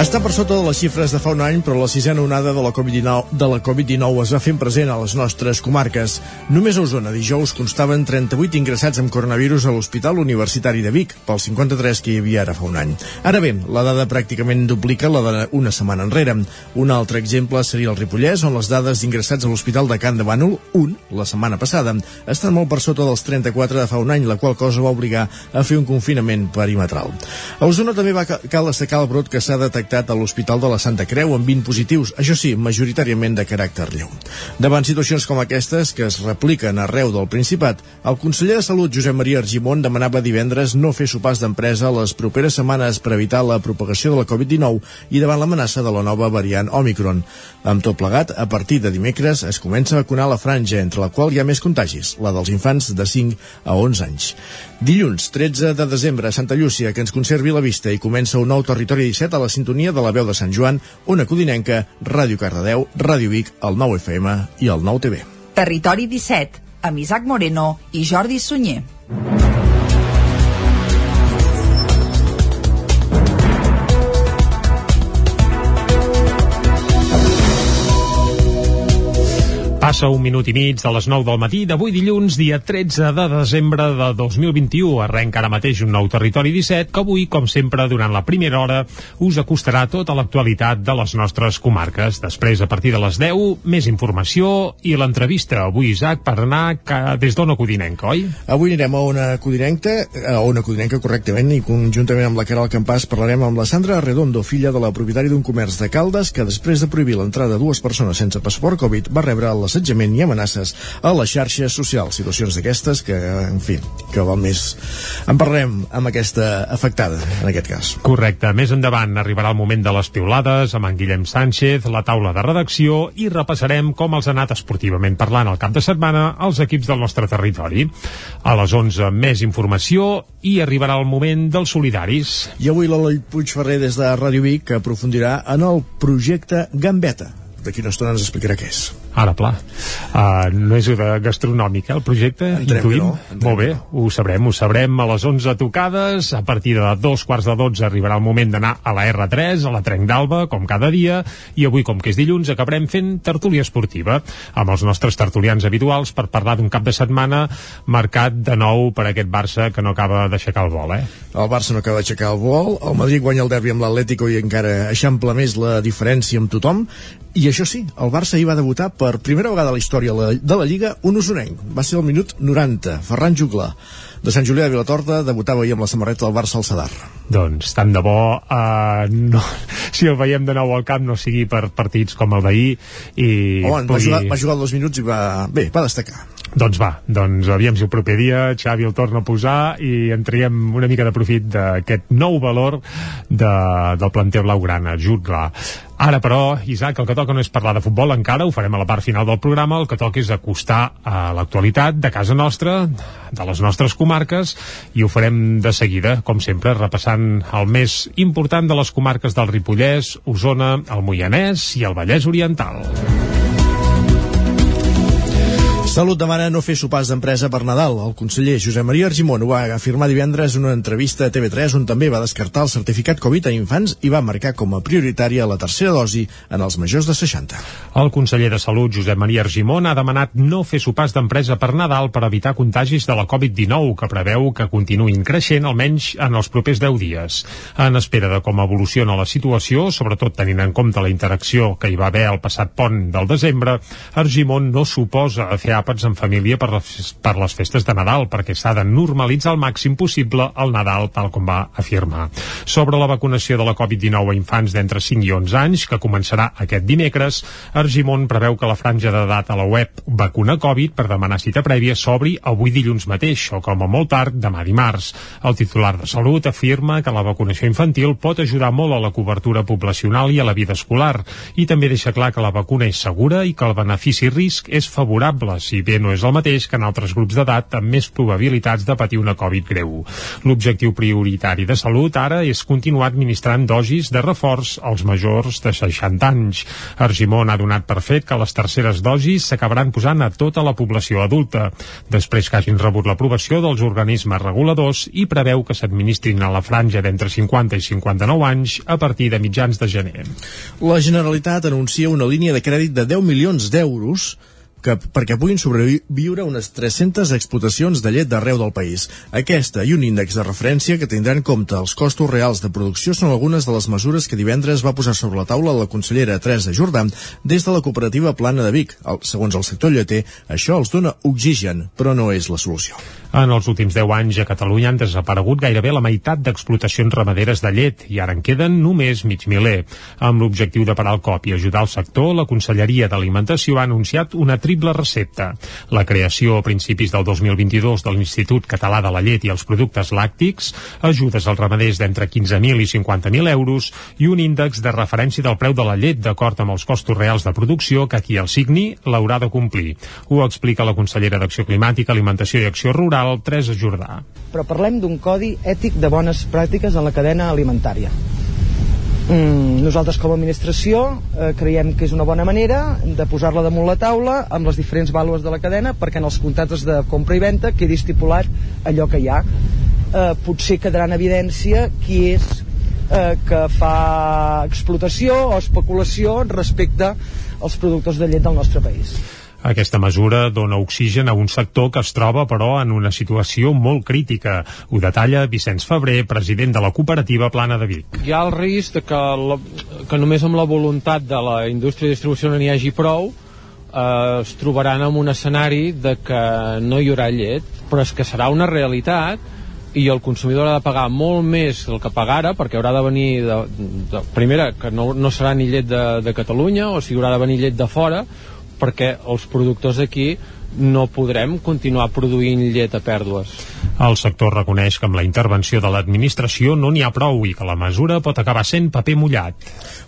Està per sota de les xifres de fa un any, però la sisena onada de la Covid-19 de la Covid-19 es va fent present a les nostres comarques. Només a Osona dijous constaven 38 ingressats amb coronavirus a l'Hospital Universitari de Vic, pels 53 que hi havia ara fa un any. Ara bé, la dada pràcticament duplica la d'una setmana enrere. Un altre exemple seria el Ripollès, on les dades d'ingressats a l'Hospital de Can de Bànol, un, la setmana passada, estan molt per sota dels 34 de fa un any, la qual cosa va obligar a fer un confinament perimetral. A Osona també va cal destacar el brot que s'ha detectat detectat a l'Hospital de la Santa Creu amb 20 positius, això sí, majoritàriament de caràcter lleu. Davant situacions com aquestes, que es repliquen arreu del Principat, el conseller de Salut, Josep Maria Argimon, demanava divendres no fer sopars d'empresa les properes setmanes per evitar la propagació de la Covid-19 i davant l'amenaça de la nova variant Omicron. Amb tot plegat, a partir de dimecres es comença a vacunar la franja, entre la qual hi ha més contagis, la dels infants de 5 a 11 anys. Dilluns, 13 de desembre, a Santa Llúcia, que ens conservi la vista i comença un nou territori 17 a la sintonia de la veu de Sant Joan, Ona Codinenca, Ràdio Cardedeu, Ràdio Vic, el 9 FM i el 9 TV. Territori 17, amb Isaac Moreno i Jordi Sunyer. Passa un minut i mig de les 9 del matí d'avui dilluns, dia 13 de desembre de 2021. Arrenca ara mateix un nou Territori 17 que avui, com sempre, durant la primera hora us acostarà tota l'actualitat de les nostres comarques. Després, a partir de les 10, més informació i l'entrevista. Avui, Isaac, per anar des d'Ona Codinenca, oi? Avui anirem a una Codinenca, a una Codinenca correctament, i conjuntament amb la Caral Campàs parlarem amb la Sandra Redondo, filla de la propietària d'un comerç de Caldes, que després de prohibir l'entrada de dues persones sense passaport Covid va rebre les assetjament i amenaces a les xarxes socials. Situacions d'aquestes que, en fi, que val més... En parlarem amb aquesta afectada, en aquest cas. Correcte. Més endavant arribarà el moment de les piulades amb en Guillem Sánchez, la taula de redacció i repassarem com els ha anat esportivament parlant el cap de setmana els equips del nostre territori. A les 11 més informació i arribarà el moment dels solidaris. I avui l'Eloi Puigferrer des de Ràdio Vic aprofundirà en el projecte Gambeta. D'aquí una estona ens explicarà què és. Ara, pla. Uh, no és de gastronòmic, eh, el projecte? Entrem Intuïm? no, entrem Molt bé, ho sabrem, ho sabrem a les 11 tocades. A partir de dos quarts de 12 arribarà el moment d'anar a la R3, a la Trenc d'Alba, com cada dia, i avui, com que és dilluns, acabarem fent tertúlia esportiva amb els nostres tertulians habituals per parlar d'un cap de setmana marcat de nou per aquest Barça que no acaba d'aixecar el vol, eh? El Barça no acaba d'aixecar el vol, el Madrid guanya el derbi amb l'Atlético i encara eixampla més la diferència amb tothom, i això sí, el Barça hi va debutar per primera vegada a la història de la Lliga un usonenc. Va ser el minut 90, Ferran Juglar, de Sant Julià de Vilatorta, debutava ahir amb la samarreta del Barça al Sadar. Doncs tant de bo uh, no, si el veiem de nou al camp no sigui per partits com el d'ahir i Home, va, jugar, va jugar dos minuts i va... Bé, va destacar. Doncs va, doncs aviam si el proper dia Xavi el torna a posar i en traiem una mica de profit d'aquest nou valor de, del planter blaugrana, Jutla. Ara, però, Isaac, el que toca no és parlar de futbol encara, ho farem a la part final del programa, el que toca és acostar a l'actualitat de casa nostra, de les nostres comarques, i ho farem de seguida, com sempre, repassant el més important de les comarques del Ripollès, Osona, el Moianès i el Vallès Oriental. Salut demana no fer sopars d'empresa per Nadal. El conseller Josep Maria Argimon ho va afirmar divendres en una entrevista a TV3 on també va descartar el certificat Covid a infants i va marcar com a prioritària la tercera dosi en els majors de 60. El conseller de Salut, Josep Maria Argimon, ha demanat no fer sopars d'empresa per Nadal per evitar contagis de la Covid-19, que preveu que continuïn creixent almenys en els propers 10 dies. En espera de com evoluciona la situació, sobretot tenint en compte la interacció que hi va haver el passat pont del desembre, Argimon no suposa fer àpats en família per les, per les festes de Nadal, perquè s'ha de normalitzar al màxim possible el Nadal, tal com va afirmar. Sobre la vacunació de la Covid-19 a infants d'entre 5 i 11 anys, que començarà aquest dimecres, Argimon preveu que la franja d'edat a la web Vacuna Covid per demanar cita prèvia s'obri avui dilluns mateix, o com a molt tard demà dimarts. El titular de Salut afirma que la vacunació infantil pot ajudar molt a la cobertura poblacional i a la vida escolar, i també deixa clar que la vacuna és segura i que el benefici-risc és favorable si bé no és el mateix que en altres grups d'edat amb més probabilitats de patir una Covid greu. L'objectiu prioritari de salut ara és continuar administrant dosis de reforç als majors de 60 anys. Argimon ha donat per fet que les terceres dosis s'acabaran posant a tota la població adulta, després que hagin rebut l'aprovació dels organismes reguladors i preveu que s'administrin a la franja d'entre 50 i 59 anys a partir de mitjans de gener. La Generalitat anuncia una línia de crèdit de 10 milions d'euros que, perquè puguin sobreviure unes 300 explotacions de llet d'arreu del país. Aquesta i un índex de referència que tindran en compte els costos reals de producció són algunes de les mesures que divendres va posar sobre la taula la consellera Teresa Jordà des de la cooperativa Plana de Vic. El, segons el sector lleter, això els dona oxigen, però no és la solució. En els últims 10 anys a Catalunya han desaparegut gairebé la meitat d'explotacions ramaderes de llet i ara en queden només mig miler. Amb l'objectiu de parar el cop i ajudar el sector, la Conselleria d'Alimentació ha anunciat una triple recepta. La creació a principis del 2022 de l'Institut Català de la Llet i els Productes Làctics, ajudes als ramaders d'entre 15.000 i 50.000 euros i un índex de referència del preu de la llet d'acord amb els costos reals de producció que qui el signi l'haurà de complir. Ho explica la consellera d'Acció Climàtica, Alimentació i Acció Rural Teresa Jordà. Però parlem d'un codi ètic de bones pràctiques en la cadena alimentària. Mm, nosaltres com a administració eh, creiem que és una bona manera de posar-la damunt la taula amb les diferents vàlues de la cadena perquè en els contractes de compra i venda quedi estipulat allò que hi ha. Eh, potser quedarà en evidència qui és eh, que fa explotació o especulació respecte als productors de llet del nostre país. Aquesta mesura dona oxigen a un sector que es troba, però, en una situació molt crítica. Ho detalla Vicenç Febrer, president de la cooperativa Plana de Vic. Hi ha el risc de que, la, que només amb la voluntat de la indústria de distribució no n'hi hagi prou, eh, es trobaran en un escenari de que no hi haurà llet, però és que serà una realitat i el consumidor ha de pagar molt més del que pagara perquè haurà de venir de, de, primera que no, no serà ni llet de, de Catalunya o sigui haurà de venir llet de fora perquè els productors d'aquí no podrem continuar produint llet a pèrdues. El sector reconeix que amb la intervenció de l'administració no n'hi ha prou i que la mesura pot acabar sent paper mullat.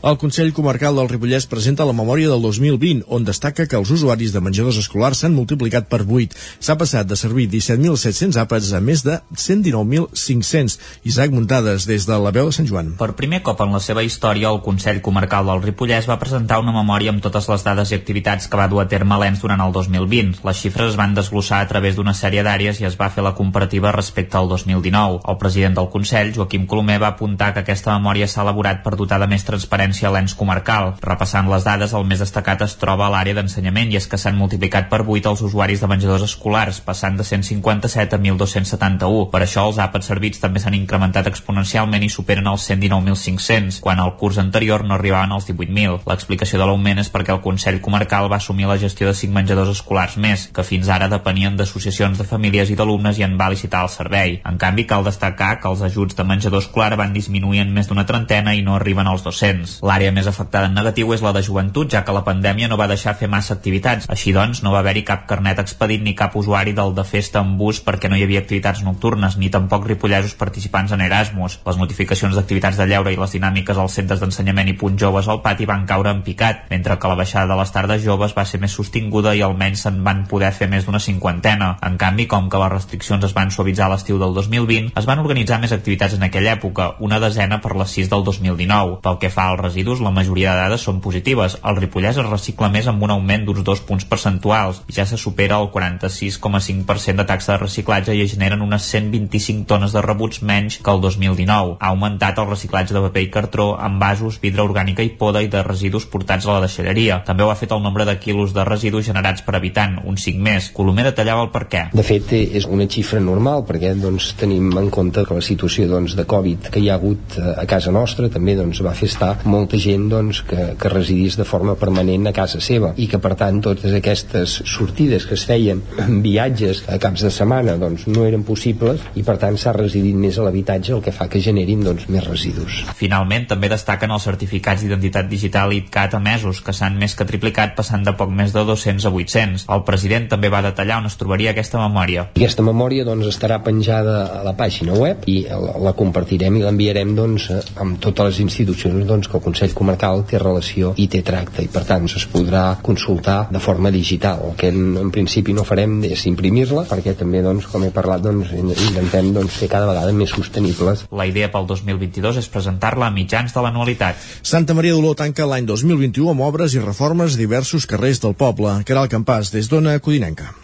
El Consell Comarcal del Ripollès presenta la memòria del 2020, on destaca que els usuaris de menjadors escolars s'han multiplicat per 8. S'ha passat de servir 17.700 àpats a més de 119.500. Isaac Muntades, des de la veu de Sant Joan. Per primer cop en la seva història, el Consell Comarcal del Ripollès va presentar una memòria amb totes les dades i activitats que va dur a terme l'ENS durant el 2020. Les xifres es van desglossar a través d'una sèrie d'àrees i es va fer la comparativa comparativa respecte al 2019. El president del Consell, Joaquim Colomer, va apuntar que aquesta memòria s'ha elaborat per dotar de més transparència l'ens comarcal. Repassant les dades, el més destacat es troba a l'àrea d'ensenyament i és que s'han multiplicat per 8 els usuaris de menjadors escolars, passant de 157 a 1.271. Per això els àpats servits també s'han incrementat exponencialment i superen els 119.500, quan al curs anterior no arribaven als 18.000. L'explicació de l'augment és perquè el Consell Comarcal va assumir la gestió de 5 menjadors escolars més, que fins ara depenien d'associacions de famílies i d'alumnes i en va licitar licitar el servei. En canvi, cal destacar que els ajuts de menjador escolar van disminuir en més d'una trentena i no arriben als 200. L'àrea més afectada en negatiu és la de joventut, ja que la pandèmia no va deixar fer massa activitats. Així doncs, no va haver-hi cap carnet expedit ni cap usuari del de festa en bus perquè no hi havia activitats nocturnes, ni tampoc ripollesos participants en Erasmus. Les notificacions d'activitats de lleure i les dinàmiques als centres d'ensenyament i punt joves al pati van caure en picat, mentre que la baixada de les tardes joves va ser més sostinguda i almenys se'n van poder fer més d'una cinquantena. En canvi, com que les restriccions es van suavitzar l'estiu del 2020, es van organitzar més activitats en aquella època, una desena per les 6 del 2019. Pel que fa als residus, la majoria de dades són positives. El Ripollès es recicla més amb un augment d'uns dos punts percentuals i ja se supera el 46,5% de taxa de reciclatge i es generen unes 125 tones de rebuts menys que el 2019. Ha augmentat el reciclatge de paper i cartró, envasos, vidre orgànica i poda i de residus portats a la deixalleria. També ho ha fet el nombre de quilos de residus generats per habitant, un 5 més. Colomer detallava el per què. De fet, és una xifra normal perquè doncs, tenim en compte que la situació doncs, de Covid que hi ha hagut eh, a casa nostra també doncs, va fer estar molta gent doncs, que, que residís de forma permanent a casa seva i que per tant totes aquestes sortides que es feien en viatges a caps de setmana doncs, no eren possibles i per tant s'ha residit més a l'habitatge el que fa que generin doncs, més residus. Finalment també destaquen els certificats d'identitat digital ITCAT emesos que s'han més que triplicat passant de poc més de 200 a 800. El president també va detallar on es trobaria aquesta memòria. Aquesta memòria doncs, estarà penjada a la pàgina web i la, compartirem i l'enviarem doncs, amb totes les institucions doncs, que el Consell Comarcal té relació i té tracte i per tant es podrà consultar de forma digital. El que en, en principi no farem és imprimir-la perquè també, doncs, com he parlat, doncs, intentem doncs, ser cada vegada més sostenibles. La idea pel 2022 és presentar-la a mitjans de l'anualitat. Santa Maria d'Oló tanca l'any 2021 amb obres i reformes diversos carrers del poble. Caral Campàs, des d'Ona Codinenca.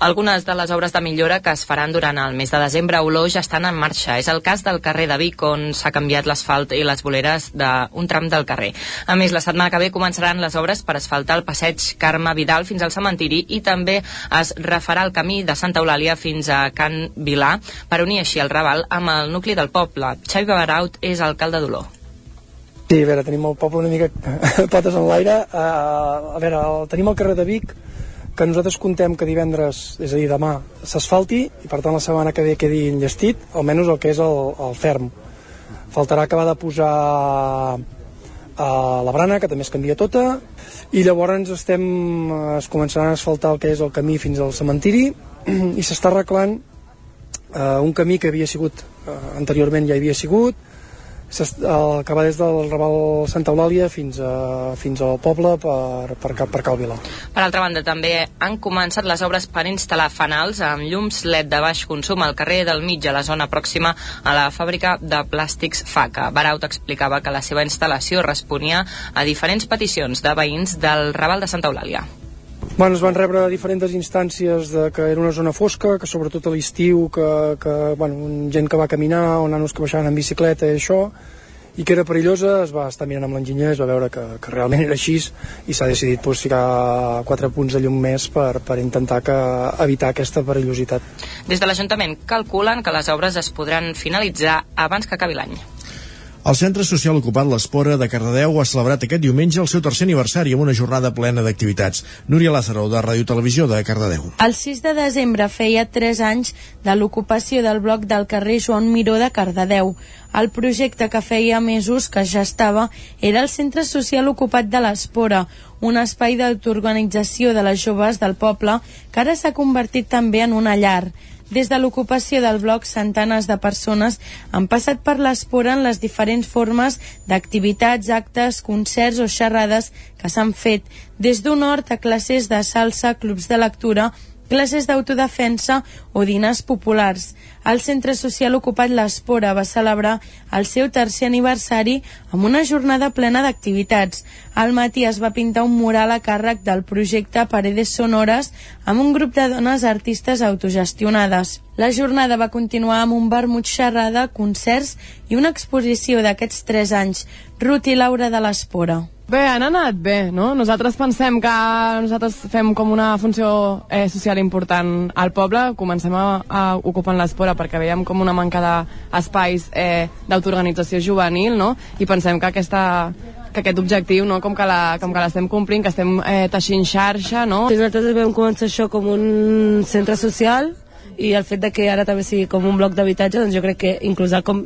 Algunes de les obres de millora que es faran durant el mes de desembre a Oló ja estan en marxa. És el cas del carrer de Vic, on s'ha canviat l'asfalt i les voleres d'un tram del carrer. A més, la setmana que ve començaran les obres per asfaltar el passeig Carme Vidal fins al cementiri i també es refarà el camí de Santa Eulàlia fins a Can Vilà per unir així el Raval amb el nucli del poble. Xavi Baraut és alcalde d'Oló. Sí, a veure, tenim el poble una mica potes en l'aire. Uh, a veure, el, tenim el carrer de Vic, que nosaltres contem que divendres, és a dir, demà, s'asfalti i per tant la setmana que ve quedi enllestit, almenys el que és el, el ferm. Faltarà acabar de posar a la brana, que també es canvia tota, i llavors estem, es començaran a asfaltar el que és el camí fins al cementiri i s'està arreglant eh, un camí que havia sigut, eh, anteriorment ja havia sigut, el que va des del Raval Santa Eulàlia fins, a, fins al poble per, per, per Cal Vila. Per altra banda, també han començat les obres per instal·lar fanals amb llums LED de baix consum al carrer del mig, a la zona pròxima a la fàbrica de plàstics FACA. Baraut explicava que la seva instal·lació responia a diferents peticions de veïns del Raval de Santa Eulàlia. Bueno, es van rebre diferents instàncies de que era una zona fosca, que sobretot a l'estiu, que, que bueno, gent que va caminar, o nanos que baixaven en bicicleta i això, i que era perillosa, es va estar mirant amb l'enginyer, es va veure que, que realment era així i s'ha decidit pues, ficar quatre punts de llum més per, per intentar que, evitar aquesta perillositat. Des de l'Ajuntament calculen que les obres es podran finalitzar abans que acabi l'any. El Centre Social Ocupat l'Espora de Cardedeu ha celebrat aquest diumenge el seu tercer aniversari amb una jornada plena d'activitats. Núria Lázaro, de Ràdio Televisió de Cardedeu. El 6 de desembre feia 3 anys de l'ocupació del bloc del carrer Joan Miró de Cardedeu. El projecte que feia mesos que ja estava era el Centre Social Ocupat de l'Espora, un espai d'autoorganització de les joves del poble que ara s'ha convertit també en una llar. Des de l'ocupació del bloc, centenes de persones han passat per l'espora en les diferents formes d'activitats, actes, concerts o xerrades que s'han fet, des d'un hort a classes de salsa, clubs de lectura classes d'autodefensa o dinars populars. El Centre Social Ocupat l'Espora va celebrar el seu tercer aniversari amb una jornada plena d'activitats. Al matí es va pintar un mural a càrrec del projecte Paredes Sonores amb un grup de dones artistes autogestionades. La jornada va continuar amb un vermut xerrada, concerts i una exposició d'aquests tres anys. Ruth i Laura de l'Espora. Bé, han anat bé, no? Nosaltres pensem que nosaltres fem com una funció eh, social important al poble, comencem a, a ocupar l'espora perquè veiem com una manca d'espais eh, d'autoorganització juvenil, no? I pensem que aquesta que aquest objectiu, no? com que la, com que l'estem complint, que estem eh, teixint xarxa, no? Nosaltres vam començar això com un centre social i el fet de que ara també sigui com un bloc d'habitatge, doncs jo crec que inclús com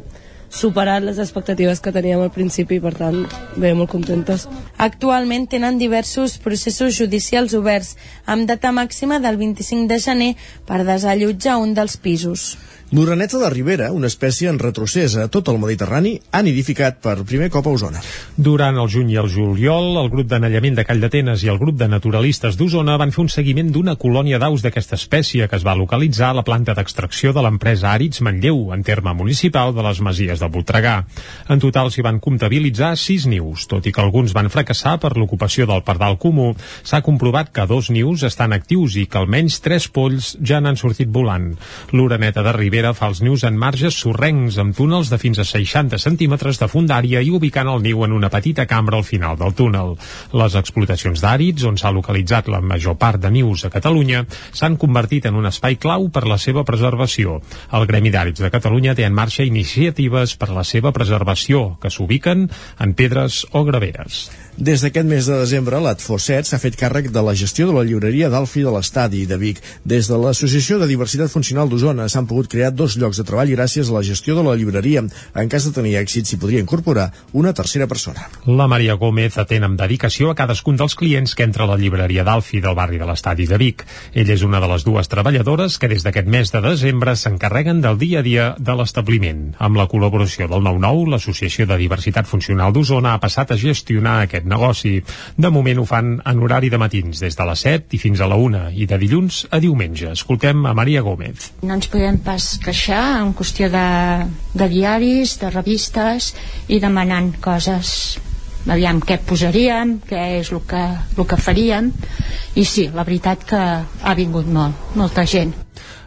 superat les expectatives que teníem al principi per tant bé, molt contentes. Actualment tenen diversos processos judicials oberts amb data màxima del 25 de gener per desallotjar un dels pisos. L'oreneta de Ribera, una espècie en retrocés a tot el Mediterrani, ha nidificat per primer cop a Osona. Durant el juny i el juliol, el grup d'anellament de Call d'Atenes i el grup de naturalistes d'Osona van fer un seguiment d'una colònia d'aus d'aquesta espècie que es va localitzar a la planta d'extracció de l'empresa Àrids Manlleu, en terme municipal de les Masies de Voltregà. En total s'hi van comptabilitzar sis nius, tot i que alguns van fracassar per l'ocupació del pardal comú. S'ha comprovat que dos nius estan actius i que almenys tres polls ja n'han sortit volant. L'oreneta de Ribera Ribera fa els nius en marges sorrencs amb túnels de fins a 60 centímetres de fundària i ubicant el niu en una petita cambra al final del túnel. Les explotacions d'àrids, on s'ha localitzat la major part de nius a Catalunya, s'han convertit en un espai clau per la seva preservació. El Gremi d'Àrids de Catalunya té en marxa iniciatives per la seva preservació, que s'ubiquen en pedres o graveres. Des d'aquest mes de desembre, l'Atfoset s'ha fet càrrec de la gestió de la llibreria d'Alfi de l'Estadi de Vic. Des de l'Associació de Diversitat Funcional d'Osona s'han pogut crear dos llocs de treball gràcies a la gestió de la llibreria. En cas de tenir èxit, s'hi podria incorporar una tercera persona. La Maria Gómez atén amb dedicació a cadascun dels clients que entra a la llibreria d'Alfi del barri de l'Estadi de Vic. Ella és una de les dues treballadores que des d'aquest mes de desembre s'encarreguen del dia a dia de l'establiment. Amb la col·laboració del 9-9, l'Associació de Diversitat Funcional d'Osona ha passat a gestionar aquest negoci. De moment ho fan en horari de matins, des de les 7 i fins a la 1 i de dilluns a diumenge. Escoltem a Maria Gómez. No ens podem pas queixar en qüestió de, de diaris, de revistes i demanant coses aviam què posaríem, què és el que, el que faríem i sí, la veritat que ha vingut molt, molta gent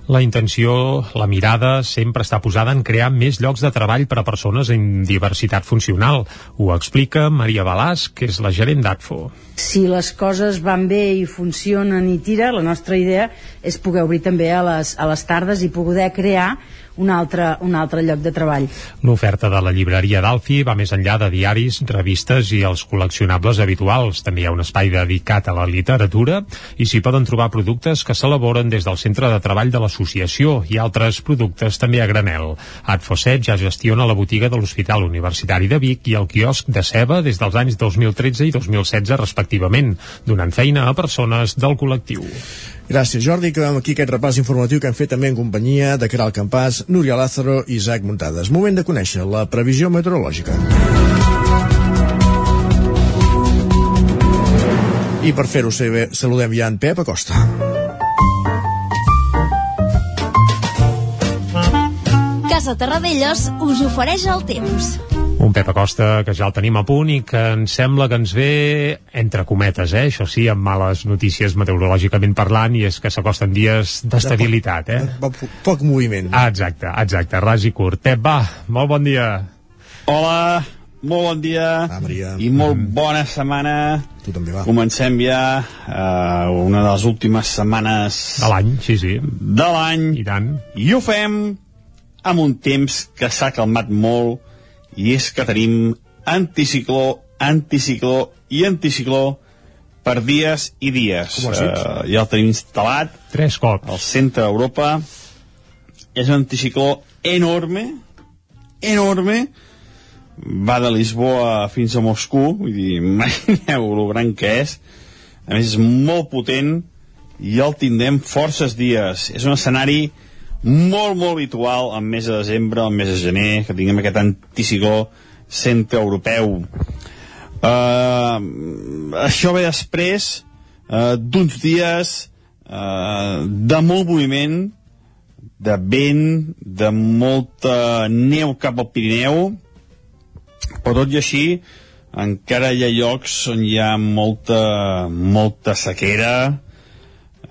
la intenció, la mirada, sempre està posada en crear més llocs de treball per a persones en diversitat funcional. Ho explica Maria Balàs, que és la gerent d'ATFO. Si les coses van bé i funcionen i tira, la nostra idea és poder obrir també a les, a les tardes i poder crear un altre, un altre lloc de treball. L'oferta de la llibreria d'Alfi va més enllà de diaris, revistes i els col·leccionables habituals. També hi ha un espai dedicat a la literatura i s'hi poden trobar productes que s'elaboren des del centre de treball de l'associació i altres productes també a granel. Adfoset ja gestiona la botiga de l'Hospital Universitari de Vic i el quiosc de ceba des dels anys 2013 i 2016 respectivament, donant feina a persones del col·lectiu. Gràcies, Jordi. Acabem aquí aquest repàs informatiu que hem fet també en companyia de Caral Campàs, Núria Lázaro i Isaac Muntades. Moment de conèixer la previsió meteorològica. I per fer-ho saludem ja en Pep Acosta. Casa Terradellos us ofereix el temps. Un Pep Acosta que ja el tenim a punt i que ens sembla que ens ve entre cometes, eh? això sí, amb males notícies meteorològicament parlant i és que s'acosten dies d'estabilitat. Eh? Poc, poc moviment. Ah, exacte, exacte, ras i curt. Pep, va, molt bon dia. Hola, molt bon dia ah, Maria. i molt mm. bona setmana. Tu també va. Comencem ja uh, una de les últimes setmanes... De l'any, sí, sí. De l'any. I tant. I ho fem amb un temps que s'ha calmat molt i és que tenim anticicló, anticicló i anticicló per dies i dies. Uh, ja el tenim instal·lat. Tres cops. Al centre d'Europa. És un anticicló enorme, enorme, va de Lisboa fins a Moscou, vull dir, imagineu el gran que és. A més, és molt potent i el tindrem forces dies. És un escenari molt, molt habitual al mes de desembre, al mes de gener, que tinguem aquest anticicló centre-europeu. Uh, això ve després uh, d'uns dies uh, de molt moviment, de vent, de molta neu cap al Pirineu, però tot i així encara hi ha llocs on hi ha molta, molta sequera,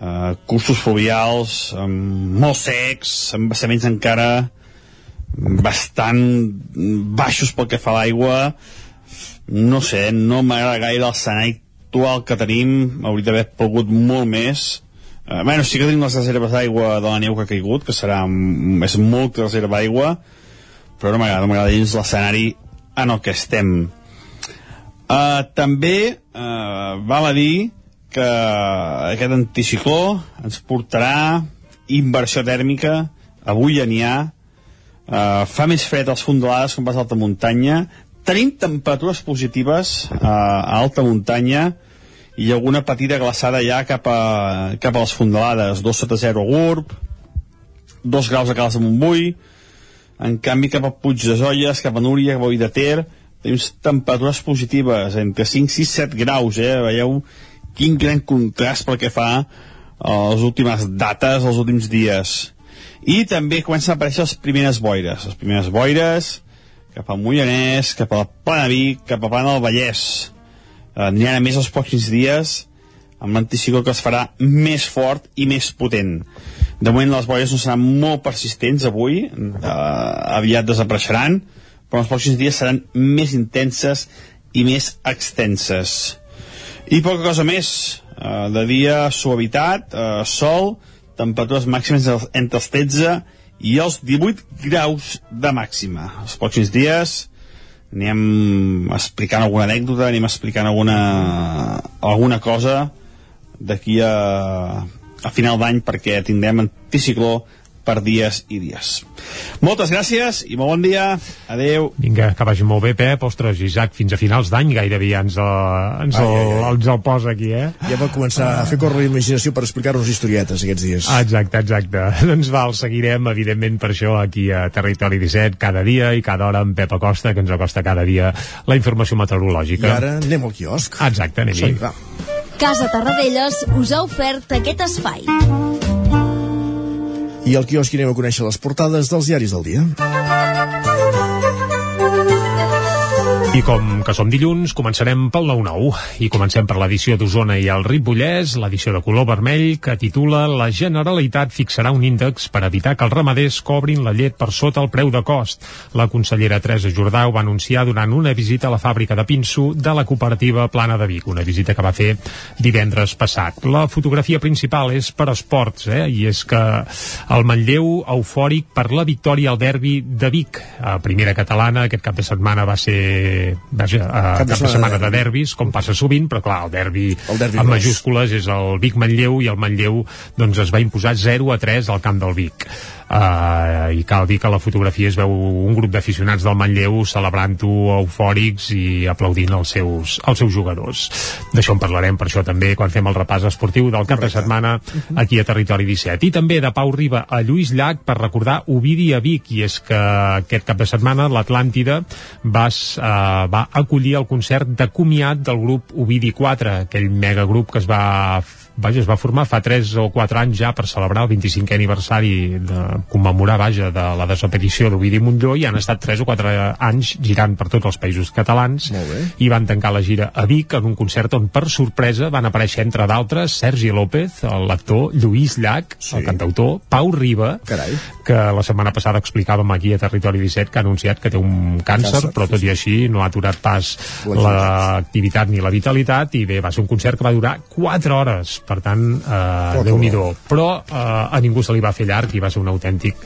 uh, cursos fluvials um, molt secs, amb vessaments encara bastant baixos pel que fa a l'aigua. No sé, no m'agrada gaire el l'escenari actual que tenim. Hauria d'haver pogut molt més. Uh, bueno, sí que tenim les reserves d'aigua de la neu que ha caigut, que serà és molt reserva d'aigua però no m'agrada, no m'agrada gens l'escenari en el que estem. Uh, també uh, val a dir que aquest anticicló ens portarà inversió tèrmica, avui ja n'hi ha, uh, fa més fred als fondalades quan vas a alta muntanya, tenim temperatures positives uh, a alta muntanya. I alguna petita glaçada ja cap a, cap a les fondalades, 2 sota 0 a Gurb, 2 graus a Cales de Montbui, en canvi cap a Puig de Zolles, cap a Núria, cap a de Ter, tenim temperatures positives, entre 5, 6, 7 graus, eh? Veieu quin gran contrast pel que fa a les últimes dates, els últims dies. I també comencen a aparèixer les primeres boires. Les primeres boires cap al Mollanès, cap a la Plana Vic, cap a Plana del Vallès. Eh, N'hi ha més els pocs dies amb l'anticicló que es farà més fort i més potent. De moment les boires no seran molt persistents avui, eh, aviat desapareixeran, però els pocs dies seran més intenses i més extenses. I poca cosa més. Uh, de dia, suavitat, uh, sol, temperatures màximes entre els 13 i els 18 graus de màxima. Els pròxims dies anem explicant alguna anècdota, anem explicant alguna, alguna cosa d'aquí a, a final d'any perquè tindrem anticicló per dies i dies. Moltes gràcies i molt bon dia. Adeu. Vinga, que vagi molt bé, Pep. Ostres, Isaac, fins a finals d'any gairebé ja ens, uh, ens, ai, el, ai, ai. ens el posa aquí, eh? Ja va començar a fer córrer la imaginació per explicar-nos historietes aquests dies. Exacte, exacte. doncs va, el seguirem, evidentment, per això aquí a Territori 17, cada dia i cada hora amb Pep Acosta, que ens acosta cada dia la informació meteorològica. I ara anem al quiosc. Exacte, anem-hi. Casa Tarradellas us ha ofert aquest espai. I al quiosc anem a conèixer les portades dels diaris del dia. I com que som dilluns, començarem pel 9-9 i comencem per l'edició d'Osona i el Ripollès, l'edició de color vermell que titula La Generalitat fixarà un índex per evitar que els ramaders cobrin la llet per sota el preu de cost. La consellera Teresa Jordà ho va anunciar durant una visita a la fàbrica de pinso de la cooperativa Plana de Vic, una visita que va fer divendres passat. La fotografia principal és per esports, eh? i és que el Manlleu eufòric per la victòria al derbi de Vic. A primera catalana, aquest cap de setmana va ser vaja, a cap de, cap de setmana de derbis, com passa sovint, però clar, el derbi, el derbi amb majúscules és el Vic-Manlleu i el Manlleu doncs, es va imposar 0 a 3 al camp del Vic uh, i cal dir que la fotografia es veu un grup d'aficionats del Manlleu celebrant-ho eufòrics i aplaudint els seus, els seus jugadors. D'això en parlarem per això també quan fem el repàs esportiu del cap de setmana aquí a Territori 17 i també de Pau Riba a Lluís Llach per recordar Ovidi a Vic. I és que aquest cap de setmana l'Atlàntida va, uh, va acollir el concert de comiat del grup Ovidi 4 aquell megagrup que es va vaja, es va formar fa 3 o 4 anys ja per celebrar el 25è aniversari de commemorar, vaja, de la desaparició d'Ovidi Montlló i han estat 3 o 4 anys girant per tots els països catalans i van tancar la gira a Vic en un concert on per sorpresa van aparèixer entre d'altres Sergi López, l'actor Lluís Llach, sí. el cantautor, Pau Riba Carai. que la setmana passada explicàvem aquí a Territori 17 que ha anunciat que té un càncer, càncer però tot i així no ha aturat pas l'activitat ni la vitalitat i bé, va ser un concert que va durar 4 hores per tant, eh, déu nhi però eh, a ningú se li va fer llarg i va ser un autèntic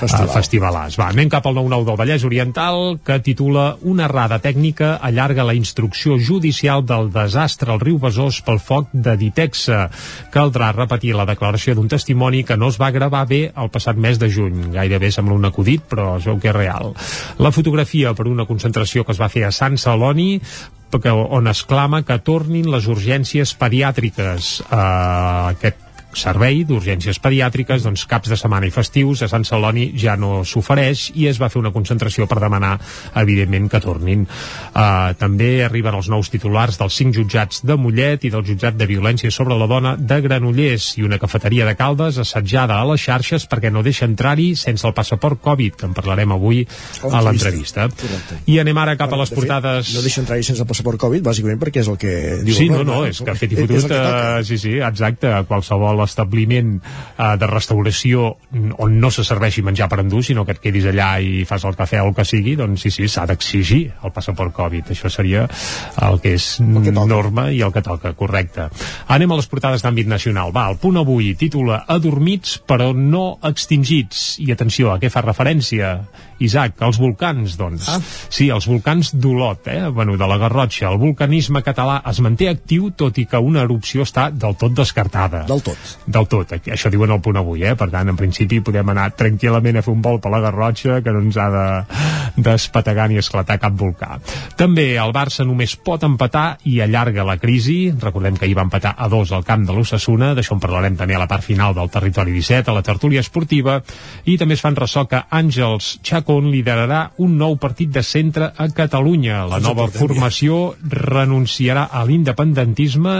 Festival. eh, festivalàs. Va, anem cap al 9-9 del Vallès Oriental que titula Una errada tècnica allarga la instrucció judicial del desastre al riu Besòs pel foc de Ditexa. Caldrà repetir la declaració d'un testimoni que no es va gravar bé el passat mes de juny. Gairebé sembla un acudit, però es veu que és real. La fotografia per una concentració que es va fer a Sant Celoni on es clama que tornin les urgències pediàtriques. Uh, aquest servei d'urgències pediàtriques, doncs caps de setmana i festius a Sant Celoni ja no s'ofereix i es va fer una concentració per demanar evidentment que tornin. Uh, també arriben els nous titulars dels cinc jutjats de Mollet i del jutjat de violència sobre la dona de Granollers i una cafeteria de Caldes assetjada a les xarxes perquè no deixa entrar-hi sense el passaport Covid, que en parlarem avui a l'entrevista. I anem ara cap a les portades... no deixa entrar-hi sense el passaport Covid, bàsicament perquè és el que diu Sí, no, no, és que fet i fotut, uh, sí, sí, exacte, qualsevol establiment eh, de restauració on no se serveixi menjar per endur, sinó que et quedis allà i fas el cafè o el que sigui, doncs sí, sí, s'ha d'exigir el passaport Covid. Això seria el que és el que norma i el que toca, correcte. Anem a les portades d'àmbit nacional. Va, el punt avui titula Adormits però no extingits. I atenció, a què fa referència? Isaac, els volcans, doncs. Ah. Sí, els volcans d'Olot, eh? bueno, de la Garrotxa. El volcanisme català es manté actiu, tot i que una erupció està del tot descartada. Del tot del tot, això diuen el punt avui eh? per tant en principi podem anar tranquil·lament a fer un vol per la Garrotxa que no ens ha de despategar ni esclatar cap volcà també el Barça només pot empatar i allarga la crisi recordem que ahir va empatar a dos al camp de l'Ossassuna d'això en parlarem també a la part final del territori 17 a la tertúlia esportiva i també es fan ressò que Àngels Chacón liderarà un nou partit de centre a Catalunya la nova formació renunciarà a l'independentisme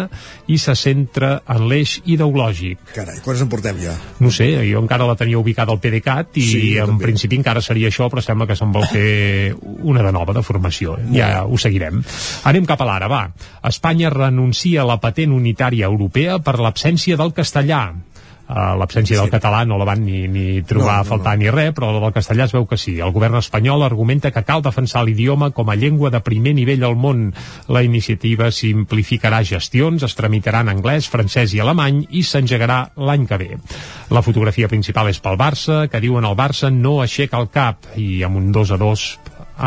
i se centra en l'eix ideològic. Carai, quants en portem ja? No sé, jo encara la tenia ubicada al PDeCAT i sí, en també. principi encara seria això, però sembla que se'n vol fer una de nova de formació. Ja ho seguirem. Anem cap a l'ara, va. Espanya renuncia a la patent unitària europea per l'absència del castellà l'absència sí. del català no la van ni, ni trobar no, no, a faltar no. ni res, però del castellà es veu que sí. El govern espanyol argumenta que cal defensar l'idioma com a llengua de primer nivell al món. La iniciativa simplificarà gestions, es tramitarà en anglès, francès i alemany i s'engegarà l'any que ve. La fotografia principal és pel Barça, que diuen el Barça no aixeca el cap i amb un 2 a 2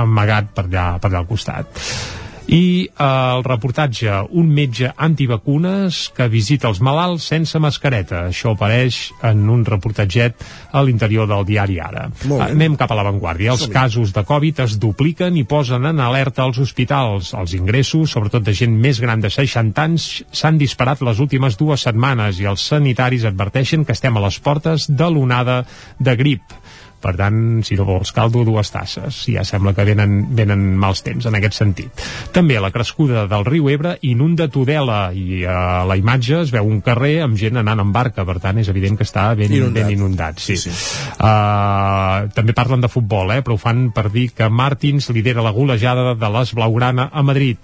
amagat per allà, per allà al costat i eh, el reportatge un metge antivacunes que visita els malalts sense mascareta. Això apareix en un reportatget a l'interior del diari Ara. Anem cap a l'avantguàrdia. Els casos de Covid es dupliquen i posen en alerta als hospitals. Els ingressos, sobretot de gent més gran de 60 anys s'han disparat les últimes dues setmanes i els sanitaris adverteixen que estem a les portes de l'onada de grip per tant, si no vols caldo, dues tasses. Ja sembla que venen, venen mals temps en aquest sentit. També la crescuda del riu Ebre inunda Tudela i a la imatge es veu un carrer amb gent anant en barca, per tant és evident que està ben inundat. Ben inundat sí. Sí, sí. Uh, també parlen de futbol, eh, però ho fan per dir que Martins lidera la golejada de les Blaugrana a Madrid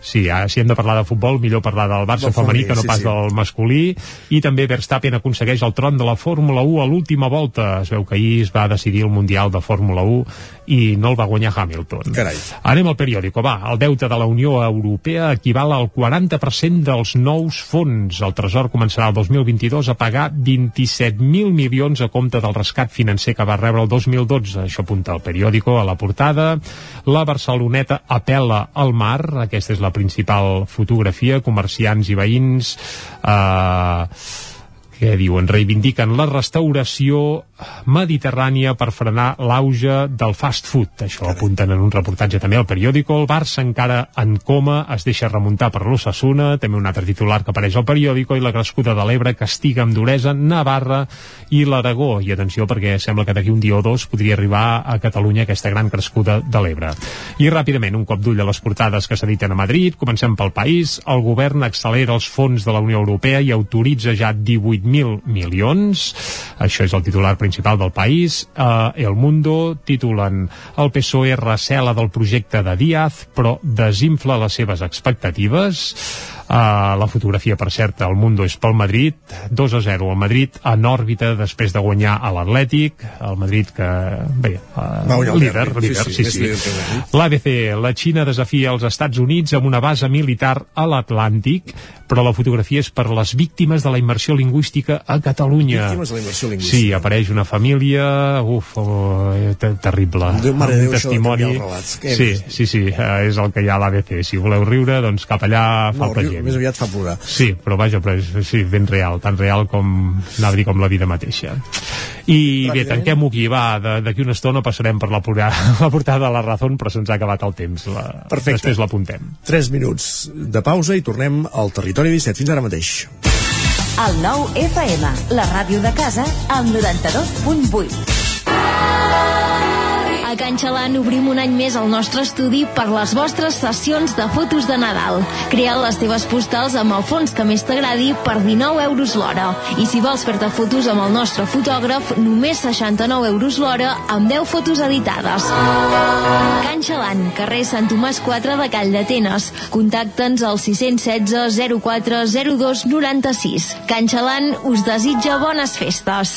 Sí, ja, si hem de parlar de futbol, millor parlar del Barça del femení que no sí, pas sí. del masculí. I també Verstappen aconsegueix el tron de la Fórmula 1 a l'última volta. Es veu que ahir es va decidir el Mundial de Fórmula 1 i no el va guanyar Hamilton. Carai. Anem al periòdico. Va, el deute de la Unió Europea equival al 40% dels nous fons. El Tresor començarà el 2022 a pagar 27.000 milions a compte del rescat financer que va rebre el 2012. Això apunta el periòdico a la portada. La Barceloneta apela al mar. Aquesta és la principal fotografia. Comerciants i veïns... Eh, que diuen reivindiquen la restauració mediterrània per frenar l'auge del fast food. Això apunten en un reportatge també al periòdico. El Barça encara en coma es deixa remuntar per l'Ossassuna, també un altre titular que apareix al periòdico, i la crescuda de l'Ebre castiga amb duresa Navarra i l'Aragó. I atenció perquè sembla que d'aquí un dia o dos podria arribar a Catalunya aquesta gran crescuda de l'Ebre. I ràpidament, un cop d'ull a les portades que s'editen a Madrid, comencem pel país. El govern accelera els fons de la Unió Europea i autoritza ja 18 1.000 milions. Això és el titular principal del país. Uh, El Mundo titulen el PSOE recela del projecte de Díaz, però desinfla les seves expectatives. Uh, la fotografia, per cert, el Mundo és pel Madrid, 2 a 0 al Madrid, en òrbita després de guanyar a l'Atlètic, el Madrid que, bé, uh, líder, líder, sí, sí. sí, sí. L'ABC, la Xina desafia els Estats Units amb una base militar a l'Atlàntic, però la fotografia és per les víctimes de la immersió lingüística a Catalunya. Víctimes de la immersió lingüística. Sí, apareix una família, uf, oh, ter terrible. Déu, mare Déu, testimoni. relats. Sí, sí, sí, uh, és el que hi ha a l'ABC. Si voleu riure, doncs cap allà falta no, gent. Més aviat fa plorar. Sí, però vaja, però és, sí, ben real, tan real com, anava a dir, com la vida mateixa. I bé, tanquem-ho aquí, va, d'aquí una estona passarem per la, la portada de la Razón, però se'ns ha acabat el temps. La, Perfecte. Després l'apuntem. 3 minuts de pausa i tornem al Territori 17. Fins ara mateix. El nou FM, la ràdio de casa, al 92.8. A Can Xalan obrim un any més el nostre estudi per les vostres sessions de fotos de Nadal. Crea les teves postals amb el fons que més t'agradi per 19 euros l'hora. I si vols fer-te fotos amb el nostre fotògraf, només 69 euros l'hora amb 10 fotos editades. Can Xalan, carrer Sant Tomàs 4 de Call d'Atenes. Contacta'ns al 616 04 02 96. Can Xalan us desitja bones festes.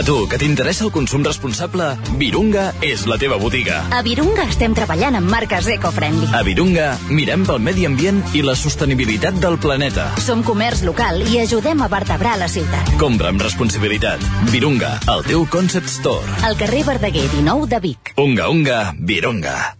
A tu, que t'interessa el consum responsable, Virunga és la teva botiga. A Virunga estem treballant amb marques eco-friendly. A Virunga mirem pel medi ambient i la sostenibilitat del planeta. Som comerç local i ajudem a vertebrar la ciutat. Compra amb responsabilitat. Virunga, el teu concept store. Al carrer Verdaguer 19 de Vic. Unga, unga, Virunga.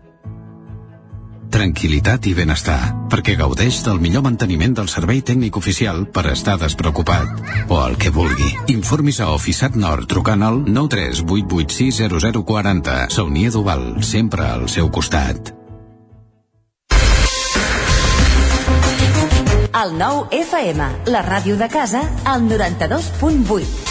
Tranquilitat i benestar, perquè gaudeix del millor manteniment del servei tècnic oficial per estar despreocupat. O el que vulgui. Informis a Oficiat Nord trucant al 938860040. Saunia d'Oval, sempre al seu costat. El nou FM, la ràdio de casa, al 92.8.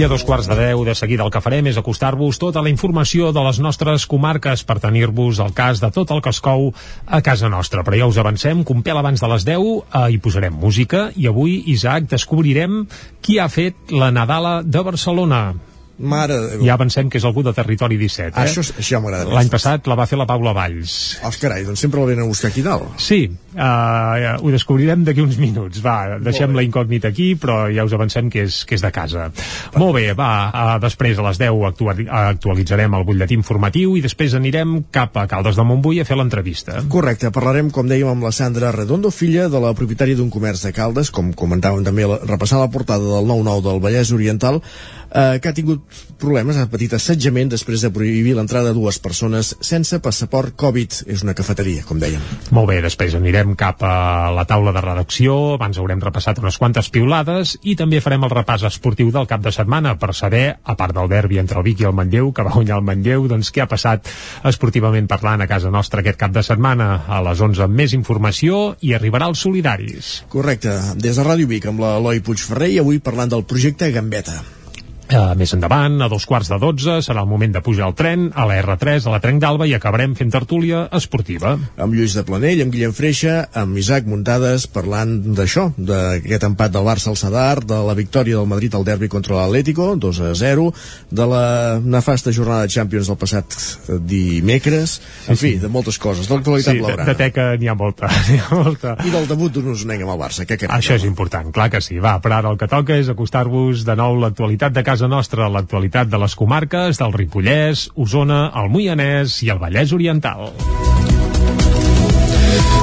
A dos quarts de deu, de seguida el que farem és acostar-vos tota la informació de les nostres comarques per tenir-vos el cas de tot el que es cou a casa nostra. Però ja us avancem pèl abans de les 10 eh, hi posarem música i avui, Isaac, descobrirem qui ha fet la Nadala de Barcelona. Mare de Déu. Ja avancem que és algú de territori 17, eh? Això, això m'agrada més. L'any passat la va fer la Paula Valls. Oh, carai, doncs sempre la venen a buscar aquí dalt. Sí, uh, ho descobrirem d'aquí uns minuts. Va, deixem la incògnita aquí, però ja us avancem que és, que és de casa. Molt bé, va, uh, després a les 10 actuali actualitzarem el butlletí informatiu i després anirem cap a Caldes de Montbui a fer l'entrevista. Correcte, parlarem, com dèiem, amb la Sandra Redondo, filla de la propietària d'un comerç de Caldes, com comentàvem també repassant la portada del 9-9 del Vallès Oriental, eh, que ha tingut problemes, ha patit assetjament després de prohibir l'entrada de dues persones sense passaport Covid. És una cafeteria, com dèiem. Molt bé, després anirem cap a la taula de redacció, abans haurem repassat unes quantes piulades i també farem el repàs esportiu del cap de setmana per saber, a part del derbi entre el Vic i el Manlleu, que va guanyar el Manlleu, doncs què ha passat esportivament parlant a casa nostra aquest cap de setmana. A les 11 amb més informació i arribarà els solidaris. Correcte, des de Ràdio Vic amb l'Eloi Puigferrer i avui parlant del projecte Gambeta. Uh, més endavant, a dos quarts de dotze, serà el moment de pujar al tren, a la R3, a la Trenc d'Alba i acabarem fent tertúlia esportiva. Amb Lluís de Planell, amb Guillem Freixa, amb Isaac Muntades, parlant d'això, d'aquest empat del Barça al Sadar, de la victòria del Madrid al derbi contra l'Atlético, 2 a 0, de la nefasta jornada de Champions del passat dimecres, en fi, de moltes coses, de l'actualitat sí, blaugrana. de, de teca n'hi ha molta, n'hi ha molta. I del debut d'un usonenc amb el Barça, què querem? Això és important, clar que sí. Va, però ara el que toca és acostar-vos de nou l'actualitat de casa nostra, l'actualitat de les comarques del Ripollès, Osona, el Moianès i el Vallès Oriental.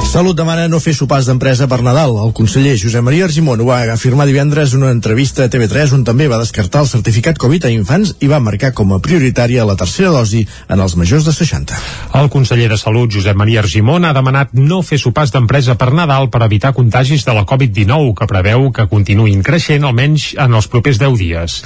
Salut demana no fer sopars d'empresa per Nadal. El conseller Josep Maria Argimon ho va afirmar divendres en una entrevista a TV3 on també va descartar el certificat Covid a infants i va marcar com a prioritària la tercera dosi en els majors de 60. El conseller de Salut, Josep Maria Argimon, ha demanat no fer sopars d'empresa per Nadal per evitar contagis de la Covid-19, que preveu que continuïn creixent almenys en els propers 10 dies.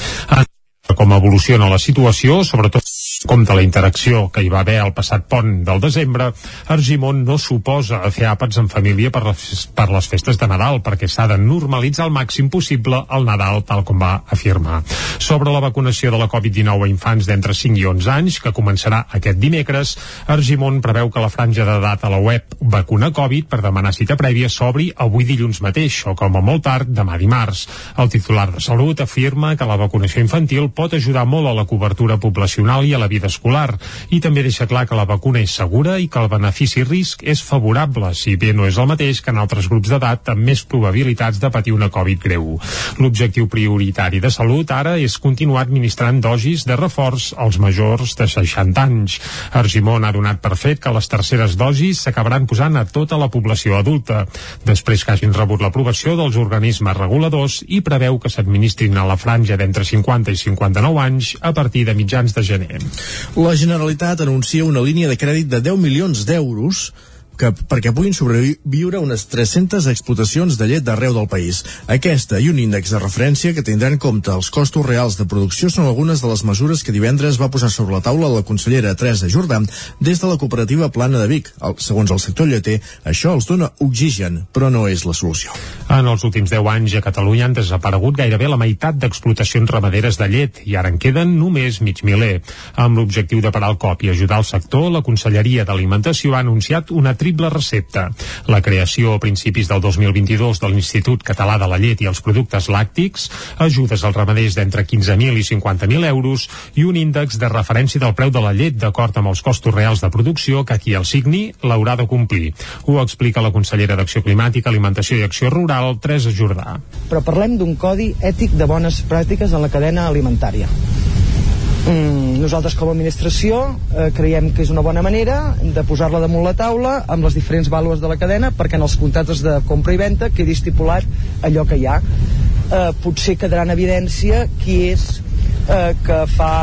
Com evoluciona la situació, sobretot com de la interacció que hi va haver el passat pont del desembre, Argimon no suposa a fer àpats en família per les, per les festes de Nadal, perquè s'ha de normalitzar al màxim possible el Nadal, tal com va afirmar. Sobre la vacunació de la Covid-19 a infants d'entre 5 i 11 anys, que començarà aquest dimecres, Argimon preveu que la franja d'edat a la web Vacuna Covid per demanar cita prèvia s'obri avui dilluns mateix, o com a molt tard, demà dimarts. El titular de Salut afirma que la vacunació infantil pot ajudar molt a la cobertura poblacional i a la vida escolar i també deixa clar que la vacuna és segura i que el benefici-risc és favorable, si bé no és el mateix que en altres grups d'edat amb més probabilitats de patir una Covid greu. L'objectiu prioritari de salut ara és continuar administrant dosis de reforç als majors de 60 anys. Argimon ha donat per fet que les terceres dosis s'acabaran posant a tota la població adulta, després que hagin rebut l'aprovació dels organismes reguladors i preveu que s'administrin a la franja d'entre 50 i 59 anys a partir de mitjans de gener. La Generalitat anuncia una línia de crèdit de 10 milions d'euros que, perquè puguin sobreviure unes 300 explotacions de llet d'arreu del país. Aquesta i un índex de referència que tindran en compte els costos reals de producció són algunes de les mesures que divendres va posar sobre la taula la consellera Teresa Jordà des de la cooperativa Plana de Vic. El, segons el sector lleter, això els dona oxigen, però no és la solució. En els últims 10 anys a Catalunya han desaparegut gairebé la meitat d'explotacions ramaderes de llet i ara en queden només mig miler. Amb l'objectiu de parar el cop i ajudar el sector, la Conselleria d'Alimentació ha anunciat una tri possible recepta. La creació a principis del 2022 de l'Institut Català de la Llet i els Productes Làctics, ajudes als ramaders d'entre 15.000 i 50.000 euros i un índex de referència del preu de la llet d'acord amb els costos reals de producció que qui el signi l'haurà de complir. Ho explica la consellera d'Acció Climàtica, Alimentació i Acció Rural, Teresa Jordà. Però parlem d'un codi ètic de bones pràctiques en la cadena alimentària. Mm, nosaltres com a administració eh, creiem que és una bona manera de posar-la damunt la taula amb les diferents vàlues de la cadena perquè en els contractes de compra i venda quedi estipulat allò que hi ha. Eh, potser quedarà en evidència qui és eh, que fa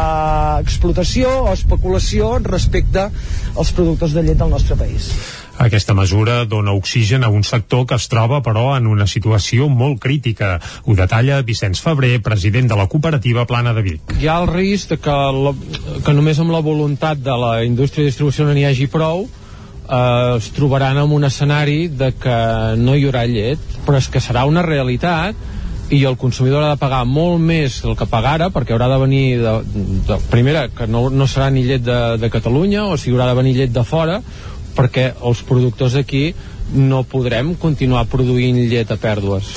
explotació o especulació respecte als productes de llet del nostre país aquesta mesura dona oxigen a un sector que es troba, però, en una situació molt crítica. Ho detalla Vicenç Febrer, president de la cooperativa Plana de Vic. Hi ha el risc de que, la, que només amb la voluntat de la indústria de distribució no n'hi hagi prou, eh, es trobaran en un escenari de que no hi haurà llet, però és que serà una realitat i el consumidor ha de pagar molt més del que paga ara perquè haurà de venir de, de, primera, que no, no serà ni llet de, de Catalunya o sigui, haurà de venir llet de fora perquè els productors d'aquí no podrem continuar produint llet a pèrdues.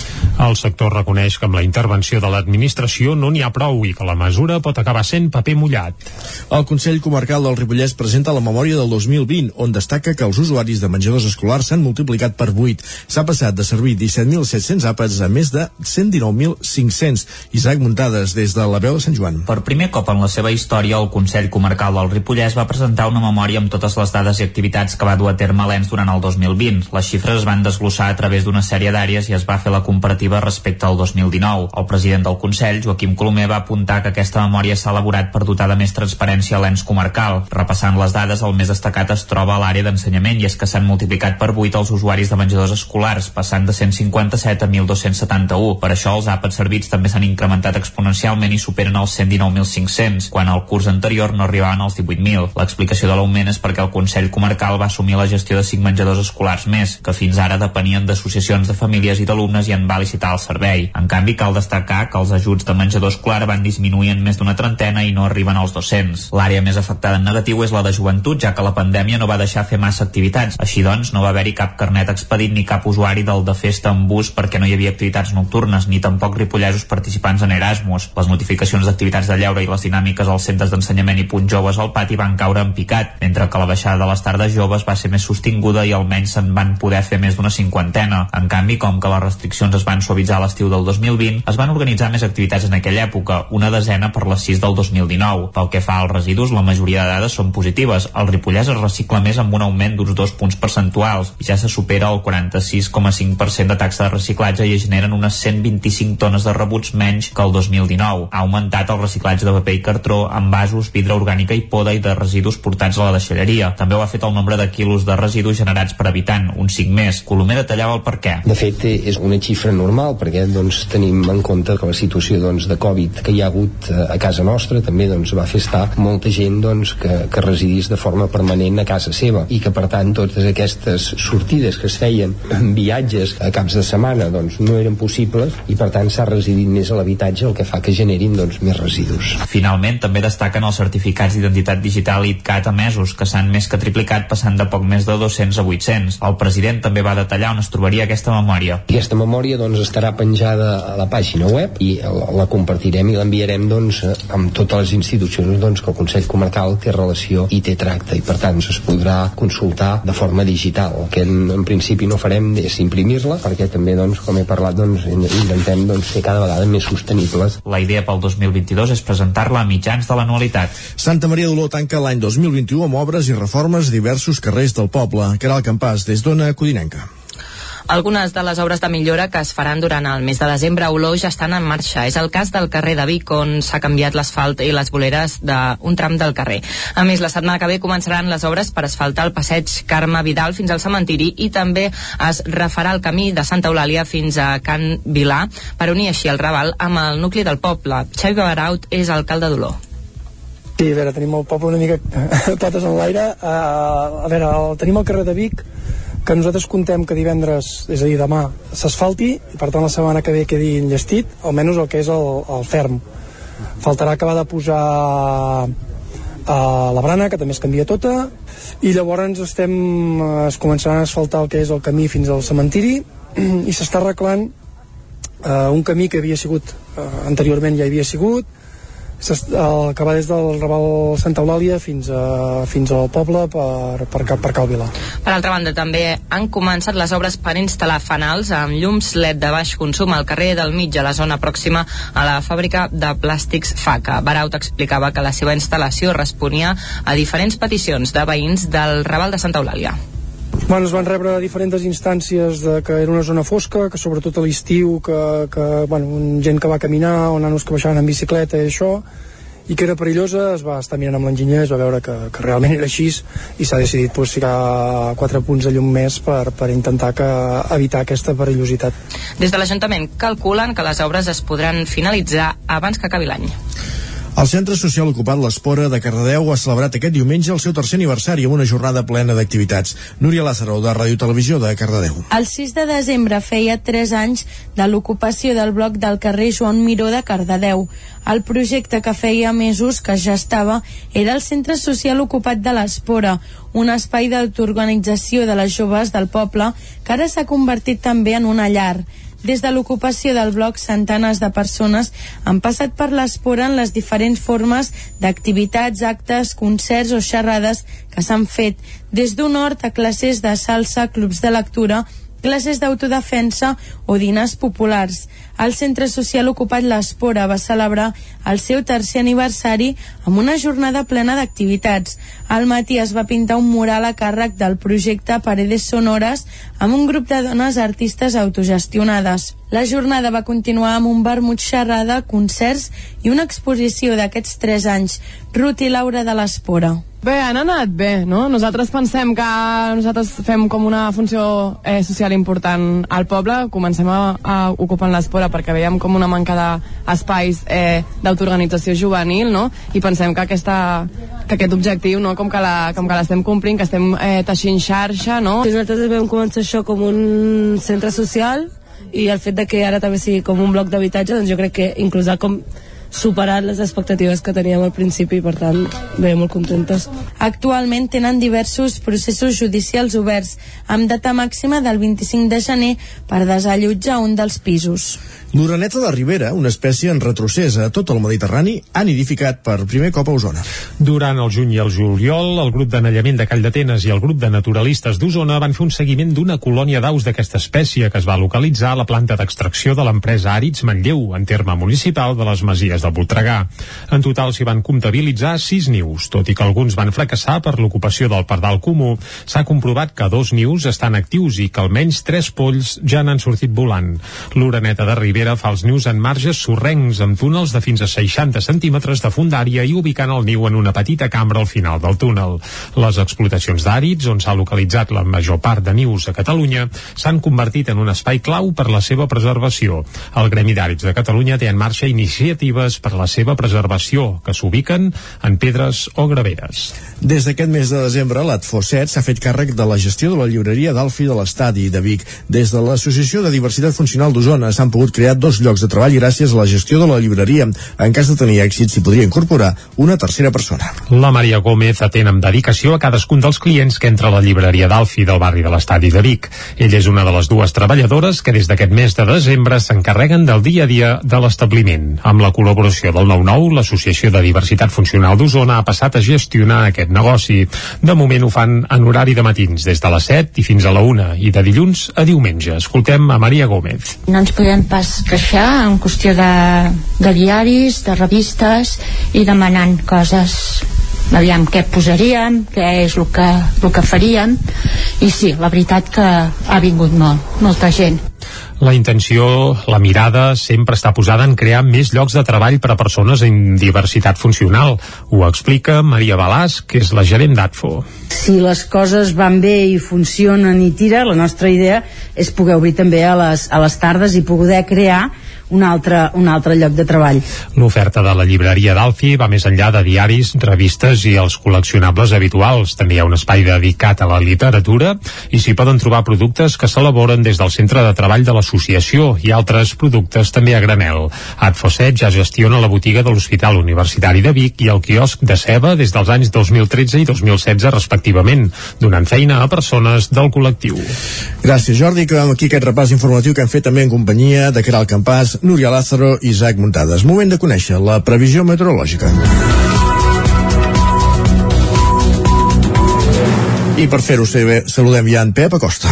El sector reconeix que amb la intervenció de l'administració no n'hi ha prou i que la mesura pot acabar sent paper mullat. El Consell Comarcal del Ripollès presenta la memòria del 2020, on destaca que els usuaris de menjadors escolars s'han multiplicat per 8. S'ha passat de servir 17.700 àpats a més de 119.500. Isaac Muntades, des de la veu de Sant Joan. Per primer cop en la seva història, el Consell Comarcal del Ripollès va presentar una memòria amb totes les dades i activitats que va dur a terme l'ENS durant el 2020. La les xifres es van desglossar a través d'una sèrie d'àrees i es va fer la comparativa respecte al 2019. El president del Consell, Joaquim Colomer, va apuntar que aquesta memòria s'ha elaborat per dotar de més transparència a l'ens comarcal. Repassant les dades, el més destacat es troba a l'àrea d'ensenyament i és que s'han multiplicat per 8 els usuaris de menjadors escolars, passant de 157 a 1.271. Per això els àpats servits també s'han incrementat exponencialment i superen els 119.500, quan el curs anterior no arribaven als 18.000. L'explicació de l'augment és perquè el Consell Comarcal va assumir la gestió de 5 menjadors escolars més, més, que fins ara depenien d'associacions de famílies i d'alumnes i en va licitar el servei. En canvi, cal destacar que els ajuts de menjador escolar van disminuir en més d'una trentena i no arriben als 200. L'àrea més afectada en negatiu és la de joventut, ja que la pandèmia no va deixar fer massa activitats. Així doncs, no va haver-hi cap carnet expedit ni cap usuari del de festa en bus perquè no hi havia activitats nocturnes, ni tampoc ripollesos participants en Erasmus. Les notificacions d'activitats de lleure i les dinàmiques als centres d'ensenyament i punts joves al pati van caure en picat, mentre que la baixada de les tardes joves va ser més sostinguda i almenys se'n van poder fer més d'una cinquantena. En canvi, com que les restriccions es van suavitzar a l'estiu del 2020, es van organitzar més activitats en aquella època, una desena per les 6 del 2019. Pel que fa als residus, la majoria de dades són positives. El Ripollès es recicla més amb un augment d'uns dos punts percentuals i ja se supera el 46,5% de taxa de reciclatge i es generen unes 125 tones de rebuts menys que el 2019. Ha augmentat el reciclatge de paper i cartró, envasos, vidre orgànica i poda i de residus portats a la deixalleria. També ho ha fet el nombre de quilos de residus generats per habitant, un 5 més. Colomer detallava el per què. De fet, és una xifra normal perquè doncs, tenim en compte que la situació doncs, de Covid que hi ha hagut eh, a casa nostra també doncs, va fer estar molta gent doncs, que, que residís de forma permanent a casa seva i que per tant totes aquestes sortides que es feien en viatges a caps de setmana doncs, no eren possibles i per tant s'ha residit més a l'habitatge el que fa que generin doncs, més residus. Finalment també destaquen els certificats d'identitat digital ITCAT emesos que s'han més que triplicat passant de poc més de 200 a 800. El president també també va detallar on es trobaria aquesta memòria. Aquesta memòria doncs, estarà penjada a la pàgina web i la, compartirem i l'enviarem doncs, amb totes les institucions doncs, que el Consell Comarcal té relació i té tracte i per tant es podrà consultar de forma digital. El que en, en principi no farem és imprimir-la perquè també, doncs, com he parlat, doncs, intentem doncs, fer cada vegada més sostenibles. La idea pel 2022 és presentar-la a mitjans de l'anualitat. Santa Maria d'Oló tanca l'any 2021 amb obres i reformes diversos carrers del poble. Caral Campàs, des d'Ona Codinenca. Algunes de les obres de millora que es faran durant el mes de desembre a Oló ja estan en marxa. És el cas del carrer de Vic, on s'ha canviat l'asfalt i les voleres d'un tram del carrer. A més, la setmana que ve començaran les obres per asfaltar el passeig Carme Vidal fins al cementiri i també es refarà el camí de Santa Eulàlia fins a Can Vilà per unir així el Raval amb el nucli del poble. Xavi Baraut és alcalde d'Oló. Sí, a veure, tenim el poble una mica potes en l'aire. Uh, a veure, el, tenim el carrer de Vic, que nosaltres contem que divendres, és a dir, demà, s'asfalti i per tant la setmana que ve quedi enllestit, almenys el que és el, el ferm. Faltarà acabar de posar a la Brana, que també es canvia tota, i llavors estem, eh, es començaran a asfaltar el que és el camí fins al cementiri i s'està arreglant eh, un camí que havia sigut eh, anteriorment ja havia sigut el que va des del Raval Santa Eulàlia fins, a, fins al poble per, per, per Cal Vilà. Per altra banda, també han començat les obres per instal·lar fanals amb llums LED de baix consum al carrer del mig, a la zona pròxima a la fàbrica de plàstics FACA. Baraut explicava que la seva instal·lació responia a diferents peticions de veïns del Raval de Santa Eulàlia. Bueno, es van rebre diferents instàncies de que era una zona fosca, que sobretot a l'estiu, que, que bueno, gent que va caminar, o nanos que baixaven en bicicleta i això, i que era perillosa, es va estar mirant amb l'enginyer, es va veure que, que realment era així i s'ha decidit pues, ficar quatre punts de llum més per, per intentar que, evitar aquesta perillositat. Des de l'Ajuntament calculen que les obres es podran finalitzar abans que acabi l'any. El Centre Social Ocupat l'Espora de Cardedeu ha celebrat aquest diumenge el seu tercer aniversari amb una jornada plena d'activitats. Núria Lázaro, de Ràdio Televisió de Cardedeu. El 6 de desembre feia 3 anys de l'ocupació del bloc del carrer Joan Miró de Cardedeu. El projecte que feia mesos que ja estava era el Centre Social Ocupat de l'Espora, un espai d'autoorganització de les joves del poble que ara s'ha convertit també en una llar. Des de l'ocupació del bloc, centenes de persones han passat per l'espora en les diferents formes d'activitats, actes, concerts o xerrades que s'han fet, des d'un hort a classes de salsa, clubs de lectura, classes d'autodefensa o dinars populars. El Centre Social Ocupat l'Espora va celebrar el seu tercer aniversari amb una jornada plena d'activitats. Al matí es va pintar un mural a càrrec del projecte Paredes Sonores amb un grup de dones artistes autogestionades. La jornada va continuar amb un vermut xerrada, concerts i una exposició d'aquests tres anys. Ruth i Laura de l'Espora. Bé, han anat bé, no? Nosaltres pensem que nosaltres fem com una funció eh, social important al poble, comencem a, a ocupar l'espora perquè veiem com una manca d'espais eh, d'autoorganització juvenil, no? I pensem que, aquesta, que aquest objectiu, no? com que l'estem complint, que estem eh, teixint xarxa, no? Nosaltres vam començar això com un centre social i el fet de que ara també sigui com un bloc d'habitatge, doncs jo crec que inclús com superat les expectatives que teníem al principi i per tant bé, molt contentes. Actualment tenen diversos processos judicials oberts amb data màxima del 25 de gener per desallotjar un dels pisos. L'oreneta de Ribera, una espècie en retrocés a tot el Mediterrani, ha nidificat per primer cop a Osona. Durant el juny i el juliol, el grup d'anellament de Call d'Atenes i el grup de naturalistes d'Osona van fer un seguiment d'una colònia d'aus d'aquesta espècie que es va localitzar a la planta d'extracció de l'empresa Àrids Manlleu, en terme municipal de les Masies de Voltregà. En total s'hi van comptabilitzar sis nius, tot i que alguns van fracassar per l'ocupació del pardal comú. S'ha comprovat que dos nius estan actius i que almenys tres polls ja n'han sortit volant. L'oreneta de Ribera Ribera fa els nius en marges sorrencs amb túnels de fins a 60 centímetres de fundària i ubicant el niu en una petita cambra al final del túnel. Les explotacions d'àrids, on s'ha localitzat la major part de nius a Catalunya, s'han convertit en un espai clau per la seva preservació. El Gremi d'Àrids de Catalunya té en marxa iniciatives per la seva preservació, que s'ubiquen en pedres o graveres. Des d'aquest mes de desembre, l'Atfoset s'ha fet càrrec de la gestió de la llibreria d'Alfi de l'Estadi de Vic. Des de l'Associació de Diversitat Funcional d'Osona s'han pogut crear dos llocs de treball gràcies a la gestió de la llibreria. En cas de tenir èxit, s'hi podria incorporar una tercera persona. La Maria Gómez atén amb dedicació a cadascun dels clients que entra a la llibreria d'Alfi del barri de l'Estadi de Vic. Ell és una de les dues treballadores que des d'aquest mes de desembre s'encarreguen del dia a dia de l'establiment. Amb la col·laboració del 9-9, l'Associació de Diversitat Funcional d'Osona ha passat a gestionar aquest negoci. De moment ho fan en horari de matins, des de les 7 i fins a la 1 i de dilluns a diumenge. Escoltem a Maria Gómez. No ens podem pas queixar en qüestió de, de diaris, de revistes i demanant coses. Aviam què posaríem, què és el que, el que faríem. I sí, la veritat que ha vingut molt, molta gent la intenció, la mirada, sempre està posada en crear més llocs de treball per a persones amb diversitat funcional. Ho explica Maria Balàs, que és la gerent d'ATFO. Si les coses van bé i funcionen i tira, la nostra idea és poder obrir també a les, a les tardes i poder crear un altre, un altre lloc de treball. L'oferta de la llibreria d'Alfi va més enllà de diaris, revistes i els col·leccionables habituals. També hi ha un espai dedicat a la literatura i s'hi poden trobar productes que s'elaboren des del centre de treball de l'associació i altres productes també a granel. Adfoset ja gestiona la botiga de l'Hospital Universitari de Vic i el quiosc de Ceba des dels anys 2013 i 2016 respectivament, donant feina a persones del col·lectiu. Gràcies, Jordi. Acabem aquí aquest repàs informatiu que hem fet també en companyia de Caral Campàs, Núria Lázaro i Isaac Muntades. Moment de conèixer la previsió meteorològica. I per fer-ho saludem ja en Pep Acosta.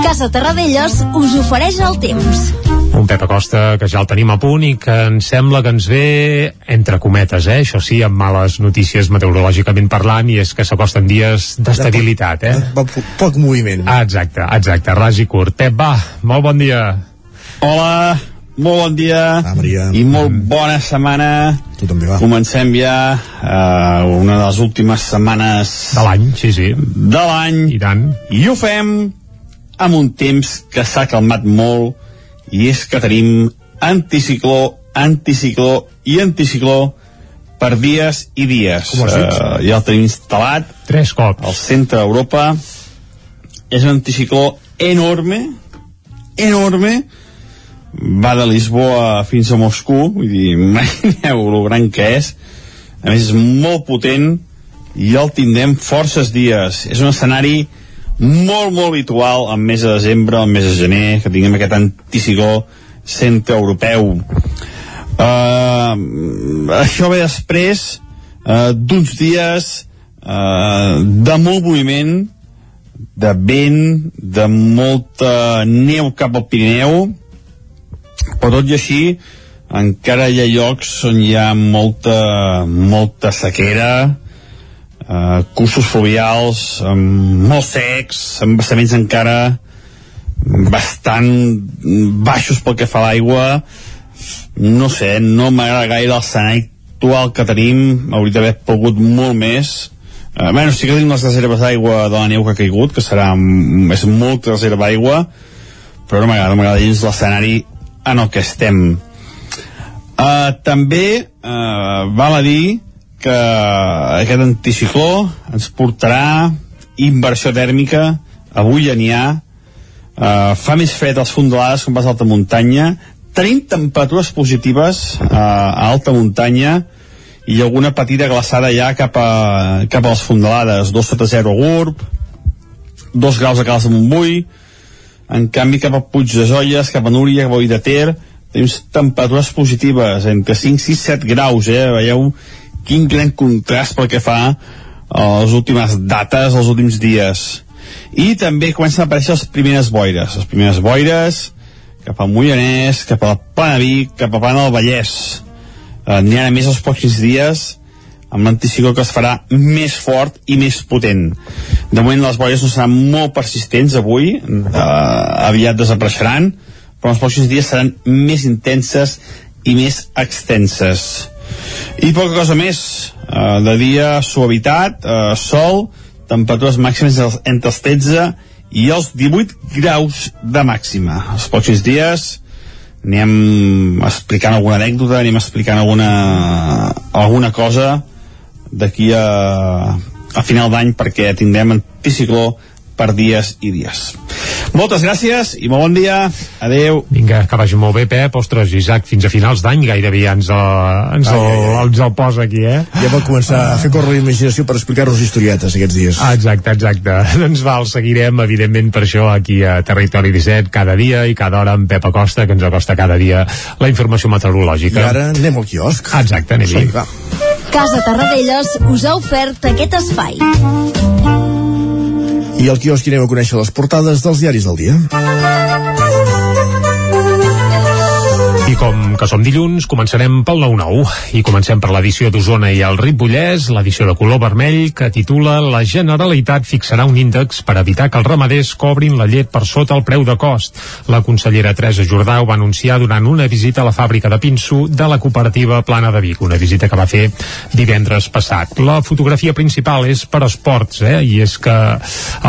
Casa Terradellos us ofereix el temps. Un Pep Acosta que ja el tenim a punt i que ens sembla que ens ve entre cometes, eh? això sí, amb males notícies meteorològicament parlant i és que s'acosten dies d'estabilitat. Eh? Poc, poc moviment. Ah, exacte, exacte, ras i curt. Pep, va, molt bon dia. Hola, molt bon dia ah, Maria. i molt bona setmana. Tu també va. Comencem ja uh, una de les últimes setmanes de l'any, sí, sí. De l'any. I tant. I ho fem amb un temps que s'ha calmat molt i és que tenim anticicló, anticicló i anticicló per dies i dies. Com uh, ja el tenim instal·lat. Tres cops. Al centre d'Europa. És un anticicló enorme, enorme, va de Lisboa fins a Moscou, vull dir, imagineu el gran que és. A més, és molt potent i el tindrem forces dies. És un escenari molt, molt habitual al mes de desembre, al mes de gener, que tinguem aquest anticicló centre-europeu. Uh, això ve després uh, d'uns dies uh, de molt moviment, de vent, de molta neu cap al Pirineu, però tot i així encara hi ha llocs on hi ha molta, molta sequera, uh, cursos fluvials um, molt secs, amb vessaments encara bastant baixos pel que fa a l'aigua. No sé, no m'agrada gaire l'escenari actual que tenim. Hauria d'haver pogut molt més. Uh, bueno, sí que tenim les reserves d'aigua de la neu que ha caigut, que serà és molta reserva d'aigua però no m'agrada, m'agrada gens l'escenari en el que estem. Uh, també uh, val a dir que aquest anticicló ens portarà inversió tèrmica. Avui ja n'hi ha uh, fa més fred als fondalades com vas a alta muntanya. Tenim temperatures positives uh, a alta muntanya i alguna petita glaçada ja cap a, cap a les fondalades 2 sota 0 a Gurb 2 graus a Cales de Montbui. En canvi cap a Puig de Zolles cap a Núria, cap a de Ter tenim temperatures positives entre 5, 6, 7 graus eh? veieu quin gran contrast pel que fa a les últimes dates, els últims dies. I també comencen a aparèixer les primeres boires. Les primeres boires cap al Moianès, cap a la Plana Vic, cap a Plana del Vallès. Eh, N'hi ha més els pocs dies amb l'anticicló que es farà més fort i més potent. De moment les boires no seran molt persistents avui, eh, aviat desapareixeran, però els pròxims dies seran més intenses i més extenses. I poca cosa més. Uh, de dia, suavitat, uh, sol, temperatures màximes entre els 13 i els 18 graus de màxima. Els pròxims dies anem explicant alguna anècdota, anem explicant alguna, alguna cosa d'aquí a, a final d'any perquè tindrem anticicló per dies i dies. Moltes gràcies i molt bon dia. Adeu. Vinga, que vagi molt bé, Pep. Ostres, Isaac, fins a finals d'any gairebé ja ens, el, ens, el, ai, ai. ens el posa aquí, eh? Ja va començar a fer córrer la imaginació per explicar-nos historietes aquests dies. Ah, exacte, exacte. doncs va, el seguirem, evidentment, per això aquí a Territori 17 cada dia i cada hora amb Pep Acosta, que ens acosta cada dia la informació meteorològica. I ara anem al quiosc. Ah, exacte, anem-hi. Casa Tarradellas us ha ofert aquest espai. I al quiosc anem a conèixer les portades dels diaris del dia. I com que som dilluns, començarem pel 9-9 i comencem per l'edició d'Osona i el Ripollès, l'edició de color vermell que titula La Generalitat fixarà un índex per evitar que els ramaders cobrin la llet per sota el preu de cost. La consellera Teresa Jordà ho va anunciar durant una visita a la fàbrica de pinso de la cooperativa Plana de Vic, una visita que va fer divendres passat. La fotografia principal és per esports, eh? i és que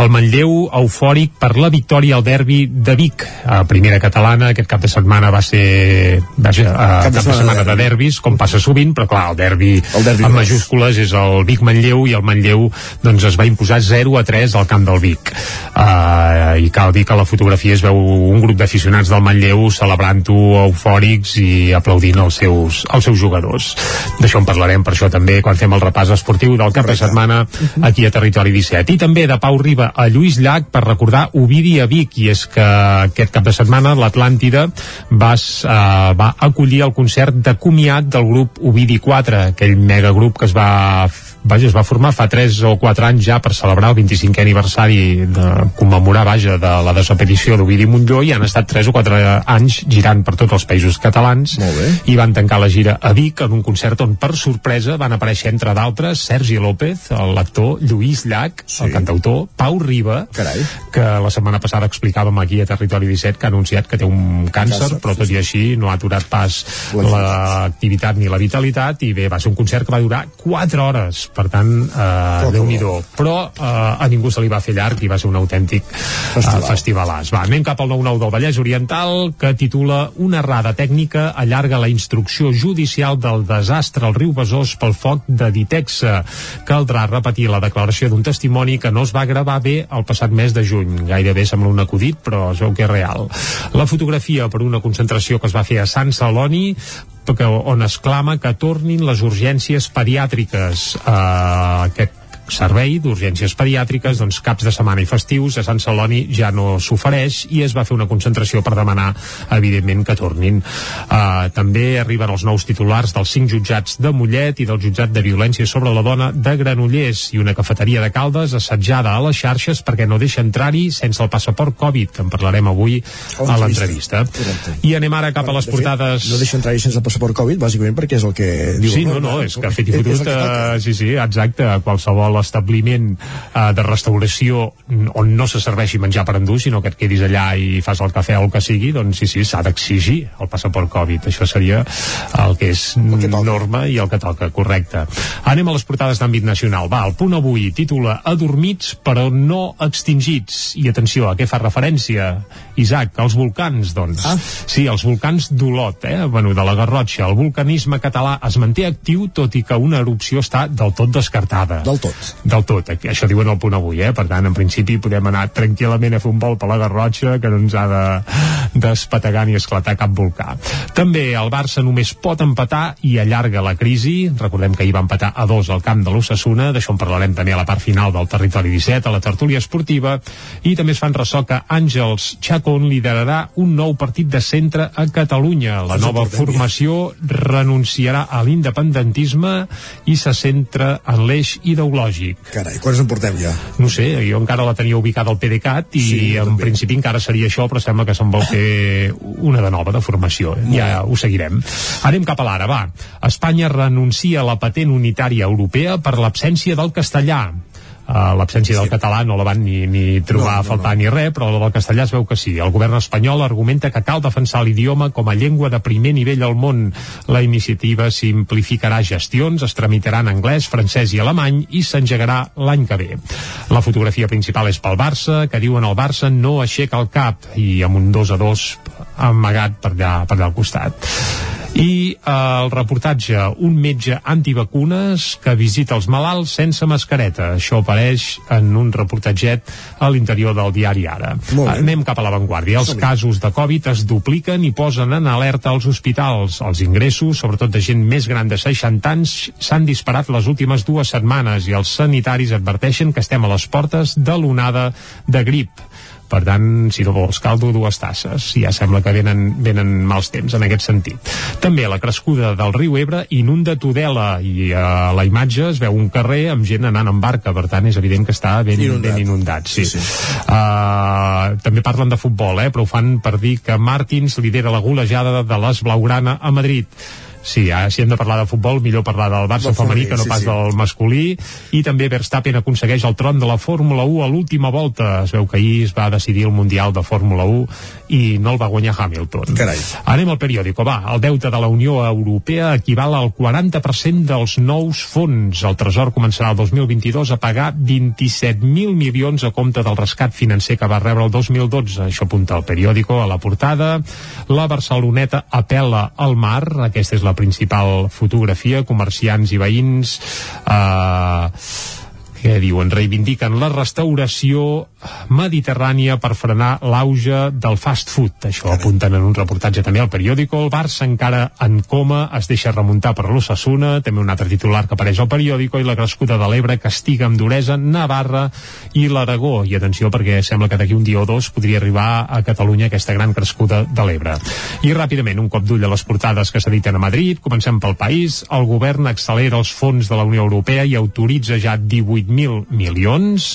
el Manlleu eufòric per la victòria al derbi de Vic, a primera catalana, aquest cap de setmana va ser vaja, cap, de, cap de setmana de derbis, com passa sovint, però clar, el derbi, el derbi en majúscules és el Vic-Manlleu i el Manlleu doncs, es va imposar 0 a 3 al camp del Vic. Uh, I cal dir que a la fotografia es veu un grup d'aficionats del Manlleu celebrant-ho eufòrics i aplaudint els seus, els seus jugadors. D'això en parlarem per això també quan fem el repàs esportiu del cap de setmana aquí a Territori 17. I també de Pau Riba a Lluís Llach per recordar Ovidi a Vic, i és que aquest cap de setmana l'Atlàntida va, uh, va acollir el concert de comiat del grup Ovidi 4, aquell megagrup que es va vaja, es va formar fa 3 o 4 anys ja per celebrar el 25è aniversari de commemorar, vaja, de la desaparició d'Ovidi Montlló i han estat 3 o 4 anys girant per tots els països catalans i van tancar la gira a Vic en un concert on per sorpresa van aparèixer entre d'altres Sergi López, l'actor Lluís Llach, sí. el cantautor, Pau Riba Carai. que la setmana passada explicàvem aquí a Territori 17 que ha anunciat que té un càncer, càncer però tot sí, i així no ha aturat pas l'activitat ni la vitalitat i bé, va ser un concert que va durar 4 hores per tant, eh, déu nhi però eh, a ningú se li va fer llarg i va ser un autèntic Festival. eh, festivalàs. Va, anem cap al 9-9 del Vallès Oriental que titula Una errada tècnica allarga la instrucció judicial del desastre al riu Besòs pel foc de Ditexa. Caldrà repetir la declaració d'un testimoni que no es va gravar bé el passat mes de juny. Gairebé sembla un acudit, però es veu que és real. La fotografia per una concentració que es va fer a Sant Celoni on es clama que tornin les urgències pediàtriques. Uh, aquest servei d'urgències pediàtriques, doncs caps de setmana i festius a Sant Celoni ja no s'ofereix i es va fer una concentració per demanar evidentment que tornin. Uh, també arriben els nous titulars dels cinc jutjats de Mollet i del jutjat de violència sobre la dona de Granollers i una cafeteria de Caldes assetjada a les xarxes perquè no deixa entrar-hi sense el passaport Covid, que en parlarem avui a l'entrevista. I anem ara cap a les portades... no deixa entrar-hi sense el passaport Covid, bàsicament perquè és el que diu Sí, no, no, és que fet i fotut, sí, sí, exacte, qualsevol establiment uh, de restauració on no se serveixi menjar per endur, sinó que et quedis allà i fas el cafè o el que sigui, doncs sí, sí, s'ha d'exigir el passaport Covid. Això seria el que és el que norma i el que toca, correcte. Anem a les portades d'àmbit nacional. Va, el punt avui titula Adormits però no extingits. I atenció, a què fa referència, Isaac? Els volcans, doncs. Ah. Sí, els volcans d'Olot, eh? Bueno, de la Garrotxa. El vulcanisme català es manté actiu tot i que una erupció està del tot descartada. Del tot del tot, això diuen el punt avui eh? per tant en principi podem anar tranquil·lament a fer un vol per la Garrotxa que no ens ha de despategar ni esclatar cap volcà. També el Barça només pot empatar i allarga la crisi. Recordem que hi va empatar a dos al camp de l'Ossassuna d'això en parlarem també a la part final del territori 17 a la tertúlia esportiva. I també es fan ressò que Àngels Chacón liderarà un nou partit de centre a Catalunya. La nova formació renunciarà a l'independentisme i se centra en l'eix ideològic Carai, quants en portem ja? No sé, jo encara la tenia ubicada al PDeCAT i sí, en també. principi encara seria això, però sembla que se'n vol fer una de nova, de formació. Ja ho seguirem. Anem cap a l'ara, va. Espanya renuncia a la patent unitària europea per l'absència del castellà uh, l'absència del català no la van ni, ni trobar no, no, a faltar no. ni res, però del castellà es veu que sí. El govern espanyol argumenta que cal defensar l'idioma com a llengua de primer nivell al món. La iniciativa simplificarà gestions, es tramitarà en anglès, francès i alemany i s'engegarà l'any que ve. La fotografia principal és pel Barça, que diuen el Barça no aixeca el cap i amb un 2 a 2 amagat per allà, per allà al costat i eh, el reportatge un metge antivacunes que visita els malalts sense mascareta. Això apareix en un reportatget a l'interior del diari Ara. Anem cap a l'avantguàrdia. Els casos de Covid es dupliquen i posen en alerta als hospitals. Els ingressos, sobretot de gent més gran de 60 anys s'han disparat les últimes dues setmanes i els sanitaris adverteixen que estem a les portes de l'onada de grip per tant, si no vols caldo, dues tasses ja sembla que venen, venen mals temps en aquest sentit. També la crescuda del riu Ebre inunda Tudela i a la imatge es veu un carrer amb gent anant en barca, per tant és evident que està ben inundat, ben inundat sí. sí, sí. Uh, també parlen de futbol, eh, però ho fan per dir que Martins lidera la golejada de les Blaugrana a Madrid Sí, ja, si hem de parlar de futbol, millor parlar del Barça femení que no sí, pas sí. del masculí. I també Verstappen aconsegueix el tron de la Fórmula 1 a l'última volta. Es veu que ahir es va decidir el Mundial de Fórmula 1 i no el va guanyar Hamilton. Carai. Anem al periòdico. Va, el deute de la Unió Europea equival al 40% dels nous fons. El Tresor començarà el 2022 a pagar 27.000 milions a compte del rescat financer que va rebre el 2012. Això apunta el periòdico a la portada. La Barceloneta apela al mar. Aquesta és la la principal fotografia, comerciants i veïns. Eh, que diuen reivindiquen la restauració mediterrània per frenar l'auge del fast food. Això apunten en un reportatge també al periòdico. El Barça encara en coma es deixa remuntar per l'Ossassuna, també un altre titular que apareix al periòdico, i la crescuda de l'Ebre castiga amb duresa Navarra i l'Aragó. I atenció perquè sembla que d'aquí un dia o dos podria arribar a Catalunya aquesta gran crescuda de l'Ebre. I ràpidament, un cop d'ull a les portades que s'editen a Madrid. Comencem pel país. El govern accelera els fons de la Unió Europea i autoritza ja 18 1.000 milions.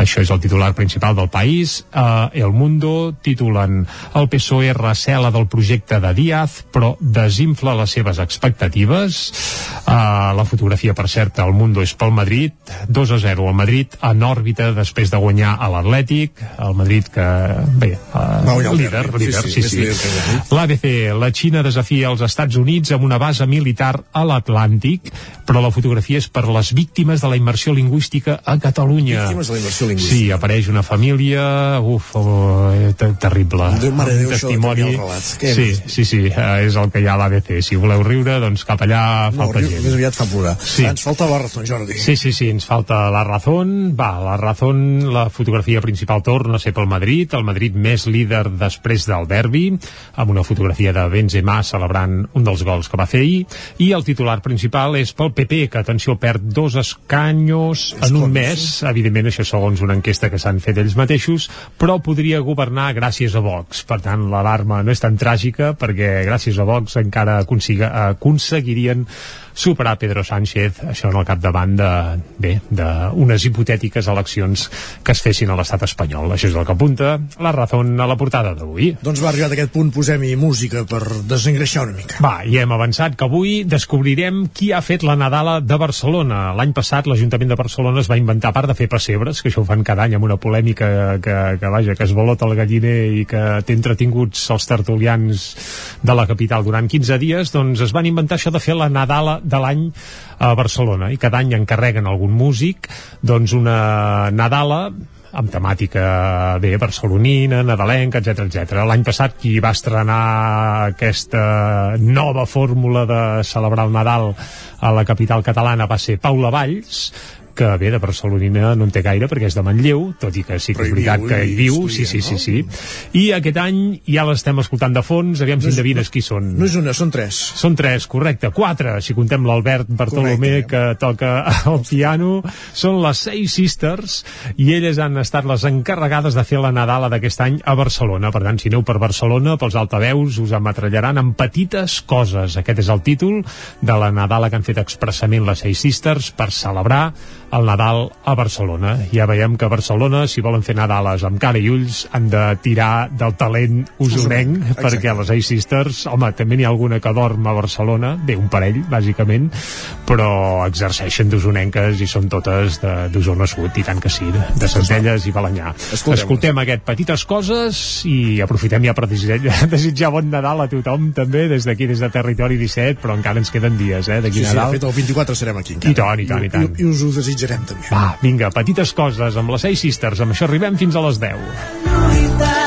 Això és el titular principal del país. Uh, El Mundo titulen el PSOE recela del projecte de Díaz, però desinfla les seves expectatives. Uh, la fotografia, per cert, El Mundo és pel Madrid. 2 a 0 al Madrid, en òrbita després de guanyar a l'Atlètic. El Madrid que, bé, uh, líder, líder, sí, sí. sí, sí. L'ABC, la Xina desafia els Estats Units amb una base militar a l'Atlàntic, però la fotografia és per les víctimes de la immersió lingüística lingüística a Catalunya. Víctimes de la immersió lingüística. Sí, apareix una família, uf, oh, terrible. Déu, mare Déu, testimoni. Sí, sí, sí, eh, és el que hi ha a l'ABC. Si voleu riure, doncs cap allà no, falta gent. Més aviat fa plorar. Sí. Ens falta la raó, Jordi. Sí, sí, sí, ens falta la raó. Va, la raó, la fotografia principal torna a ser pel Madrid, el Madrid més líder després del derbi, amb una fotografia de Benzema celebrant un dels gols que va fer ahir, i el titular principal és pel PP, que, atenció, perd dos escanyos en un mes, evidentment això segons una enquesta que s'han fet ells mateixos, però podria governar gràcies a Vox. Per tant, l'alarma no és tan tràgica perquè gràcies a Vox encara aconseguirien superar Pedro Sánchez, això en el capdavant de, bé, d'unes hipotètiques eleccions que es fessin a l'estat espanyol. Això és el que apunta la raó a la portada d'avui. Doncs va arribar d'aquest punt, posem-hi música per desengreixar una mica. Va, i hem avançat que avui descobrirem qui ha fet la Nadala de Barcelona. L'any passat l'Ajuntament de Barcelona es va inventar, a part de fer pessebres, que això ho fan cada any amb una polèmica que, que vaja, que es volota el galliner i que té entretinguts els tertulians de la capital durant 15 dies, doncs es van inventar això de fer la Nadala de l'any a Barcelona i cada any encarreguen algun músic doncs una Nadala amb temàtica bé barcelonina, nadalenca, etc etc. L'any passat qui va estrenar aquesta nova fórmula de celebrar el Nadal a la capital catalana va ser Paula Valls, que ve de Barcelonina no en té gaire perquè és de Manlleu, tot i que sí que és veritat que hi viu, sí, sí, sí, sí. I aquest any ja l'estem escoltant de fons, aviam si endevines qui són. No és una, són tres. Són tres, correcte, quatre, si contem l'Albert Bartolomé que toca el piano. Són les Seis Sisters i elles han estat les encarregades de fer la Nadala d'aquest any a Barcelona. Per tant, si aneu per Barcelona, pels altaveus, us amatrellaran amb petites coses. Aquest és el títol de la Nadala que han fet expressament les Seis Sisters per celebrar el Nadal a Barcelona. Ja veiem que a Barcelona, si volen fer Nadales amb cara i ulls, han de tirar del talent usonenc, Exacte. perquè les Eight Sisters, home, també n'hi ha alguna que dorm a Barcelona, bé, un parell, bàsicament, però exerceixen d'usonenques i són totes d'Osona Sud, i tant que sí, de, de Centelles i Balanyà. Escoltem, Escoltem aquest Petites Coses i aprofitem ja per desitjar, bon Nadal a tothom, també, des d'aquí, des de Territori 17, però encara ens queden dies, eh, d'aquí sí, Nadal. Sí, de fet, el 24 serem aquí encara. I tant, i tant, i tant. I, i us ho desitjarem també. Va, vinga, petites coses amb les Seis Sisters. Amb això arribem fins a les 10.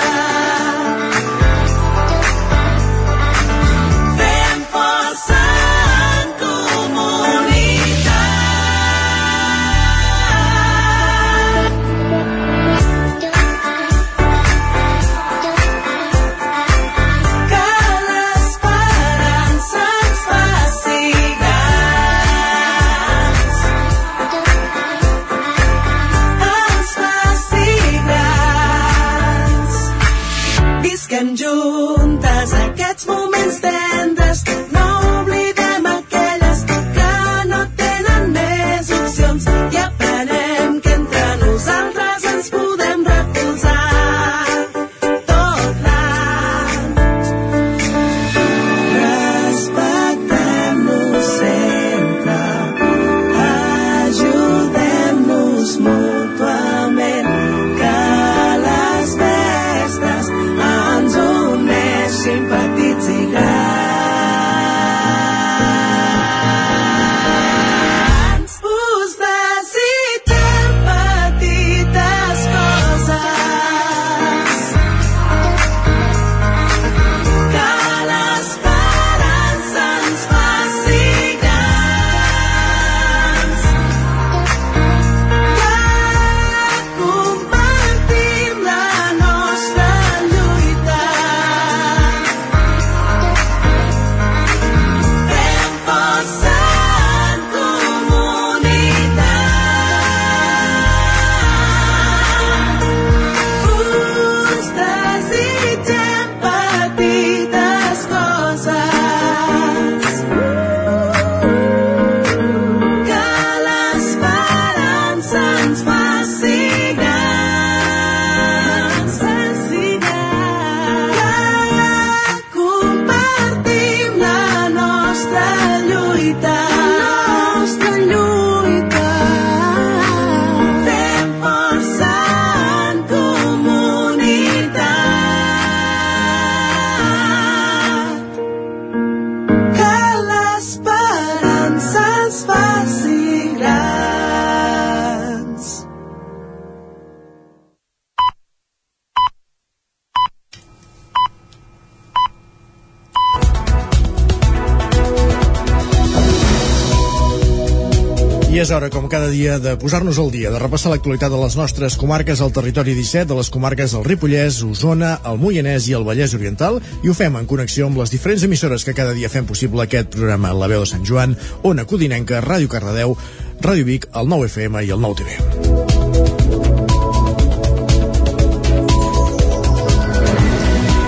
És hora, com cada dia, de posar-nos al dia, de repassar l'actualitat de les nostres comarques al territori 17, de les comarques del Ripollès, Osona, el Moianès i el Vallès Oriental, i ho fem en connexió amb les diferents emissores que cada dia fem possible aquest programa La Veu de Sant Joan, Ona Codinenca, Ràdio Cardedeu, Ràdio Vic, el 9 FM i el 9 TV.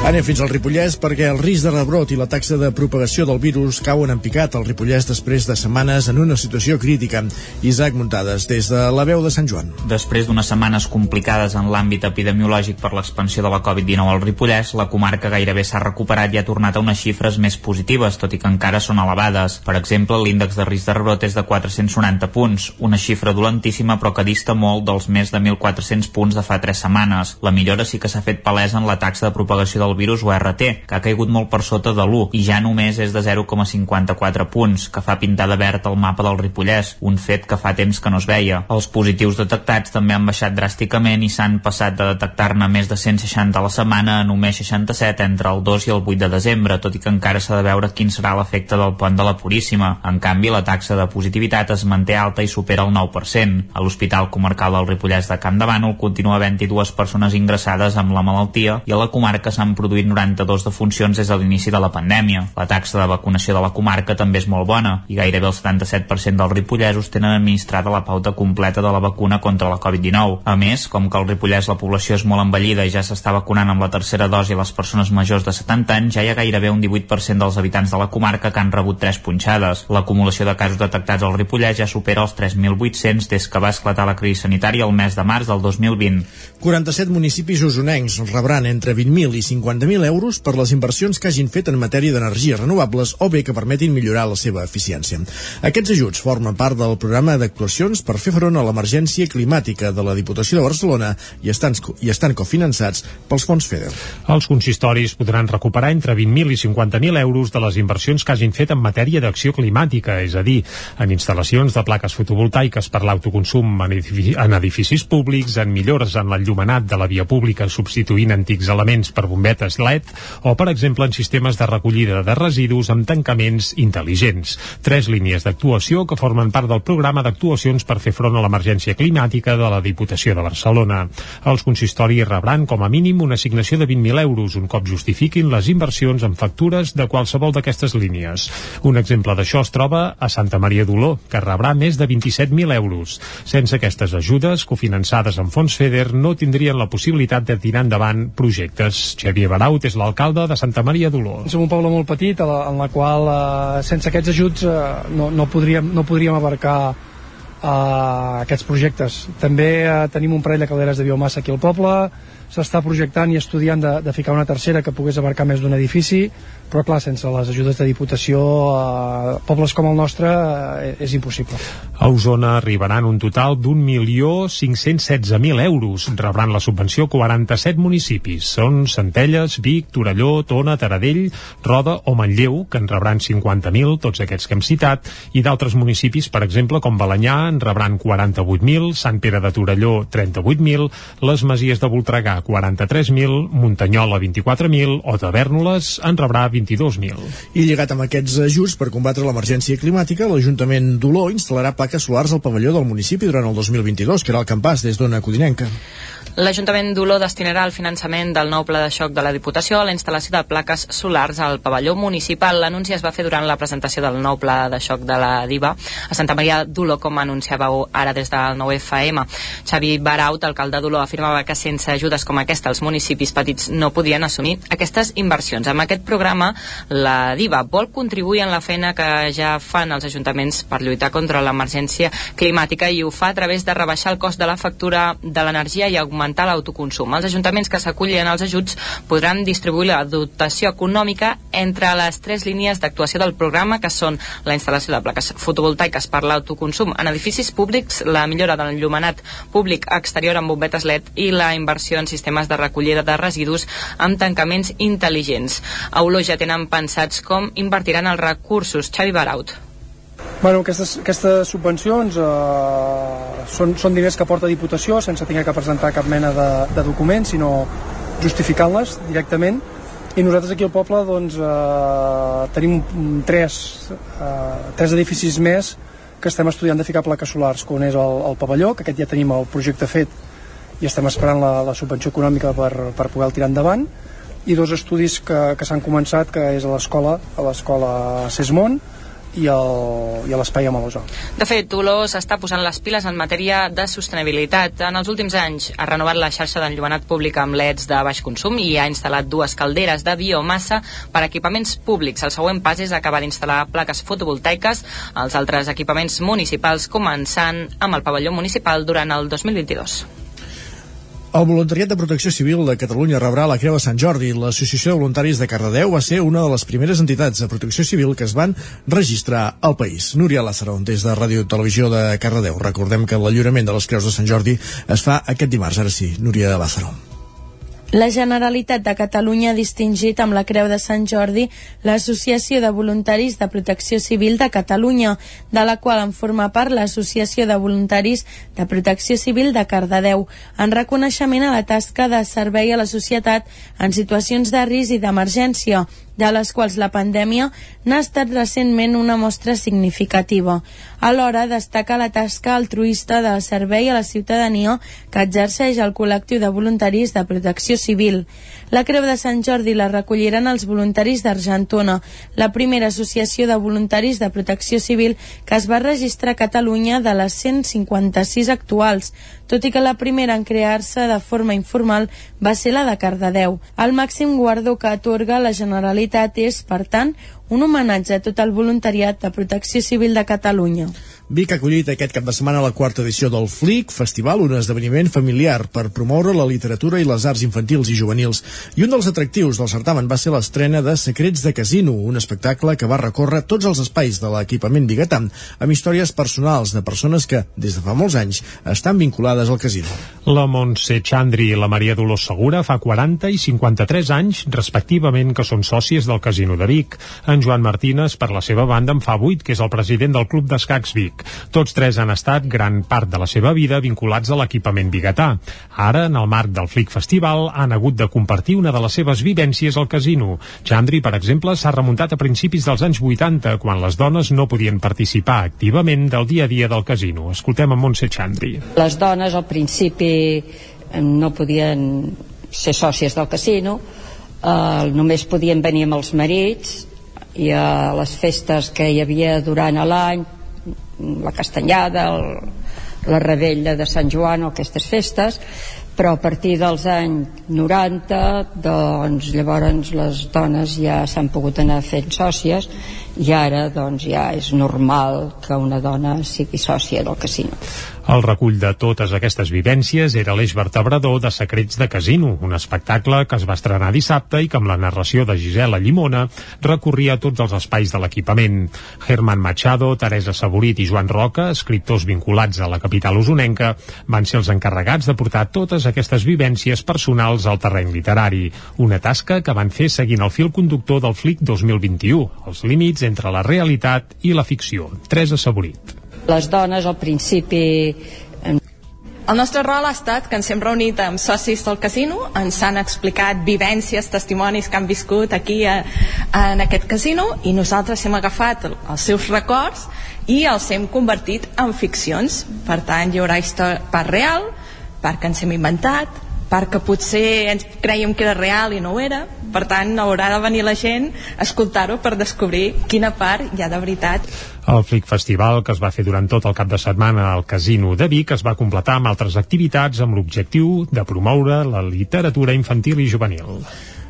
Anem fins al Ripollès perquè el risc de rebrot i la taxa de propagació del virus cauen en picat al Ripollès després de setmanes en una situació crítica. Isaac Muntades, des de la veu de Sant Joan. Després d'unes setmanes complicades en l'àmbit epidemiològic per l'expansió de la Covid-19 al Ripollès, la comarca gairebé s'ha recuperat i ha tornat a unes xifres més positives, tot i que encara són elevades. Per exemple, l'índex de risc de rebrot és de 490 punts, una xifra dolentíssima però que dista molt dels més de 1.400 punts de fa tres setmanes. La millora sí que s'ha fet palesa en la taxa de propagació del virus URT, que ha caigut molt per sota de l'1 i ja només és de 0,54 punts, que fa pintar de verd el mapa del Ripollès, un fet que fa temps que no es veia. Els positius detectats també han baixat dràsticament i s'han passat de detectar-ne més de 160 a la setmana a només 67 entre el 2 i el 8 de desembre, tot i que encara s'ha de veure quin serà l'efecte del pont de la Puríssima. En canvi, la taxa de positivitat es manté alta i supera el 9%. A l'Hospital Comarcal del Ripollès de Camp de Bànol continua 22 persones ingressades amb la malaltia i a la comarca s'han produït produït 92 defuncions des de l'inici de la pandèmia. La taxa de vacunació de la comarca també és molt bona i gairebé el 77% dels ripollesos tenen administrada la pauta completa de la vacuna contra la Covid-19. A més, com que al Ripollès la població és molt envellida i ja s'està vacunant amb la tercera dosi les persones majors de 70 anys, ja hi ha gairebé un 18% dels habitants de la comarca que han rebut tres punxades. L'acumulació de casos detectats al Ripollès ja supera els 3.800 des que va esclatar la crisi sanitària el mes de març del 2020. 47 municipis usonencs rebran entre 20.000 i 50.000 euros per les inversions que hagin fet en matèria d'energies renovables o bé que permetin millorar la seva eficiència. Aquests ajuts formen part del programa d'actuacions per fer front a l'emergència climàtica de la Diputació de Barcelona i estan, i estan cofinançats pels fons FEDER. Els consistoris podran recuperar entre 20.000 i 50.000 euros de les inversions que hagin fet en matèria d'acció climàtica, és a dir, en instal·lacions de plaques fotovoltaiques per l'autoconsum en, edifici, en edificis públics, en millores en l'enllumenat de la via pública substituint antics elements per bombetes LED o, per exemple, en sistemes de recollida de residus amb tancaments intel·ligents. Tres línies d'actuació que formen part del programa d'actuacions per fer front a l'emergència climàtica de la Diputació de Barcelona. Els consistoris rebran com a mínim una assignació de 20.000 euros un cop justifiquin les inversions en factures de qualsevol d'aquestes línies. Un exemple d'això es troba a Santa Maria d'Oló, que rebrà més de 27.000 euros. Sense aquestes ajudes, cofinançades amb fons FEDER, no tindrien la possibilitat de tirar endavant projectes. Xavier Baraut és l'alcalde de Santa Maria d'Oló. Som un poble molt petit la, en la qual eh, sense aquests ajuts eh, no, no, podríem, no podríem abarcar eh, aquests projectes. També eh, tenim un parell de calderes de biomassa aquí al poble, s'està projectant i estudiant de, de ficar una tercera que pogués abarcar més d'un edifici, però clar, sense les ajudes de diputació a pobles com el nostre eh, és impossible. A Osona arribaran un total d'un milió 516.000 euros. Rebran la subvenció 47 municipis. Són Centelles, Vic, Torelló, Tona, Taradell, Roda o Manlleu, que en rebran 50.000, tots aquests que hem citat, i d'altres municipis, per exemple, com Balanyà, en rebran 48.000, Sant Pere de Torelló, 38.000, les Masies de Voltregà, 43.000, Muntanyola, 24.000, o Tavernoles en rebrà 22.000. I lligat amb aquests ajuts per combatre l'emergència climàtica, l'Ajuntament d'Oló instal·larà plaques solars al pavelló del municipi durant el 2022, que era el campàs des d'Ona Codinenca. L'Ajuntament d'Oló destinarà el finançament del nou pla de xoc de la Diputació a la instal·lació de plaques solars al pavelló municipal. L'anunci es va fer durant la presentació del nou pla de xoc de la DIVA a Santa Maria d'Oló, com anunciàveu ara des del 9FM. Xavi Baraut, alcalde d'Oló, afirmava que sense ajudes com aquesta els municipis petits no podien assumir aquestes inversions. Amb aquest programa, la DIVA vol contribuir en la feina que ja fan els ajuntaments per lluitar contra l'emergència climàtica i ho fa a través de rebaixar el cost de la factura de l'energia i augmentar augmentar l'autoconsum. Els ajuntaments que s'acullin als ajuts podran distribuir la dotació econòmica entre les tres línies d'actuació del programa, que són la instal·lació de plaques fotovoltaiques per l'autoconsum en edificis públics, la millora de l'enllumenat públic exterior amb bombetes LED i la inversió en sistemes de recollida de residus amb tancaments intel·ligents. A Olor ja tenen pensats com invertiran els recursos. Xavi Baraut. Bueno, aquestes, aquestes subvencions eh, són, són diners que porta Diputació sense tenir que presentar cap mena de, de document, sinó justificant-les directament. I nosaltres aquí al poble doncs, eh, tenim tres, eh, tres edificis més que estem estudiant de ficar plaques solars, quan és el, el pavelló, que aquest ja tenim el projecte fet i estem esperant la, la subvenció econòmica per, per poder tirar endavant, i dos estudis que, que s'han començat, que és a l'escola, a l'escola Sesmont, i, a l'espai a Malosa. De fet, Olor s'està posant les piles en matèria de sostenibilitat. En els últims anys ha renovat la xarxa d'enllumenat públic amb leds de baix consum i ha instal·lat dues calderes de biomassa per a equipaments públics. El següent pas és acabar d'instal·lar plaques fotovoltaiques als altres equipaments municipals, començant amb el pavelló municipal durant el 2022. El Voluntariat de Protecció Civil de Catalunya rebrà la Creu de Sant Jordi. L'Associació de Voluntaris de Cardedeu va ser una de les primeres entitats de protecció civil que es van registrar al país. Núria Lázaro, des de Ràdio Televisió de Cardedeu. Recordem que l'allurament de les Creus de Sant Jordi es fa aquest dimarts. Ara sí, Núria Lázaro. La Generalitat de Catalunya ha distingit amb la Creu de Sant Jordi l'Associació de Voluntaris de Protecció Civil de Catalunya, de la qual en forma part l'Associació de Voluntaris de Protecció Civil de Cardedeu, en reconeixement a la tasca de servei a la societat en situacions de risc i d'emergència, de les quals la pandèmia n'ha estat recentment una mostra significativa. Alhora, destaca la tasca altruista de servei a la ciutadania que exerceix el col·lectiu de voluntaris de protecció civil. La Creu de Sant Jordi la recolliran els voluntaris d'Argentona, la primera associació de voluntaris de protecció civil que es va registrar a Catalunya de les 156 actuals, tot i que la primera en crear-se de forma informal va ser la de Cardedeu. El màxim guardó que atorga la Generalitat és, per tant, un homenatge a tot el voluntariat de protecció civil de Catalunya. Vic ha acollit aquest cap de setmana la quarta edició del FLIC, festival, un esdeveniment familiar per promoure la literatura i les arts infantils i juvenils. I un dels atractius del certamen va ser l'estrena de Secrets de Casino, un espectacle que va recórrer tots els espais de l'equipament biguetà amb històries personals de persones que, des de fa molts anys, estan vinculades al casino. La Montse Chandri i la Maria Dolors Segura fa 40 i 53 anys, respectivament, que són sòcies del Casino de Vic. En Joan Martínez, per la seva banda, en fa 8, que és el president del Club d'Escacs Vic. Tots tres han estat gran part de la seva vida vinculats a l'equipament biguetà. Ara, en el marc del Flick Festival, han hagut de compartir una de les seves vivències al casino. Chandri, per exemple, s'ha remuntat a principis dels anys 80, quan les dones no podien participar activament del dia a dia del casino. Escoltem a Montse Chandri. Les dones al principi no podien ser sòcies del casino, eh, només podien venir amb els marits i a les festes que hi havia durant l'any la castanyada, el, la rebella de Sant Joan o aquestes festes, però a partir dels anys 90 doncs llavors les dones ja s'han pogut anar fent sòcies i ara doncs ja és normal que una dona sigui sòcia del casino. El recull de totes aquestes vivències era l'eix vertebrador de Secrets de Casino, un espectacle que es va estrenar dissabte i que amb la narració de Gisela Llimona recorria tots els espais de l'equipament. Germán Machado, Teresa Saborit i Joan Roca, escriptors vinculats a la capital usonenca, van ser els encarregats de portar totes aquestes vivències personals al terreny literari, una tasca que van fer seguint el fil conductor del FLIC 2021, els límits entre la realitat i la ficció. Teresa Saborit. Les dones al principi el nostre rol ha estat que ens hem reunit amb socis del casino, ens han explicat vivències, testimonis que han viscut aquí a, a, en aquest casino i nosaltres hem agafat els seus records i els hem convertit en ficcions. Per tant, hi haurà part real, part que ens hem inventat, part que potser ens creiem que era real i no ho era. Per tant, haurà de venir la gent a escoltar-ho per descobrir quina part hi ha de veritat. El Flick Festival, que es va fer durant tot el cap de setmana al Casino de Vic, es va completar amb altres activitats amb l'objectiu de promoure la literatura infantil i juvenil.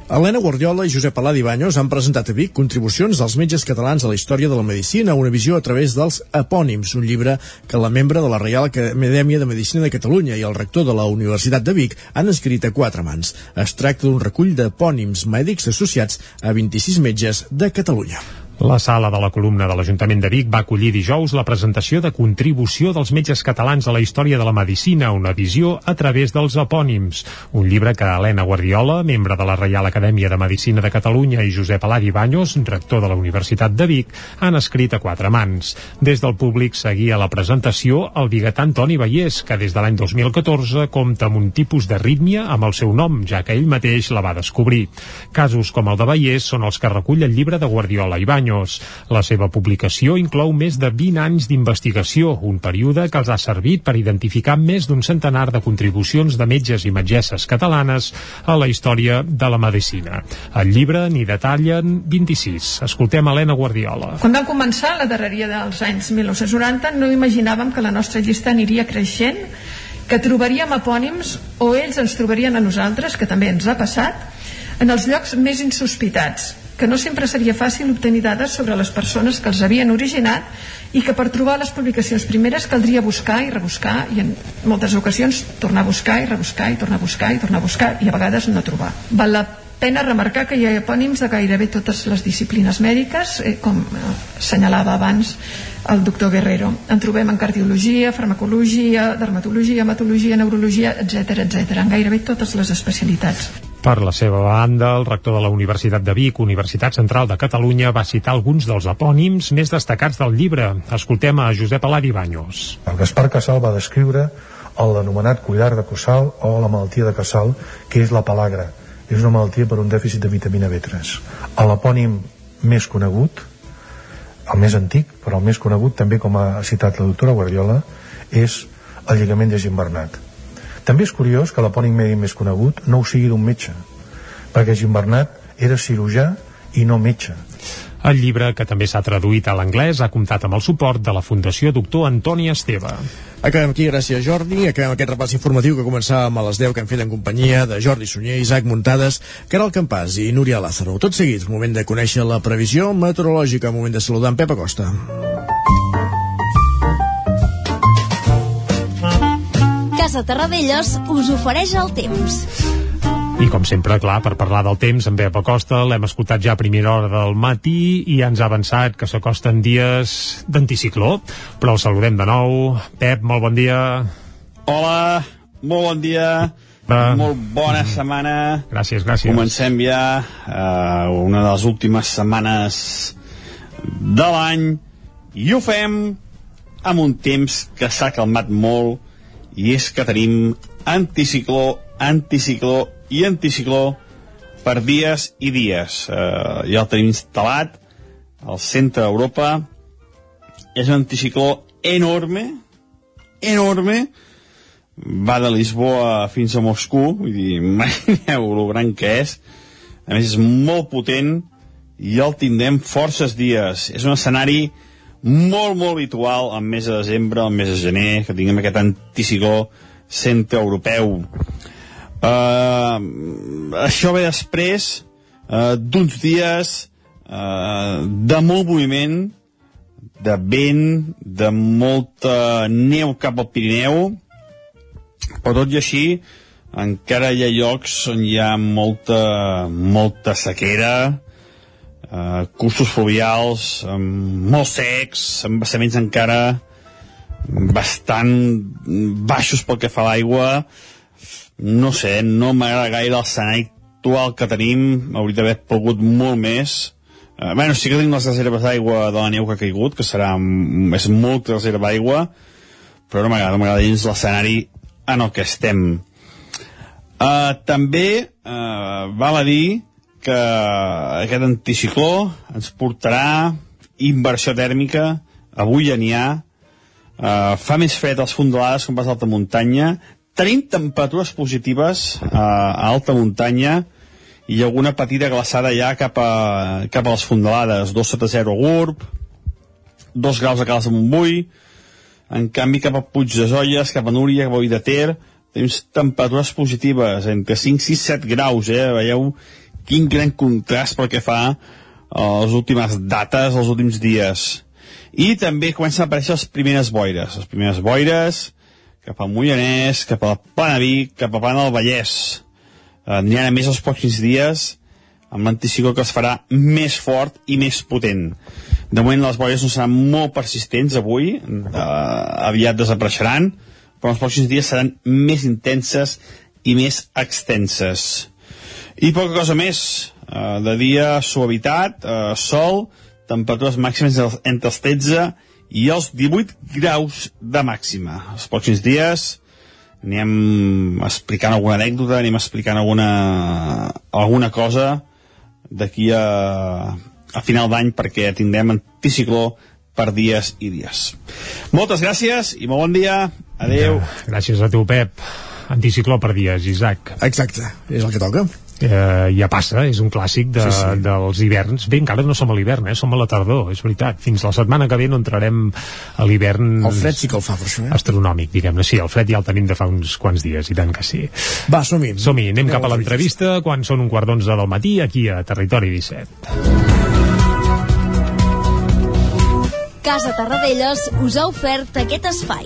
Helena Guardiola i Josep Aladi Baños han presentat a Vic contribucions dels metges catalans a la història de la medicina, una visió a través dels epònims, un llibre que la membre de la Reial Acadèmia de Medicina de Catalunya i el rector de la Universitat de Vic han escrit a quatre mans. Es tracta d'un recull d'epònims mèdics associats a 26 metges de Catalunya. La sala de la columna de l'Ajuntament de Vic va acollir dijous la presentació de contribució dels metges catalans a la història de la medicina, una visió a través dels epònims. Un llibre que Helena Guardiola, membre de la Reial Acadèmia de Medicina de Catalunya, i Josep Aladi Baños, rector de la Universitat de Vic, han escrit a quatre mans. Des del públic seguia la presentació el biguetà Antoni Vallès, que des de l'any 2014 compta amb un tipus d'arrítmia amb el seu nom, ja que ell mateix la va descobrir. Casos com el de Vallès són els que recull el llibre de Guardiola i Baños Baños. La seva publicació inclou més de 20 anys d'investigació, un període que els ha servit per identificar més d'un centenar de contribucions de metges i metgesses catalanes a la història de la medicina. El llibre n'hi detallen 26. Escoltem Helena Guardiola. Quan vam començar, la darreria dels anys 1990, no imaginàvem que la nostra llista aniria creixent, que trobaríem epònims o ells ens trobarien a nosaltres, que també ens ha passat, en els llocs més insospitats, que no sempre seria fàcil obtenir dades sobre les persones que els havien originat i que per trobar les publicacions primeres caldria buscar i rebuscar i en moltes ocasions tornar a buscar i rebuscar i tornar a buscar i tornar a buscar i a vegades no trobar. Val la pena remarcar que hi ha epònims de gairebé totes les disciplines mèdiques, eh, com eh, assenyalava abans el doctor Guerrero. En trobem en cardiologia, farmacologia, dermatologia, hematologia, neurologia, etc etc, en gairebé totes les especialitats. Per la seva banda, el rector de la Universitat de Vic, Universitat Central de Catalunya, va citar alguns dels epònims més destacats del llibre. Escoltem a Josep Aladi Baños. El Gaspar Casal va descriure l'anomenat collar de Casal o la malaltia de Casal, que és la palagra. És una malaltia per un dèficit de vitamina B3. L'epònim més conegut, el més antic, però el més conegut, també com ha citat la doctora Guardiola, és el lligament de Gimbernat també és curiós que l'epònim mèdic més conegut no ho sigui d'un metge, perquè Gimbernat era cirurgià i no metge. El llibre, que també s'ha traduït a l'anglès, ha comptat amb el suport de la Fundació Doctor Antoni Esteve. Acabem aquí, gràcies Jordi. Acabem aquest repàs informatiu que començàvem a les 10 que hem fet en companyia de Jordi Sunyer, Isaac Muntades, Caral Campàs i Núria Lázaro. Tot seguit, moment de conèixer la previsió meteorològica, moment de saludar en Pep Acosta. Casa Terradellos us ofereix el temps. I com sempre, clar, per parlar del temps, en Pep Acosta l'hem escoltat ja a primera hora del matí i ja ens ha avançat que s'acosten dies d'anticicló. Però el saludem de nou. Pep, molt bon dia. Hola, molt bon dia. Va. Molt bona setmana. Gràcies, gràcies. Comencem ja uh, una de les últimes setmanes de l'any i ho fem amb un temps que s'ha calmat molt i és que tenim anticicló, anticicló i anticicló per dies i dies. Eh, ja el tenim instal·lat al centre d'Europa. És un anticicló enorme, enorme, va de Lisboa fins a Moscou, vull dir, imagineu lo gran que és. A més, és molt potent i el tindrem forces dies. És un escenari molt, molt habitual al mes de desembre, al mes de gener, que tinguem aquest anticicló centroeuropeu. Uh, això ve després uh, d'uns dies uh, de molt moviment, de vent, de molta neu cap al Pirineu, però tot i així encara hi ha llocs on hi ha molta, molta sequera, eh, cursos fluvials molt secs, amb vessaments encara bastant baixos pel que fa a l'aigua. No sé, no m'agrada gaire el l'escenari actual que tenim. Hauria d'haver pogut molt més. Eh, bueno, sí que tenim les reserves d'aigua de la neu que ha caigut, que serà és molt reserva d'aigua però no m'agrada, m'agrada dins l'escenari en el que estem. Uh, també uh, val a dir que aquest anticicló ens portarà inversió tèrmica, avui ja n'hi ha, uh, fa més fred als fondalades com vas a alta muntanya, tenim temperatures positives uh, a alta muntanya i alguna petita glaçada ja cap a, cap a les fondalades, 2 sota 0 a Gurb, 2 graus a Cales de Montbui, en canvi cap a Puig de Zolles, cap a Núria, cap a de Ter, tenim temperatures positives, entre 5, 6, 7 graus, eh? veieu quin gran contrast pel que fa a les últimes dates, els últims dies. I també comencen a aparèixer les primeres boires. Les primeres boires cap al Mollanès, cap a Plana cap a Plana del Vallès. Eh, N'hi ha més els pròxims dies amb l'anticicló que es farà més fort i més potent. De moment les boires no seran molt persistents avui, eh, aviat desapareixeran, però els pròxims dies seran més intenses i més extenses. I poca cosa més. Uh, de dia, suavitat, uh, sol, temperatures màximes entre els 13 i els 18 graus de màxima. Els pròxims dies anem explicant alguna anècdota, anem explicant alguna, alguna cosa d'aquí a, a final d'any perquè tindrem anticicló per dies i dies. Moltes gràcies i molt bon dia. Adeu. Gràcies a tu, Pep. Anticicló per dies, Isaac. Exacte, és el que toca. Eh, ja passa, és un clàssic de, Sí, sí. dels hiverns. Bé, encara no som a l'hivern, eh? som a la tardor, és veritat. Fins la setmana que ve no entrarem a l'hivern... El fred sí que el fa, per això, eh? Astronòmic, diguem-ne. Sí, el fred ja el tenim de fa uns quants dies, i tant que sí. Va, som-hi. Som-hi, anem Anem cap a a l'entrevista quan són un quart d'onze del matí, aquí a Territori 17. Casa Tarradellas us ha ofert aquest espai.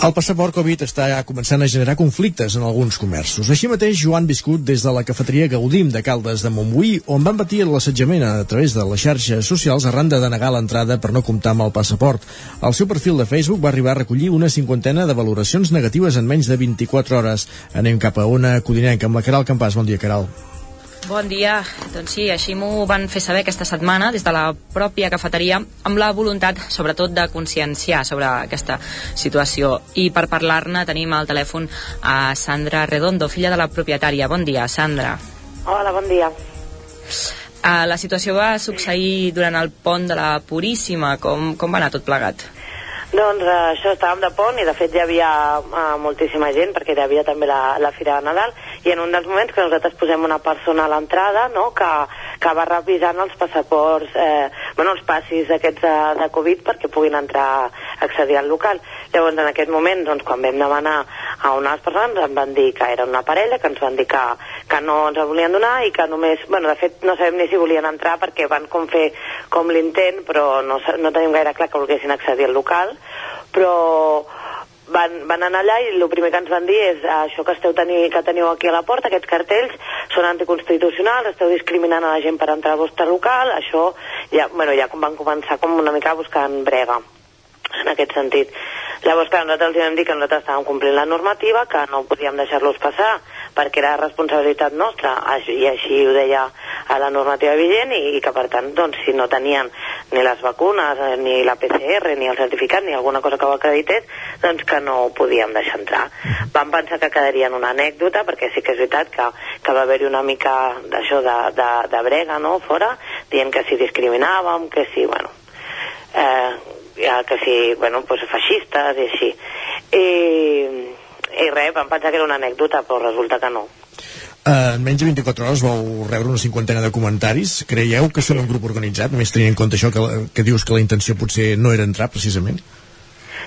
El passaport Covid està començant a generar conflictes en alguns comerços. Així mateix, Joan viscut des de la cafeteria Gaudim de Caldes de Montbui, on van patir l'assetjament a través de les xarxes socials arran de denegar l'entrada per no comptar amb el passaport. El seu perfil de Facebook va arribar a recollir una cinquantena de valoracions negatives en menys de 24 hores. Anem cap a una codinenca amb la Caral Campàs. Bon dia, Caral. Bon dia. Doncs sí, així m'ho van fer saber aquesta setmana des de la pròpia cafeteria amb la voluntat, sobretot, de conscienciar sobre aquesta situació. I per parlar-ne tenim al telèfon a Sandra Redondo, filla de la propietària. Bon dia, Sandra. Hola, bon dia. Uh, la situació va succeir durant el pont de la Puríssima. Com, com va anar tot plegat? Doncs eh, això, estàvem de pont i de fet hi havia eh, moltíssima gent perquè hi havia també la, la Fira de Nadal i en un dels moments que nosaltres posem una persona a l'entrada no, que, que va revisant els passaports, eh, bueno, els passis aquests de, de Covid perquè puguin entrar a accedir al local. Llavors en aquest moment, doncs, quan vam demanar a unes persones ens van dir que era una parella, que ens van dir que, que no ens el volien donar i que només, bueno, de fet no sabem ni si volien entrar perquè van com fer com l'intent, però no, no tenim gaire clar que volguessin accedir al local, però van, van anar allà i el primer que ens van dir és "Ah, això que, esteu teni, que teniu aquí a la porta, aquests cartells, són anticonstitucionals, esteu discriminant a la gent per entrar al vostre local, això ja, bueno, ja van començar com una mica buscant brega en aquest sentit. Llavors, clar, nosaltres els vam dir que nosaltres estàvem complint la normativa, que no podíem deixar-los passar perquè era responsabilitat nostra, i així ho deia a la normativa vigent, i, i que per tant, doncs, si no tenien ni les vacunes, eh, ni la PCR, ni el certificat, ni alguna cosa que ho acredités, doncs que no ho podíem deixar entrar. Vam pensar que quedaria en una anècdota, perquè sí que és veritat que, que va haver-hi una mica d'això de, de, de brega, no?, fora, dient que si discriminàvem, que si, bueno, eh, ja que si, bueno, pues feixistes i així. I, i res, vam pensar que era una anècdota, però resulta que no. Eh, en menys de 24 hores vau rebre una cinquantena de comentaris. Creieu que són un grup organitzat, més tenint en compte això que, que dius que la intenció potser no era entrar, precisament?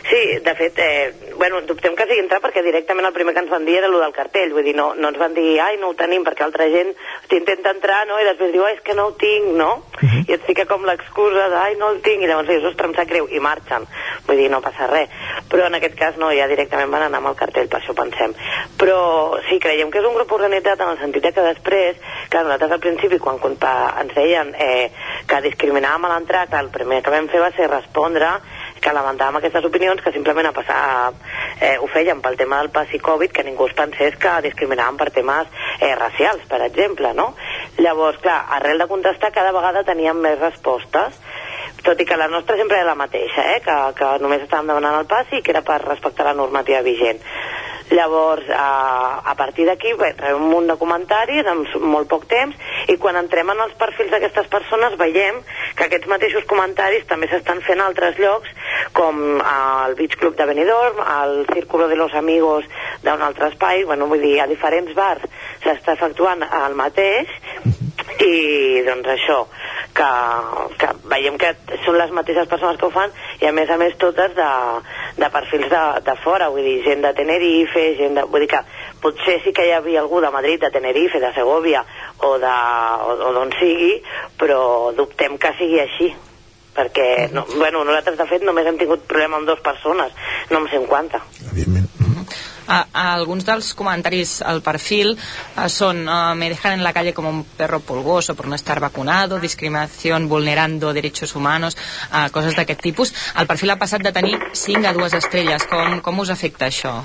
Sí, de fet, eh, bueno, dubtem que sigui entrar perquè directament el primer que ens van dir era el del cartell, vull dir, no, no ens van dir, ai, no ho tenim, perquè altra gent t'intenta entrar, no?, i després diu, ai, és que no ho tinc, no? I et fica com l'excusa de, ai, no el tinc, i llavors dius, ostres, em sap greu, i marxen. Vull dir, no passa res. Però en aquest cas no, ja directament van anar amb el cartell, per això pensem. Però sí, creiem que és un grup organitzat en el sentit que després, clar, nosaltres al principi, quan, quan ens deien eh, que discriminàvem a l'entrar, clar, el primer que vam fer va ser respondre que lamentàvem aquestes opinions que simplement a passar eh, ho feien pel tema del passi Covid que ningú es pensés que discriminaven per temes eh, racials, per exemple, no? Llavors, clar, arrel de contestar cada vegada teníem més respostes tot i que la nostra sempre era la mateixa, eh? que, que només estàvem demanant el passi i que era per respectar la normativa vigent. Llavors, a, a partir d'aquí, rebem un munt de comentaris en molt poc temps i quan entrem en els perfils d'aquestes persones veiem que aquests mateixos comentaris també s'estan fent a altres llocs com al Beach Club de Benidorm, al Círculo de los Amigos d'un altre espai, bueno, vull dir, a diferents bars s'està efectuant el mateix i doncs això que, que veiem que són les mateixes persones que ho fan i a més a més totes de, de perfils de, de fora, vull dir, gent de Tenerife, gent de, vull dir que potser sí que hi havia algú de Madrid, de Tenerife, de Segovia o d'on sigui, però dubtem que sigui així perquè, no, bueno, nosaltres de fet només hem tingut problema amb dues persones, no amb 50. A, a alguns dels comentaris al perfil eh, són uh, me dejan en la calle como un perro polvoso por no estar vacunado, discriminación vulnerando derechos humanos, uh, coses d'aquest tipus. El perfil ha passat de tenir 5 a 2 estrelles. Com, com us afecta això?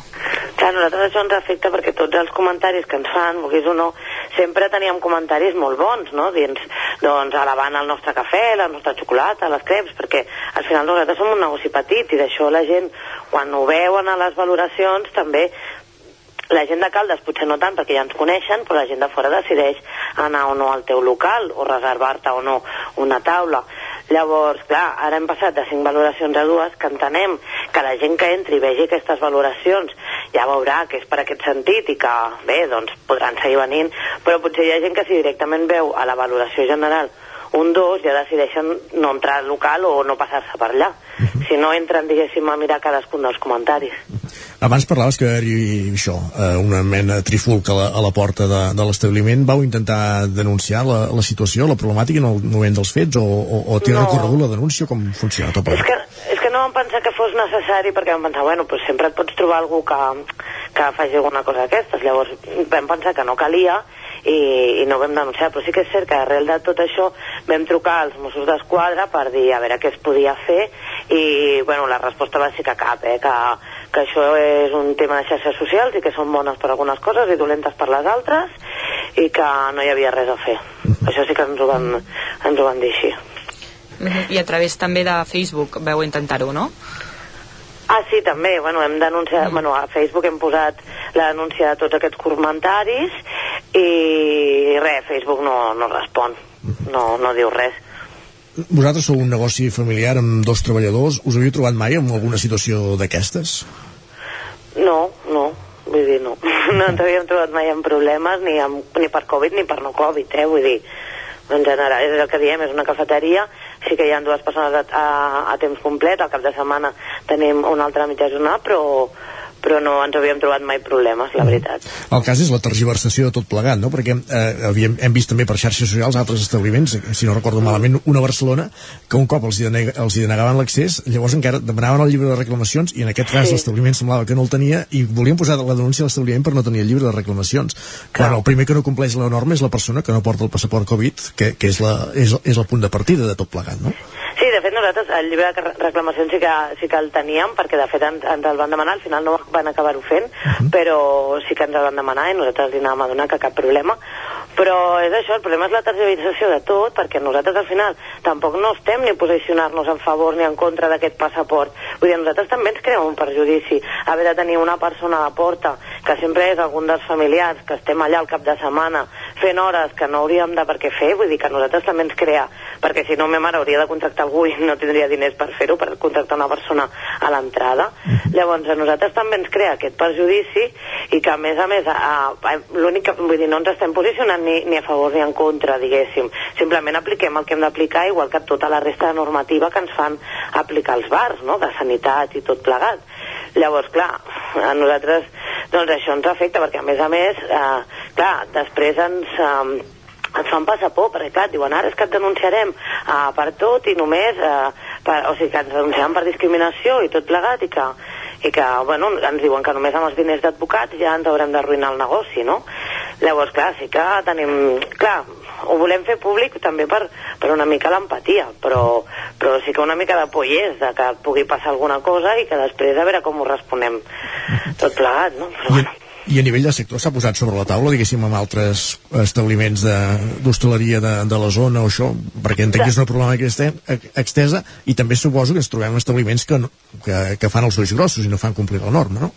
Clar, a nosaltres això ens afecta perquè tots els comentaris que ens fan, vulguis o no, sempre teníem comentaris molt bons, no? Dins, doncs, alabant el nostre cafè, la nostra xocolata, les creps, perquè al final nosaltres som un negoci petit i d'això la gent, quan ho veuen a les valoracions, també la gent de Caldes potser no tant perquè ja ens coneixen, però la gent de fora decideix anar o no al teu local o reservar-te o no una taula. Llavors, clar, ara hem passat de 5 valoracions a dues, que entenem que la gent que entri i vegi aquestes valoracions ja veurà que és per aquest sentit i que, bé, doncs podran seguir venint, però potser hi ha gent que si directament veu a la valoració general un 2 ja decideixen no entrar al local o no passar-se per allà. Si no entren, diguéssim, a mirar cadascun dels comentaris. Abans parlaves que hi això, eh, una mena de trifulca a la, a la porta de, de l'establiment. Vau intentar denunciar la, la situació, la problemàtica en el moment dels fets o, o, o té No. recorregut la denúncia? Com funciona tot És plegat? que, és que no vam pensar que fos necessari perquè vam pensar, bueno, pues sempre et pots trobar algú que, que faci alguna cosa d'aquestes. Llavors vam pensar que no calia i, i no vam denunciar, però sí que és cert que arrel de tot això vam trucar als Mossos d'Esquadra per dir a veure què es podia fer i bueno, la resposta va ser que cap, eh, que, que això és un tema de xarxes socials i que són bones per algunes coses i dolentes per les altres i que no hi havia res a fer. Això sí que ens ho van, ens ho van dir així. Mhm. I a través també de Facebook veu intentar-ho, no? Ah, sí, també. Bueno, hem denunciat, bueno, a Facebook hem posat la denúncia de tots aquests comentaris i res, Facebook no, no respon, no, no diu res. Vosaltres sou un negoci familiar amb dos treballadors. Us havíeu trobat mai en alguna situació d'aquestes? No, no, vull dir, no. No ens havíem trobat mai amb problemes ni, amb, ni per Covid ni per no Covid, eh? Vull dir, en general, és el que diem, és una cafeteria, sí que hi ha dues persones a, a, a temps complet, al cap de setmana tenim una altra mitja jornada, però, però no ens havíem trobat mai problemes, la veritat. El cas és la tergiversació de tot plegat, no? Perquè eh, havíem, hem vist també per xarxes socials altres establiments, si no recordo malament, una Barcelona, que un cop els hi, deneg els hi denegaven l'accés, llavors encara demanaven el llibre de reclamacions i en aquest cas Sí. l'establiment semblava que no el tenia i volien posar la denúncia a l'establiment per no tenir el llibre de reclamacions. Bueno, el primer que no compleix la norma és la persona que no porta el passaport Covid, que, que és, la, és, és el punt de partida de tot plegat, no? Nosaltres el llibre de reclamacions sí que, sí que el teníem perquè de fet ens, ens el van demanar, al final no van acabar-ho fent, però sí que ens el van demanar i nosaltres li anàvem a donar que cap problema. Però és això, el problema és la tergiversació de tot, perquè nosaltres al final tampoc no estem ni posicionar-nos en favor ni en contra d'aquest passaport. Vull dir, a nosaltres també ens crea un perjudici haver de tenir una persona a la porta que sempre és algun dels familiars, que estem allà al cap de setmana fent hores que no hauríem de per què fer, vull dir que a nosaltres també ens crea, perquè si no, ma mare hauria de contractar algú i no tindria diners per fer-ho, per contractar una persona a l'entrada. Llavors, a nosaltres també ens crea aquest perjudici i que, a més a més, l'únic que, vull dir, no ens estem posicionant ni, ni a favor ni en contra, diguéssim. Simplement apliquem el que hem d'aplicar, igual que tota la resta de normativa que ens fan aplicar els bars, no?, de sanitat i tot plegat. Llavors, clar, a nosaltres doncs això ens afecta perquè a més a més, eh, clar, després ens, eh, ens fan passar por, perquè clar, diuen ara és que et denunciarem eh, per tot i només, eh, per, o sigui que ens denunciaran per discriminació i tot plegat i que, i que bueno, ens diuen que només amb els diners d'advocats ja ens haurem d'arruïnar el negoci, no? Llavors, clar, sí que tenim... Clar, ho volem fer públic també per, per una mica l'empatia, però, però sí que una mica de por és, de que pugui passar alguna cosa i que després a veure com ho responem tot plegat, no? Però, I, I a nivell de sector s'ha posat sobre la taula, diguéssim, amb altres establiments de- d'hostaleria de, de la zona o això, perquè entenc que és una problemàtica este- extesa i també suposo que ens trobem establiments que, no- que, que fan els ulls grossos i no fan complir la norma, no?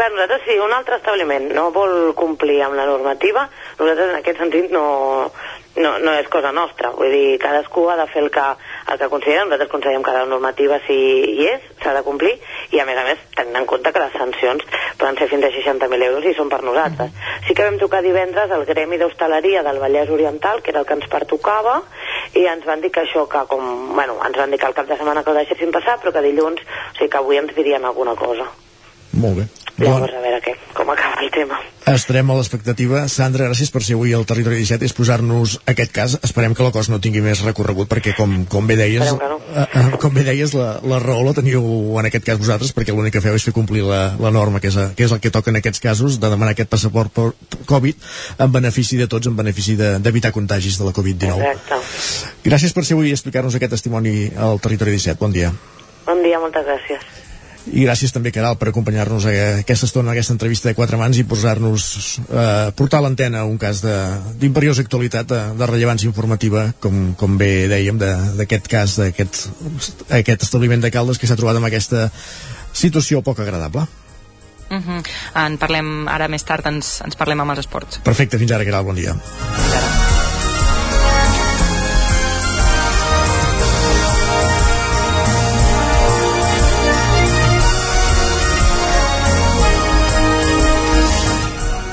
Sí, clar, nosaltres si un altre establiment no vol complir amb la normativa, nosaltres en aquest sentit no, no, no és cosa nostra. Vull dir, cadascú ha de fer el que, el que considera. Nosaltres considerem que la normativa si hi és, s'ha de complir, i a més a més tenint en compte que les sancions poden ser fins a 60.000 euros i són per nosaltres. Sí que vam tocar divendres al Gremi d'Hostaleria del Vallès Oriental, que era el que ens pertocava, i ens van dir que això, que com, bueno, ens van dir que el cap de setmana que ho deixessin passar, però que dilluns, o sigui que avui ens dirien alguna cosa. Molt bé. Llavors, a veure què, com acaba el tema. Estarem a l'expectativa. Sandra, gràcies per ser avui al Territori 17 i exposar-nos aquest cas. Esperem que la cosa no tingui més recorregut perquè, com, com bé deies, que eh, eh, com bé deies la, la raó la teniu en aquest cas vosaltres perquè l'únic que feu és fer complir la, la norma, que és, que és el que toca en aquests casos, de demanar aquest passaport per Covid en benefici de tots, en benefici de- d'evitar contagis de la Covid-19. Exacte. Gràcies per ser avui i explicar-nos aquest testimoni al Territori 17. Bon dia. Bon dia, moltes gràcies. I gràcies també, Caral, per acompanyar-nos a aquesta estona, a aquesta entrevista de quatre mans i posar-nos, eh, portar a l'antena un cas de- d'imperiosa actualitat, de, de rellevància informativa, com, com bé dèiem, de- d'aquest cas, d'aquest aquest establiment de Caldes que s'ha trobat amb aquesta situació poc agradable. Uh -huh. En parlem ara més tard, ens, ens parlem amb els esports. Perfecte, fins ara, Caral, bon dia.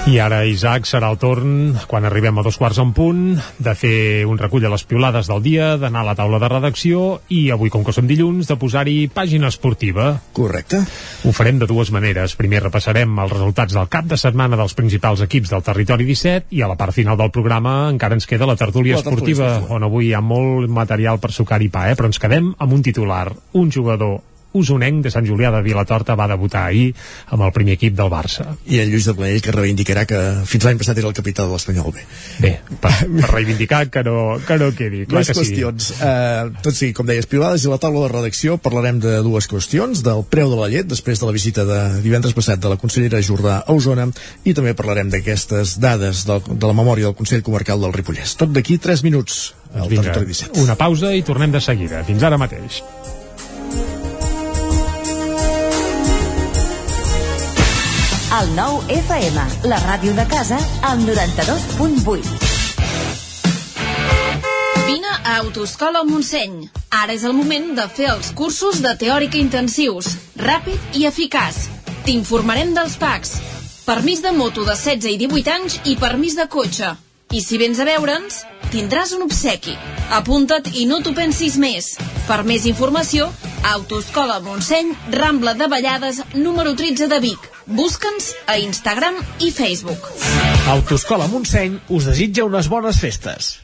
I ara, Isaac, serà el torn, quan arribem a dos quarts en punt, de fer un recull de les piolades del dia, d'anar a la taula de redacció i avui, com que som dilluns, de posar-hi pàgina esportiva. Correcte. Ho farem de dues maneres. Primer repassarem els resultats del cap de setmana dels principals equips del territori 17 i a la part final del programa encara ens queda la tertúlia La esportiva. on avui hi ha molt material per sucar i pa, eh? però ens quedem amb un titular. Un jugador usonenc de Sant Julià de Vilatorta va debutar ahir amb el primer equip del Barça. I el Lluís de Planell que reivindicarà que fins l'any passat era el capità de l'Espanyol B. Bé, per, per reivindicar que no, que no quedi. Clar Més que sí. qüestions. Eh, tot sigui, com deies, pilades i la taula de redacció parlarem de dues qüestions, del preu de la llet després de la visita de divendres passat de la consellera Jordà a Osona i també parlarem d'aquestes dades del, de la memòria del Consell Comarcal del Ripollès. Tot d'aquí 3 minuts al Vinga, territori 17. una pausa i tornem de seguida. Fins ara mateix. El nou FM, la ràdio de casa, al 92.8. Vine a Autoscola Montseny. Ara és el moment de fer els cursos de teòrica intensius, ràpid i eficaç. T'informarem dels PACs. Permís de moto de 16 i 18 anys i permís de cotxe. I si vens a veure'ns, tindràs un obsequi. Apunta't i no t'ho pensis més. Per més informació, Autoscola Montseny, Rambla de Vallades, número 13 de Vic. Busca'ns a Instagram i Facebook. Autoscola Montseny us desitja unes bones festes.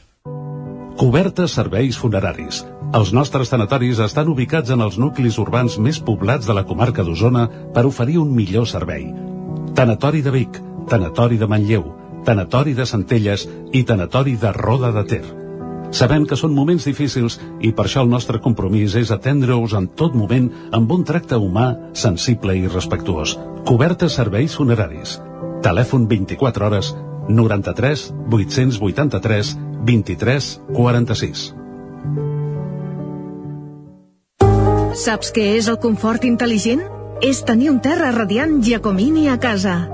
Cobertes serveis funeraris. Els nostres tanatoris estan ubicats en els nuclis urbans més poblats de la comarca d'Osona per oferir un millor servei. Tanatori de Vic, Tanatori de Manlleu, Tanatori de Centelles i Tanatori de Roda de Ter. Sabem que són moments difícils i per això el nostre compromís és atendre-us en tot moment amb un tracte humà, sensible i respectuós. Cobertes serveis funeraris. Telèfon 24 hores 93 883 23 46. Saps què és el confort intel·ligent? És tenir un terra radiant Giacomini a casa.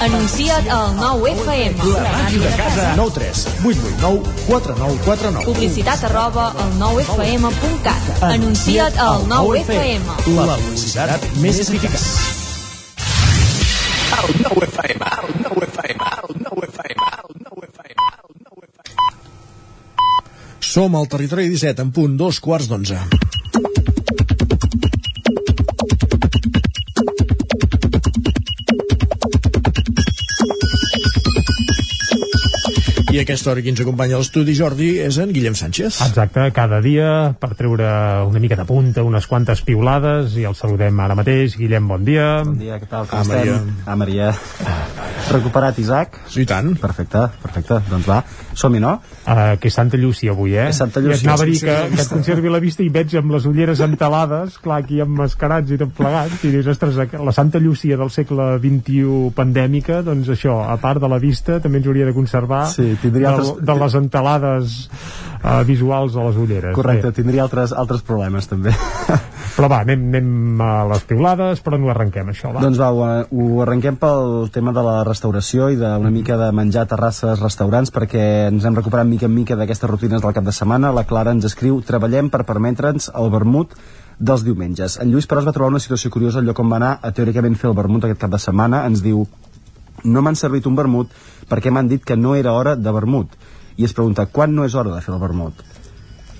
Anuncia't al 9 FM. La màquina de casa. 9 3 8 8 9 4 9 4 9. Publicitat arroba al 9fm.cat. Anuncia't al 9FM. La publicitat més eficaç. El 9 FM, el 9 FM, el 9 FM, el 9 FM. Som al territori 17, en punt, dos quarts d'onze. I a aquesta hora qui ens acompanya a l'estudi, Jordi, és en Guillem Sánchez. Exacte, cada dia per treure una mica de punta, unes quantes piulades i el saludem ara mateix. Guillem, bon dia. Bon dia, què tal? Com Ah, estem? Maria. Ah, Maria. Recuperat, Isaac? Sí, i tant. Perfecte, perfecte. Doncs va, som-hi, no? Uh, que és Santa Llúcia avui, eh? És Santa I Llúcia. et anava a dir que, que et conservi la vista i veig amb les ulleres entelades, clar, aquí emmascarats i tot plegats, i dius, ostres, la Santa Llúcia del segle XXI pandèmica, doncs això, a part de la vista, també ens hauria de conservar Sí, tindria de, altres- de les entelades uh, visuals a les ulleres. Correcte, Bé. tindria altres, altres problemes, també. Però va, anem, anem a les piulades, però no arrenquem això, va. Doncs va, ho, ho arrenquem pel tema de la restauració i d'una mica de menjar a terrasses, restaurants, perquè ens hem recuperat mica en mica d'aquestes rutines del cap de setmana. La Clara ens escriu, treballem per permetre'ns el vermut dels diumenges. En Lluís, però, es va trobar una situació curiosa al lloc on va anar a teòricament fer el vermut aquest cap de setmana. Ens diu, no m'han servit un vermut perquè m'han dit que no era hora de vermut. I es pregunta, quan no és hora de fer el vermut?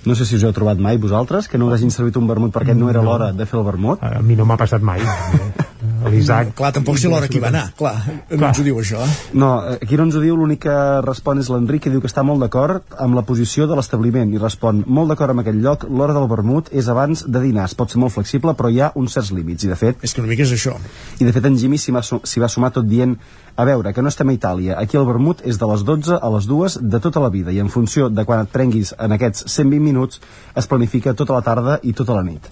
No sé si us heu trobat mai vosaltres, que no us hagin servit un vermut perquè no era l'hora de fer el vermut. A mi no m'ha passat mai. L'Isaac... Clar, tampoc sé l'hora que hi va anar. Clar, no ens ho diu això, eh? No, aquí no ens ho diu, l'únic que respon és l'Enric, que diu que està molt d'acord amb la posició de l'establiment, i respon, molt d'acord amb aquell lloc, l'hora del vermut és abans de dinar, es pot ser molt flexible, però hi ha uns certs límits, i de fet... És que una mica és això. I de fet en Jimmy s'hi va, su- s'hi va sumar tot dient, a veure, que no estem a Itàlia, aquí el vermut és de les 12 a les 2 de tota la vida, i en funció de quan et prenguis en aquests 120 minuts, es planifica tota la tarda i tota la nit.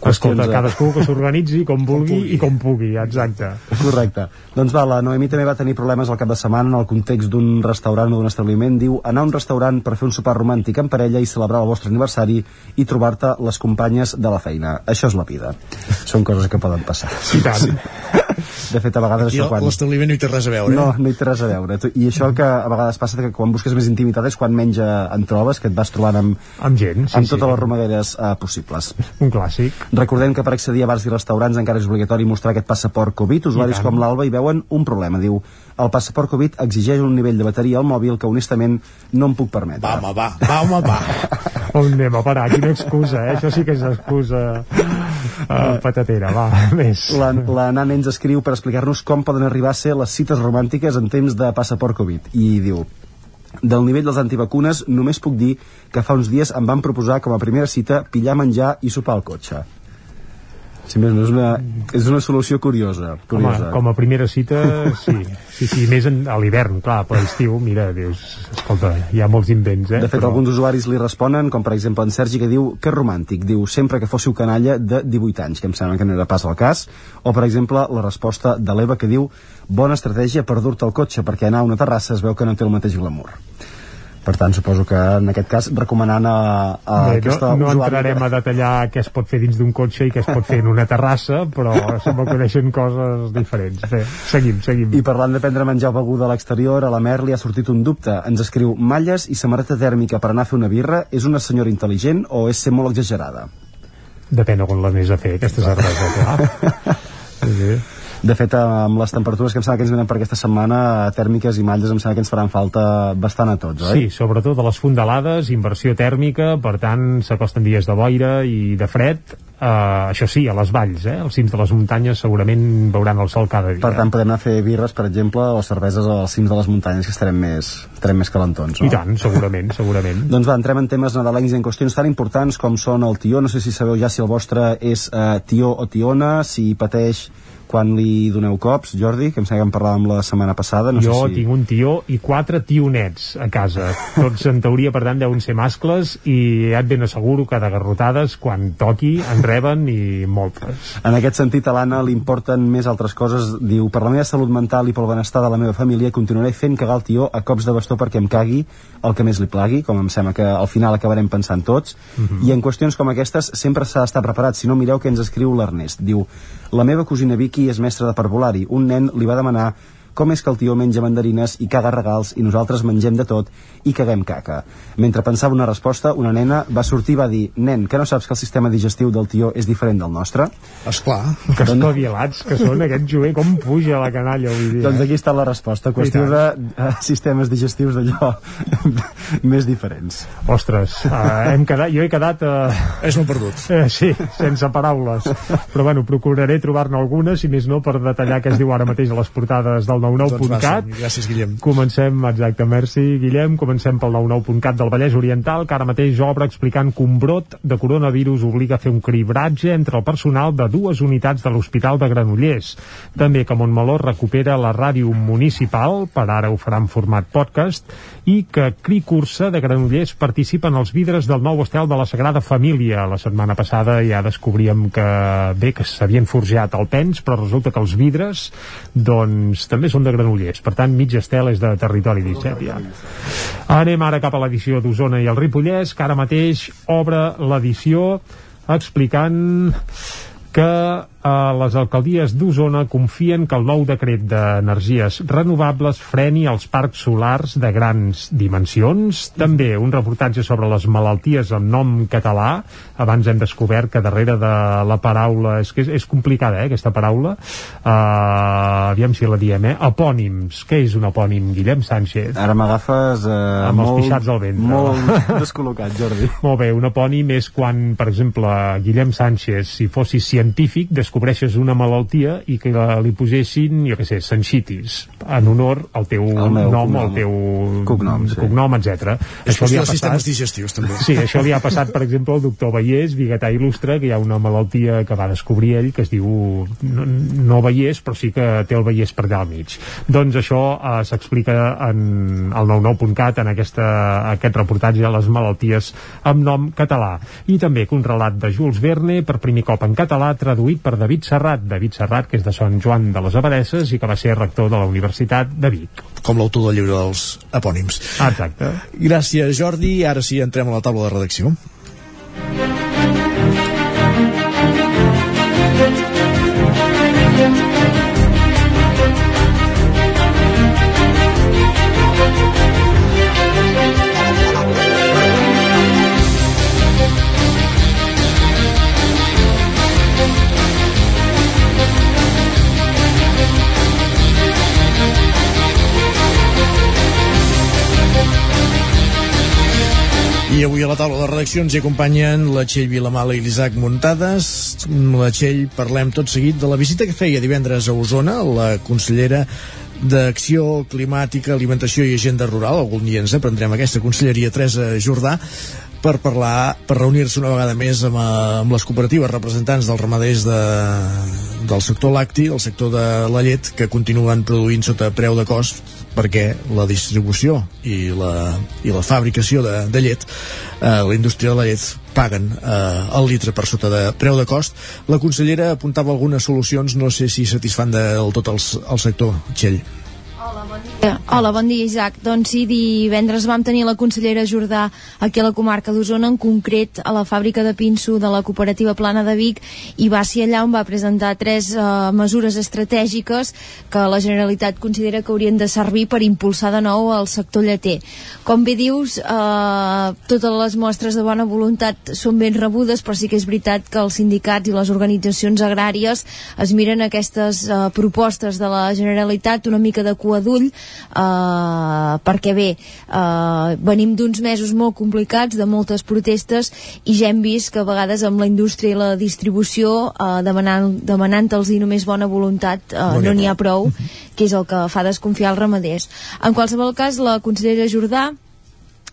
Escolta, de- cadascú que s'organitzi com vulgui i com pugui, exacte. Correcte. Doncs va, la Noemí també va tenir problemes al cap de setmana en el context d'un restaurant o d'un establiment. Diu, anar a un restaurant per fer un sopar romàntic en parella i celebrar el vostre aniversari i trobar-te les companyes de la feina. Això és la vida. Són coses que poden passar. I tant. De fet, a vegades Aquí això quan... l'establiment no hi té res a veure. No, no hi té res a veure. I això que a vegades passa que quan busques més intimitat és quan menys eh, en trobes, que et vas trobant amb, amb gent, sí, amb sí. totes les romaderes eh, possibles. Un clàssic. Recordem que per accedir a bars i restaurants encara és obligatori mostrar aquest passaport Covid. Usuaris com l'Alba hi veuen un problema. Diu, el passaport Covid exigeix un nivell de bateria al mòbil que honestament no em puc permetre. Va, home, va, va, home, va. On anem a parar? Quina excusa, eh? Això sí que és excusa uh, patatera, va, més. La, la Nana ens escriu per explicar-nos com poden arribar a ser les cites romàntiques en temps de passaport Covid. I diu, del nivell dels antivacunes només puc dir que fa uns dies em van proposar com a primera cita pillar menjar i sopar al cotxe. Més no, és una, és una solució curiosa. curiosa. Home, com a primera cita, sí. Sí, sí, més en, a l'hivern, clar, per l'estiu, mira, dius, escolta, hi ha molts invents, eh? De fet, alguns usuaris li responen, com per exemple en Sergi, que diu que romàntic, diu sempre que fóssiu canalla de 18 anys, que em sembla que no era pas el cas, o per exemple la resposta de l'Eva que diu bona estratègia per dur-te al cotxe, perquè anar a una terrassa es veu que no té el mateix glamour. Per tant, suposo que en aquest cas recomanant a, a Bé, aquesta no, no usuària... entrarem a detallar què es pot fer dins d'un cotxe i què es pot fer en una terrassa, però sembla que coneixen coses diferents. Bé, seguim, seguim. I parlant de prendre menjar o beguda a l'exterior, a la Mer li ha sortit un dubte. Ens escriu, malles i samarreta tèrmica per anar a fer una birra és una senyora intel·ligent o és ser molt exagerada? Depèn de quan l'anés a fer, aquesta cervesa, clar. Sí. De fet, amb les temperatures que em sembla que ens venen per aquesta setmana, tèrmiques i malles, em sembla que ens faran falta bastant a tots, oi? Sí, sobretot a les fondalades, inversió tèrmica, per tant, s'acosten dies de boira i de fred. Uh, això sí, a les valls, eh? als cims de les muntanyes segurament veuran el sol cada dia. Per tant, podem anar a fer birres, per exemple, o cerveses als cims de les muntanyes, que estarem més, estarem més calentons, no? I tant, segurament, segurament. Doncs va, entrem en temes nadalencs i en qüestions tan importants com són el tió. No sé si sabeu ja si el vostre és eh, tió o tiona, si pateix quan li doneu cops, Jordi, que em sembla que en parlàvem la setmana passada. No jo sé si... tinc un tió i quatre tionets a casa. Tots, en teoria, per tant, deuen ser mascles i ja et ben asseguro que de garrotades, quan toqui, en reben i moltes. En aquest sentit, a l'Anna li importen més altres coses. Diu, per la meva salut mental i pel benestar de la meva família, continuaré fent cagar el tió a cops de bastó perquè em cagui el que més li plagui, com em sembla que al final acabarem pensant tots. Mhm. I en qüestions com aquestes sempre s'ha d'estar preparat. Si no, mireu que ens escriu l'Ernest. Diu, la meva cosina Vicky és mestra de parvulari. Un nen li va demanar com és que el tio menja mandarines i caga regals i nosaltres mengem de tot i caguem caca. Mentre pensava una resposta, una nena va sortir i va dir nen, que no saps que el sistema digestiu del tio és diferent del nostre? Esclar. Que espavilats que són aquest jovent, com puja la canalla, vull dir. Doncs eh? aquí està la resposta, qüestió de uh, sistemes digestius d'allò més diferents. Ostres, uh, hem quedat, jo he quedat... Uh, És molt perdut. Uh, sí, sense paraules. Però bueno, procuraré trobar-ne algunes, si més no, per detallar què es diu ara mateix a les portades del 99.cat. Doncs gràcies, Guillem. Comencem, exacte, merci, Guillem. Comencem pel 99.cat del Vallès Oriental, que ara mateix obre explicant que un brot de coronavirus obliga a fer un cribratge entre el personal de dues unitats de l'Hospital de Granollers. També que Montmeló recupera la ràdio municipal, per ara ho farà en format podcast, i que Cri Cursa de Granollers participa en els vidres del nou estel de la Sagrada Família. La setmana passada ja descobríem que bé, que s'havien forjat al Pens, però resulta que els vidres doncs també són de Granollers. Per tant, mig estel és de territori 17 ja. Anem ara cap a l'edició d'Osona i el Ripollès, que ara mateix obre l'edició explicant que eh, les alcaldies d'Osona confien que el nou decret d'energies renovables freni els parcs solars de grans dimensions. També un reportatge sobre les malalties amb nom català. Abans hem descobert que darrere de la paraula... És que és, és complicada, eh, aquesta paraula. Uh, aviam si la diem, eh? Apònims. Què és un apònim, Guillem Sánchez? Ara m'agafes eh, Amb molt, els pixats al ventre. molt descol·locat, Jordi. Molt bé, un apònim és quan, per exemple, Guillem Sánchez, si fossis científic, descobreixes una malaltia i que li posessin, jo què sé, sanxitis, en honor al teu El nom, cognom. al teu Cognom, sí. cognom etc. És qüestió de sistemes digestius, també. Sí, això li ha passat, per exemple, al doctor Vallès, biguetà il·lustre, que hi ha una malaltia que va descobrir ell, que es diu no, no Vallès, però sí que té el Vallès per allà al mig. Doncs això eh, s'explica en el 99.cat, en aquesta, aquest reportatge a les malalties amb nom català. I també un relat de Jules Verne, per primer cop en català, traduït per David Serrat. David Serrat, que és de Sant Joan de les Abadesses i que va ser rector de la Universitat de Vic. Com l'autor del llibre dels apònims. Exacte. Gràcies, Jordi. Ara sí, entrem a la taula de redacció. Avui a la taula de redaccions hi acompanyen la Txell Vilamala i l'Isaac Muntades. La Txell, parlem tot seguit de la visita que feia divendres a Osona, la consellera d'Acció Climàtica, Alimentació i Agenda Rural. Algun dia ens aprendrem aquesta conselleria Teresa Jordà per parlar, per reunir-se una vegada més amb, eh, amb les cooperatives representants dels ramaders de, del sector lacti, el sector de la llet, que continuen produint sota preu de cost perquè la distribució i la, i la fabricació de, de llet, eh, la indústria de la llet paguen eh, el litre per sota de preu de cost. La consellera apuntava algunes solucions, no sé si satisfan del tot el, el sector, Txell. Hola, bon dia Isaac. Doncs sí, divendres vam tenir la consellera Jordà aquí a la comarca d'Osona, en concret a la fàbrica de pinso de la cooperativa Plana de Vic i va ser allà on va presentar tres uh, mesures estratègiques que la Generalitat considera que haurien de servir per impulsar de nou el sector lleter. Com bé dius, uh, totes les mostres de bona voluntat són ben rebudes, però sí que és veritat que els sindicats i les organitzacions agràries es miren aquestes uh, propostes de la Generalitat una mica de cua d'ull uh, perquè bé uh, venim d'uns mesos molt complicats de moltes protestes i ja hem vist que a vegades amb la indústria i la distribució uh, demanant, demanant-los només bona voluntat uh, no n'hi ha prou que és el que fa desconfiar els ramaders. En qualsevol cas la consellera Jordà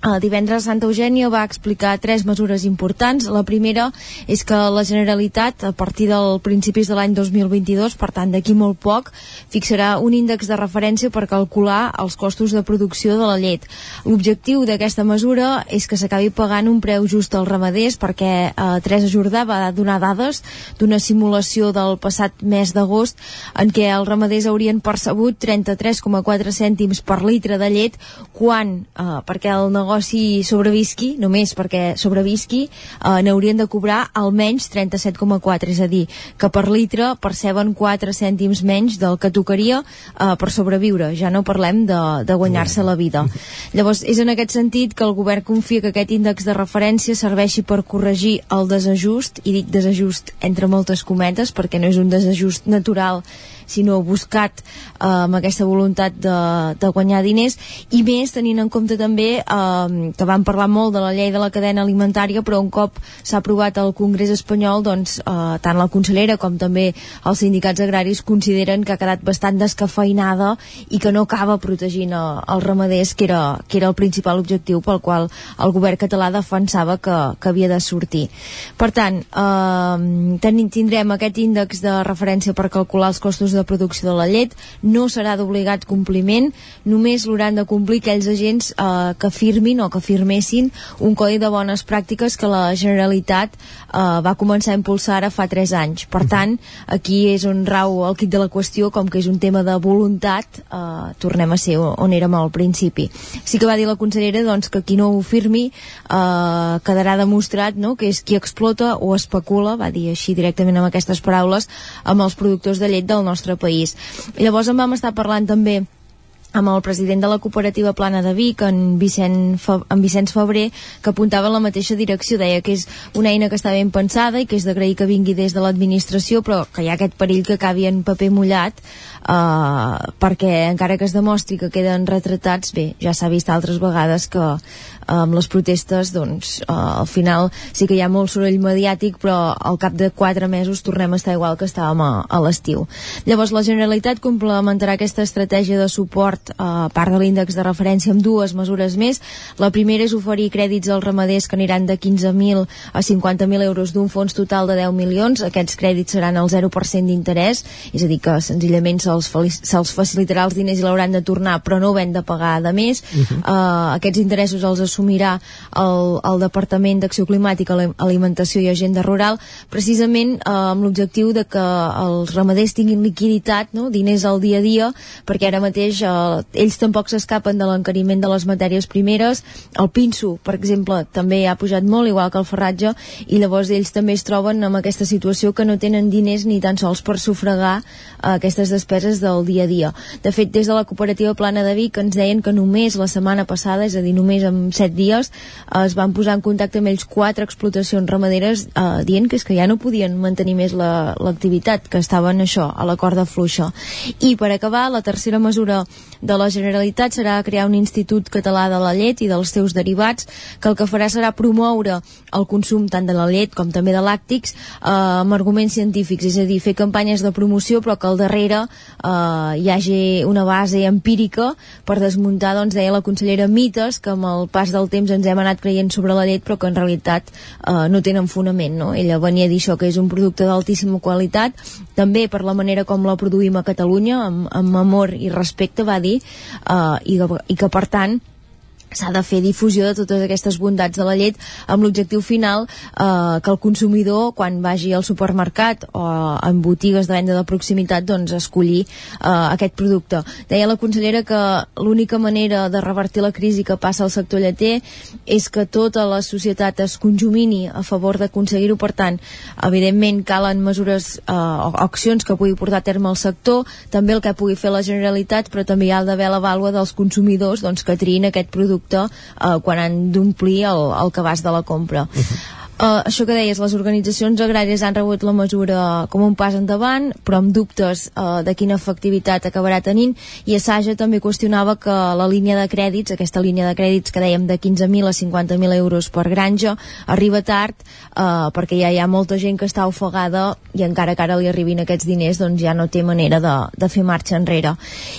el divendres Santa Eugènia va explicar tres mesures importants. La primera és que la Generalitat, a partir del principis de l'any 2022, per tant d'aquí molt poc, fixarà un índex de referència per calcular els costos de producció de la llet. L'objectiu d'aquesta mesura és que s'acabi pagant un preu just als ramaders perquè eh, Teresa Jordà va donar dades d'una simulació del passat mes d'agost en què els ramaders haurien percebut 33,4 cèntims per litre de llet quan, eh, perquè el negoci negoci sobrevisqui, només perquè sobrevisqui, eh, n'haurien de cobrar almenys 37,4, és a dir, que per litre perceben 4 cèntims menys del que tocaria eh, per sobreviure. Ja no parlem de, de guanyar-se la vida. Llavors, és en aquest sentit que el govern confia que aquest índex de referència serveixi per corregir el desajust, i dic desajust entre moltes cometes, perquè no és un desajust natural sinó buscat eh, amb aquesta voluntat de, de guanyar diners i més tenint en compte també eh, que vam parlar molt de la llei de la cadena alimentària però un cop s'ha aprovat al Congrés espanyol doncs eh, tant la consellera com també els sindicats agraris consideren que ha quedat bastant descafeinada i que no acaba protegint eh, els ramaders que era, que era el principal objectiu pel qual el govern català defensava que, que havia de sortir. Per tant, eh, tindrem aquest índex de referència per calcular els costos de producció de la llet, no serà d'obligat compliment, només l'hauran de complir aquells agents eh, que firmin o que firmessin un codi de bones pràctiques que la Generalitat eh, va començar a impulsar ara fa 3 anys. Per tant, aquí és on rau el kit de la qüestió, com que és un tema de voluntat, eh, tornem a ser on érem al principi. Sí que va dir la consellera doncs, que qui no ho firmi eh, quedarà demostrat no?, que és qui explota o especula, va dir així directament amb aquestes paraules, amb els productors de llet del nostre país. Llavors en vam estar parlant també amb el president de la cooperativa Plana de Vic, en, Vicent en Vicenç Febrer, que apuntava en la mateixa direcció. Deia que és una eina que està ben pensada i que és d'agrair que vingui des de l'administració, però que hi ha aquest perill que acabi en paper mullat, eh, perquè encara que es demostri que queden retratats, bé, ja s'ha vist altres vegades que amb les protestes doncs eh, al final sí que hi ha molt soroll mediàtic però al cap de 4 mesos tornem a estar igual que estàvem a, a l'estiu. Llavors la Generalitat complementarà aquesta estratègia de suport eh, a part de l'índex de referència amb dues mesures més. La primera és oferir crèdits als ramaders que aniran de 15.000 a 50.000 euros d'un fons total de 10 milions. Aquests crèdits seran el 0% d'interès és a dir que senzillament se'ls se facilitarà els diners i l'hauran de tornar però no ho hem de pagar de més. Uh -huh. uh, aquests interessos els assumirà el, el Departament d'Acció Climàtica, Alimentació i Agenda Rural, precisament eh, amb l'objectiu de que els ramaders tinguin liquiditat, no? diners al dia a dia, perquè ara mateix eh, ells tampoc s'escapen de l'encariment de les matèries primeres. El pinso, per exemple, també ha pujat molt, igual que el ferratge, i llavors ells també es troben amb aquesta situació que no tenen diners ni tan sols per sufragar eh, aquestes despeses del dia a dia. De fet, des de la cooperativa Plana de Vic ens deien que només la setmana passada, és a dir, només amb 7 dies eh, es van posar en contacte amb ells quatre explotacions ramaderes eh, dient que és que ja no podien mantenir més l'activitat, la, que estaven això, a la corda fluixa. I per acabar, la tercera mesura de la Generalitat serà crear un Institut Català de la Llet i dels seus derivats, que el que farà serà promoure el consum tant de la llet com també de làctics eh, amb arguments científics, és a dir, fer campanyes de promoció però que al darrere eh, hi hagi una base empírica per desmuntar, doncs deia la consellera, mites que amb el pas del temps ens hem anat creient sobre la llet però que en realitat eh, no tenen fonament. No? Ella venia a dir això, que és un producte d'altíssima qualitat, també per la manera com la produïm a Catalunya, amb, amb amor i respecte, va dir, eh, i, i que per tant s'ha de fer difusió de totes aquestes bondats de la llet amb l'objectiu final eh, que el consumidor quan vagi al supermercat o en botigues de venda de proximitat doncs escollir eh, aquest producte. Deia la consellera que l'única manera de revertir la crisi que passa al sector lleter és que tota la societat es conjumini a favor d'aconseguir-ho, per tant evidentment calen mesures eh, o accions que pugui portar a terme el sector, també el que pugui fer la Generalitat, però també hi ha d'haver la vàlua dels consumidors doncs, que triïn aquest producte producte eh, quan han d'omplir el, el cabàs de la compra. Uh -huh. Uh, això que deies, les organitzacions agràries han rebut la mesura com un pas endavant, però amb dubtes uh, de quina efectivitat acabarà tenint, i Assaja també qüestionava que la línia de crèdits, aquesta línia de crèdits que dèiem de 15.000 a 50.000 euros per granja, arriba tard uh, perquè ja hi ha molta gent que està ofegada i encara que ara li arribin aquests diners doncs ja no té manera de, de fer marxa enrere.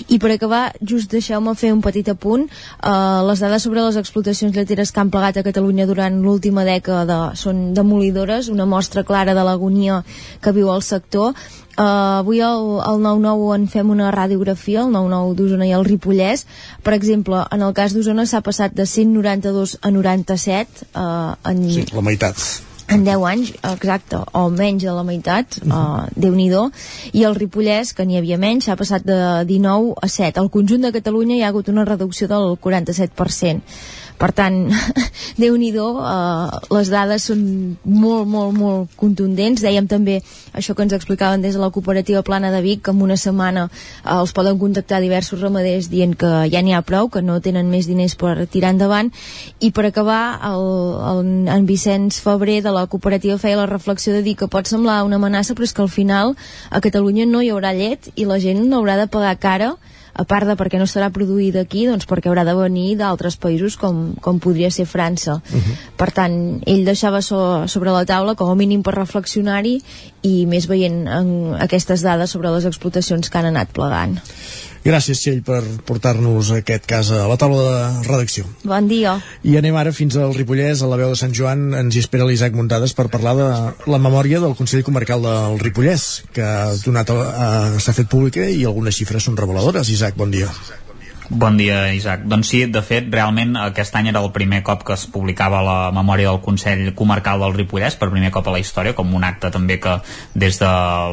I per acabar, just deixeu-me fer un petit apunt, uh, les dades sobre les explotacions lleteres que han plegat a Catalunya durant l'última dècada són demolidores, una mostra clara de l'agonia que viu el sector. Uh, avui al, al 9-9 en fem una radiografia, el 9-9 d'Osona i el Ripollès. Per exemple, en el cas d'Osona s'ha passat de 192 a 97 uh, en... Sí, la meitat en 10 anys, exacte, o menys de la meitat, uh -huh. uh, Déu-n'hi-do, i el Ripollès, que n'hi havia menys, s'ha passat de 19 a 7. Al conjunt de Catalunya hi ha hagut una reducció del 47%. Per tant déu nhi eh, les dades són molt, molt, molt contundents. Dèiem també això que ens explicaven des de la cooperativa Plana de Vic que en una setmana eh, els poden contactar diversos ramaders dient que ja n'hi ha prou que no tenen més diners per tirar endavant. I per acabar el, el, en Vicenç Febrer de la cooperativa feia la reflexió de dir que pot semblar una amenaça però és que al final a Catalunya no hi haurà llet i la gent no haurà de pagar cara a part de perquè no serà produïda aquí, doncs perquè haurà de venir d'altres països com, com podria ser França. Uh -huh. Per tant, ell deixava so, sobre la taula com a mínim per reflexionar-hi i més veient en aquestes dades sobre les explotacions que han anat plegant. Gràcies, Txell, per portar-nos aquest cas a la taula de redacció. Bon dia. I anem ara fins al Ripollès, a la veu de Sant Joan. Ens hi espera l'Isaac Muntades per parlar de la memòria del Consell Comarcal del Ripollès, que s'ha fet pública i algunes xifres són reveladores. Isaac, bon dia. Bon dia, Isaac. Doncs sí, de fet, realment aquest any era el primer cop que es publicava la memòria del Consell Comarcal del Ripollès, per primer cop a la història, com un acte també que des de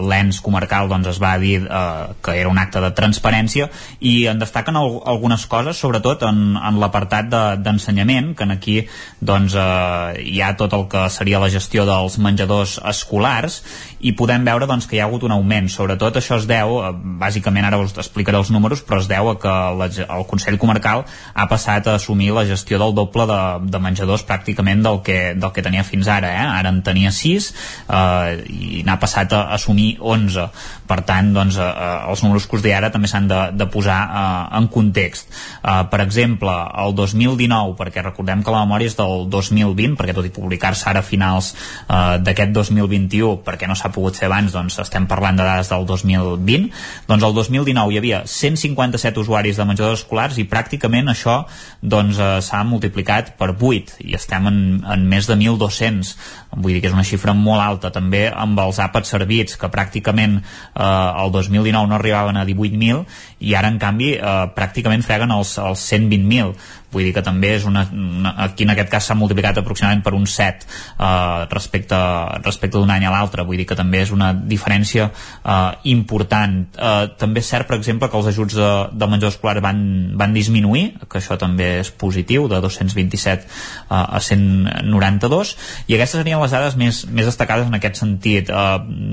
l'ENS comarcal doncs, es va dir eh, que era un acte de transparència i en destaquen al algunes coses, sobretot en, en l'apartat d'ensenyament, de, que en aquí doncs, eh, hi ha tot el que seria la gestió dels menjadors escolars i podem veure doncs, que hi ha hagut un augment. Sobretot això es deu, eh, bàsicament ara us explicaré els números, però es deu a que la, el Consell Comarcal ha passat a assumir la gestió del doble de, de menjadors pràcticament del que, del que tenia fins ara. Eh? Ara en tenia 6 eh, i n'ha passat a assumir 11. Per tant, doncs, eh, eh, els números que us deia ara també s'han de, de posar eh, en context. Eh, per exemple, el 2019, perquè recordem que la memòria és del 2020, perquè tot i publicar-se ara a finals eh, d'aquest 2021, perquè no s'ha pogut fer abans, doncs estem parlant de dades del 2020, doncs el 2019 hi havia 157 usuaris de menjadors escolars i pràcticament això doncs eh, s'ha multiplicat per 8 i estem en, en més de 1.200 vull dir que és una xifra molt alta també amb els àpats servits que pràcticament eh, el 2019 no arribaven a 18.000 i ara en canvi eh, pràcticament freguen els, els 120.000 vull dir que també és una, una aquí en aquest cas s'ha multiplicat aproximadament per un 7 eh, respecte, respecte d'un any a l'altre, vull dir que també és una diferència eh, important. Eh, també és cert per exemple que els ajuts de, de menjador escolar van, van disminuir que això també és positiu de 227 eh, a 192 i aquestes serien les dades més, més destacades en aquest sentit. Eh,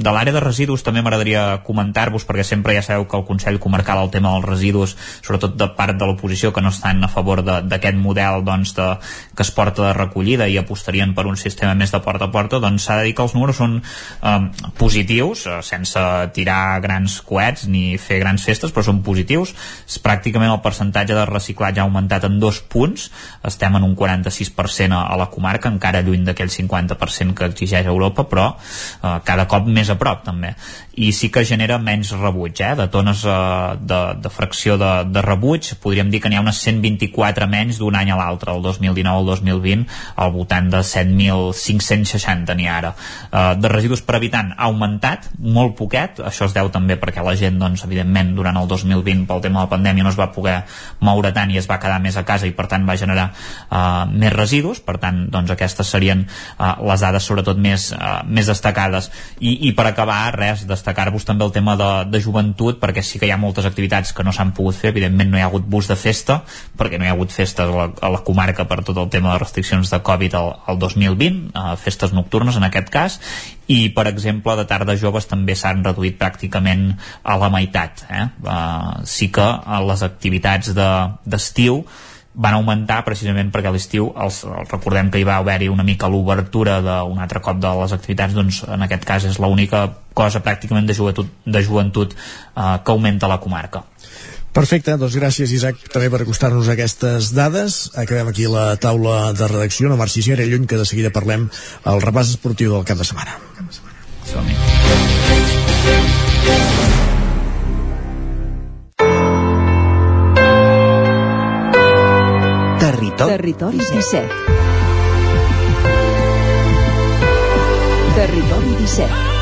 de l'àrea de residus també m'agradaria comentar-vos perquè sempre ja sabeu que el Consell Comarcal el tema dels residus sobretot de part de l'oposició que no estan a favor de, d'aquest model doncs, de, que es porta de recollida i apostarien per un sistema més de porta a porta doncs s'ha de dir que els números són eh, positius, sense tirar grans coets ni fer grans festes però són positius, pràcticament el percentatge de reciclatge ha augmentat en dos punts. Estem en un 46% a, a la comarca, encara lluny d'aquell 50% que exigeix Europa però eh, cada cop més a prop també. I sí que genera menys rebuig eh? de tones eh, de, de fracció de, de rebuig. Podríem dir que n'hi ha unes 124 menys d'un any a l'altre, el 2019 al 2020 al voltant de 7.560 n'hi ara. Uh, de residus per habitant ha augmentat molt poquet, això es deu també perquè la gent, doncs, evidentment, durant el 2020 pel tema de la pandèmia no es va poder moure tant i es va quedar més a casa i per tant va generar uh, més residus, per tant, doncs aquestes serien uh, les dades sobretot més, uh, més destacades. I, I per acabar, res, destacar-vos també el tema de, de joventut, perquè sí que hi ha moltes activitats que no s'han pogut fer, evidentment no hi ha hagut bus de festa, perquè no hi ha hagut festes a la, a la comarca per tot el tema de restriccions de Covid al, al 2020, eh, festes nocturnes en aquest cas, i per exemple de tarda joves també s'han reduït pràcticament a la meitat eh? Uh, sí que uh, les activitats d'estiu de, van augmentar precisament perquè a l'estiu els, els recordem que hi va haver-hi una mica l'obertura d'un altre cop de les activitats doncs en aquest cas és l'única cosa pràcticament de joventut, de joventut eh, que augmenta la comarca Perfecte, doncs gràcies Isaac també per acostar-nos aquestes dades. Acabem aquí la taula de redacció, no marxis gaire lluny que de seguida parlem el repàs esportiu del cap de setmana. som -hi. Territori, Territori 17 Territori 17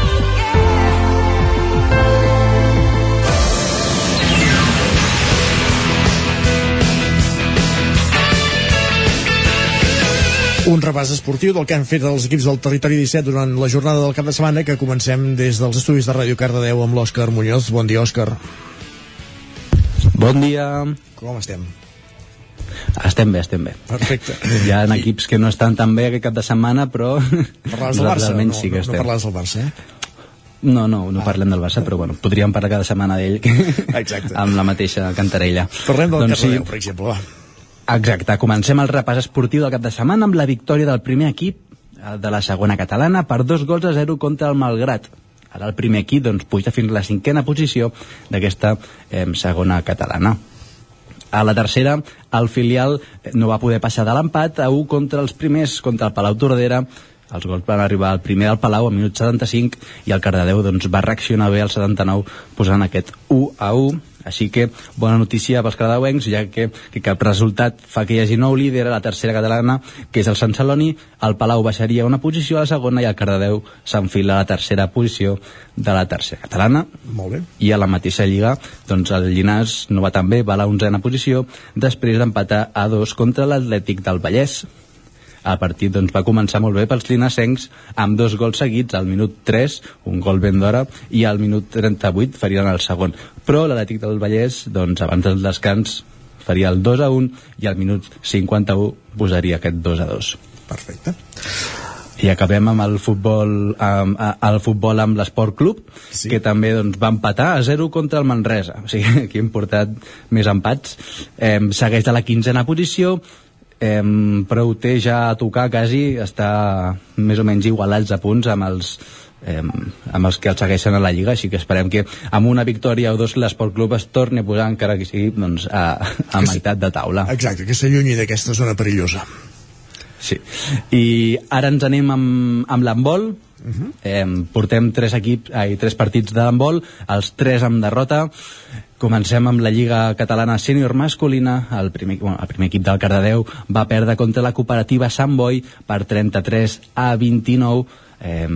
Un repàs esportiu del que han fet els equips del Territori 17 durant la jornada del cap de setmana que comencem des dels estudis de Ràdio Cardedeu amb l'Òscar Muñoz. Bon dia, Òscar. Bon dia. Com estem? Estem bé, estem bé. Perfecte. Hi ha equips que no estan tan bé aquest cap de setmana, però Parlaves del Barça, no, sí que no, estem. no parlaves del Barça, eh? No, no, no parlem del Barça, però bueno, podríem parlar cada setmana d'ell Exacte. amb la mateixa cantarella. Parlem del Doncs Cardedeu, per exemple, va. Exacte, comencem el repàs esportiu del cap de setmana amb la victòria del primer equip eh, de la segona catalana per dos gols a zero contra el Malgrat. Ara el primer equip doncs, puja fins a la cinquena posició d'aquesta eh, segona catalana. A la tercera, el filial eh, no va poder passar de l'empat a 1 contra els primers, contra el Palau Tordera. Els gols van arribar al primer del Palau al minut 75 i el Cardedeu doncs, va reaccionar bé al 79 posant aquest 1 a 1 així que bona notícia pels cardauencs, ja que, que cap resultat fa que hi hagi nou líder a la tercera catalana, que és el Sant Celoni, el Palau baixaria una posició a la segona i el Cardedeu s'enfila a la tercera posició de la tercera catalana. Molt bé. I a la mateixa lliga, doncs el Llinàs no va tan bé, va a la onzena posició, després d'empatar a dos contra l'Atlètic del Vallès el partit doncs, va començar molt bé pels linassencs amb dos gols seguits al minut 3, un gol ben d'hora i al minut 38 farien el segon però l'Atlètic del Vallès doncs, abans del descans faria el 2 a 1 i al minut 51 posaria aquest 2 a 2 Perfecte. i acabem amb el futbol amb, a- el futbol amb l'Esport Club sí. que també doncs, va empatar a 0 contra el Manresa o sigui, aquí hem portat més empats eh, segueix a la quinzena posició eh, però ho té ja a tocar quasi està més o menys igualats a punts amb els eh, amb els que el segueixen a la Lliga així que esperem que amb una victòria o dos l'Esport Club es torni a posar encara que sigui doncs, a, a meitat de taula Exacte, que s'allunyi d'aquesta zona perillosa. Sí. I ara ens anem amb, amb l'handbol. Uh -huh. eh, portem tres equips, ai, tres partits de handbol, els tres amb derrota. Comencem amb la Lliga Catalana Sènior Masculina. El primer, bueno, el primer equip del Cardedeu va perdre contra la cooperativa Sant Boi per 33 a 29. Eh,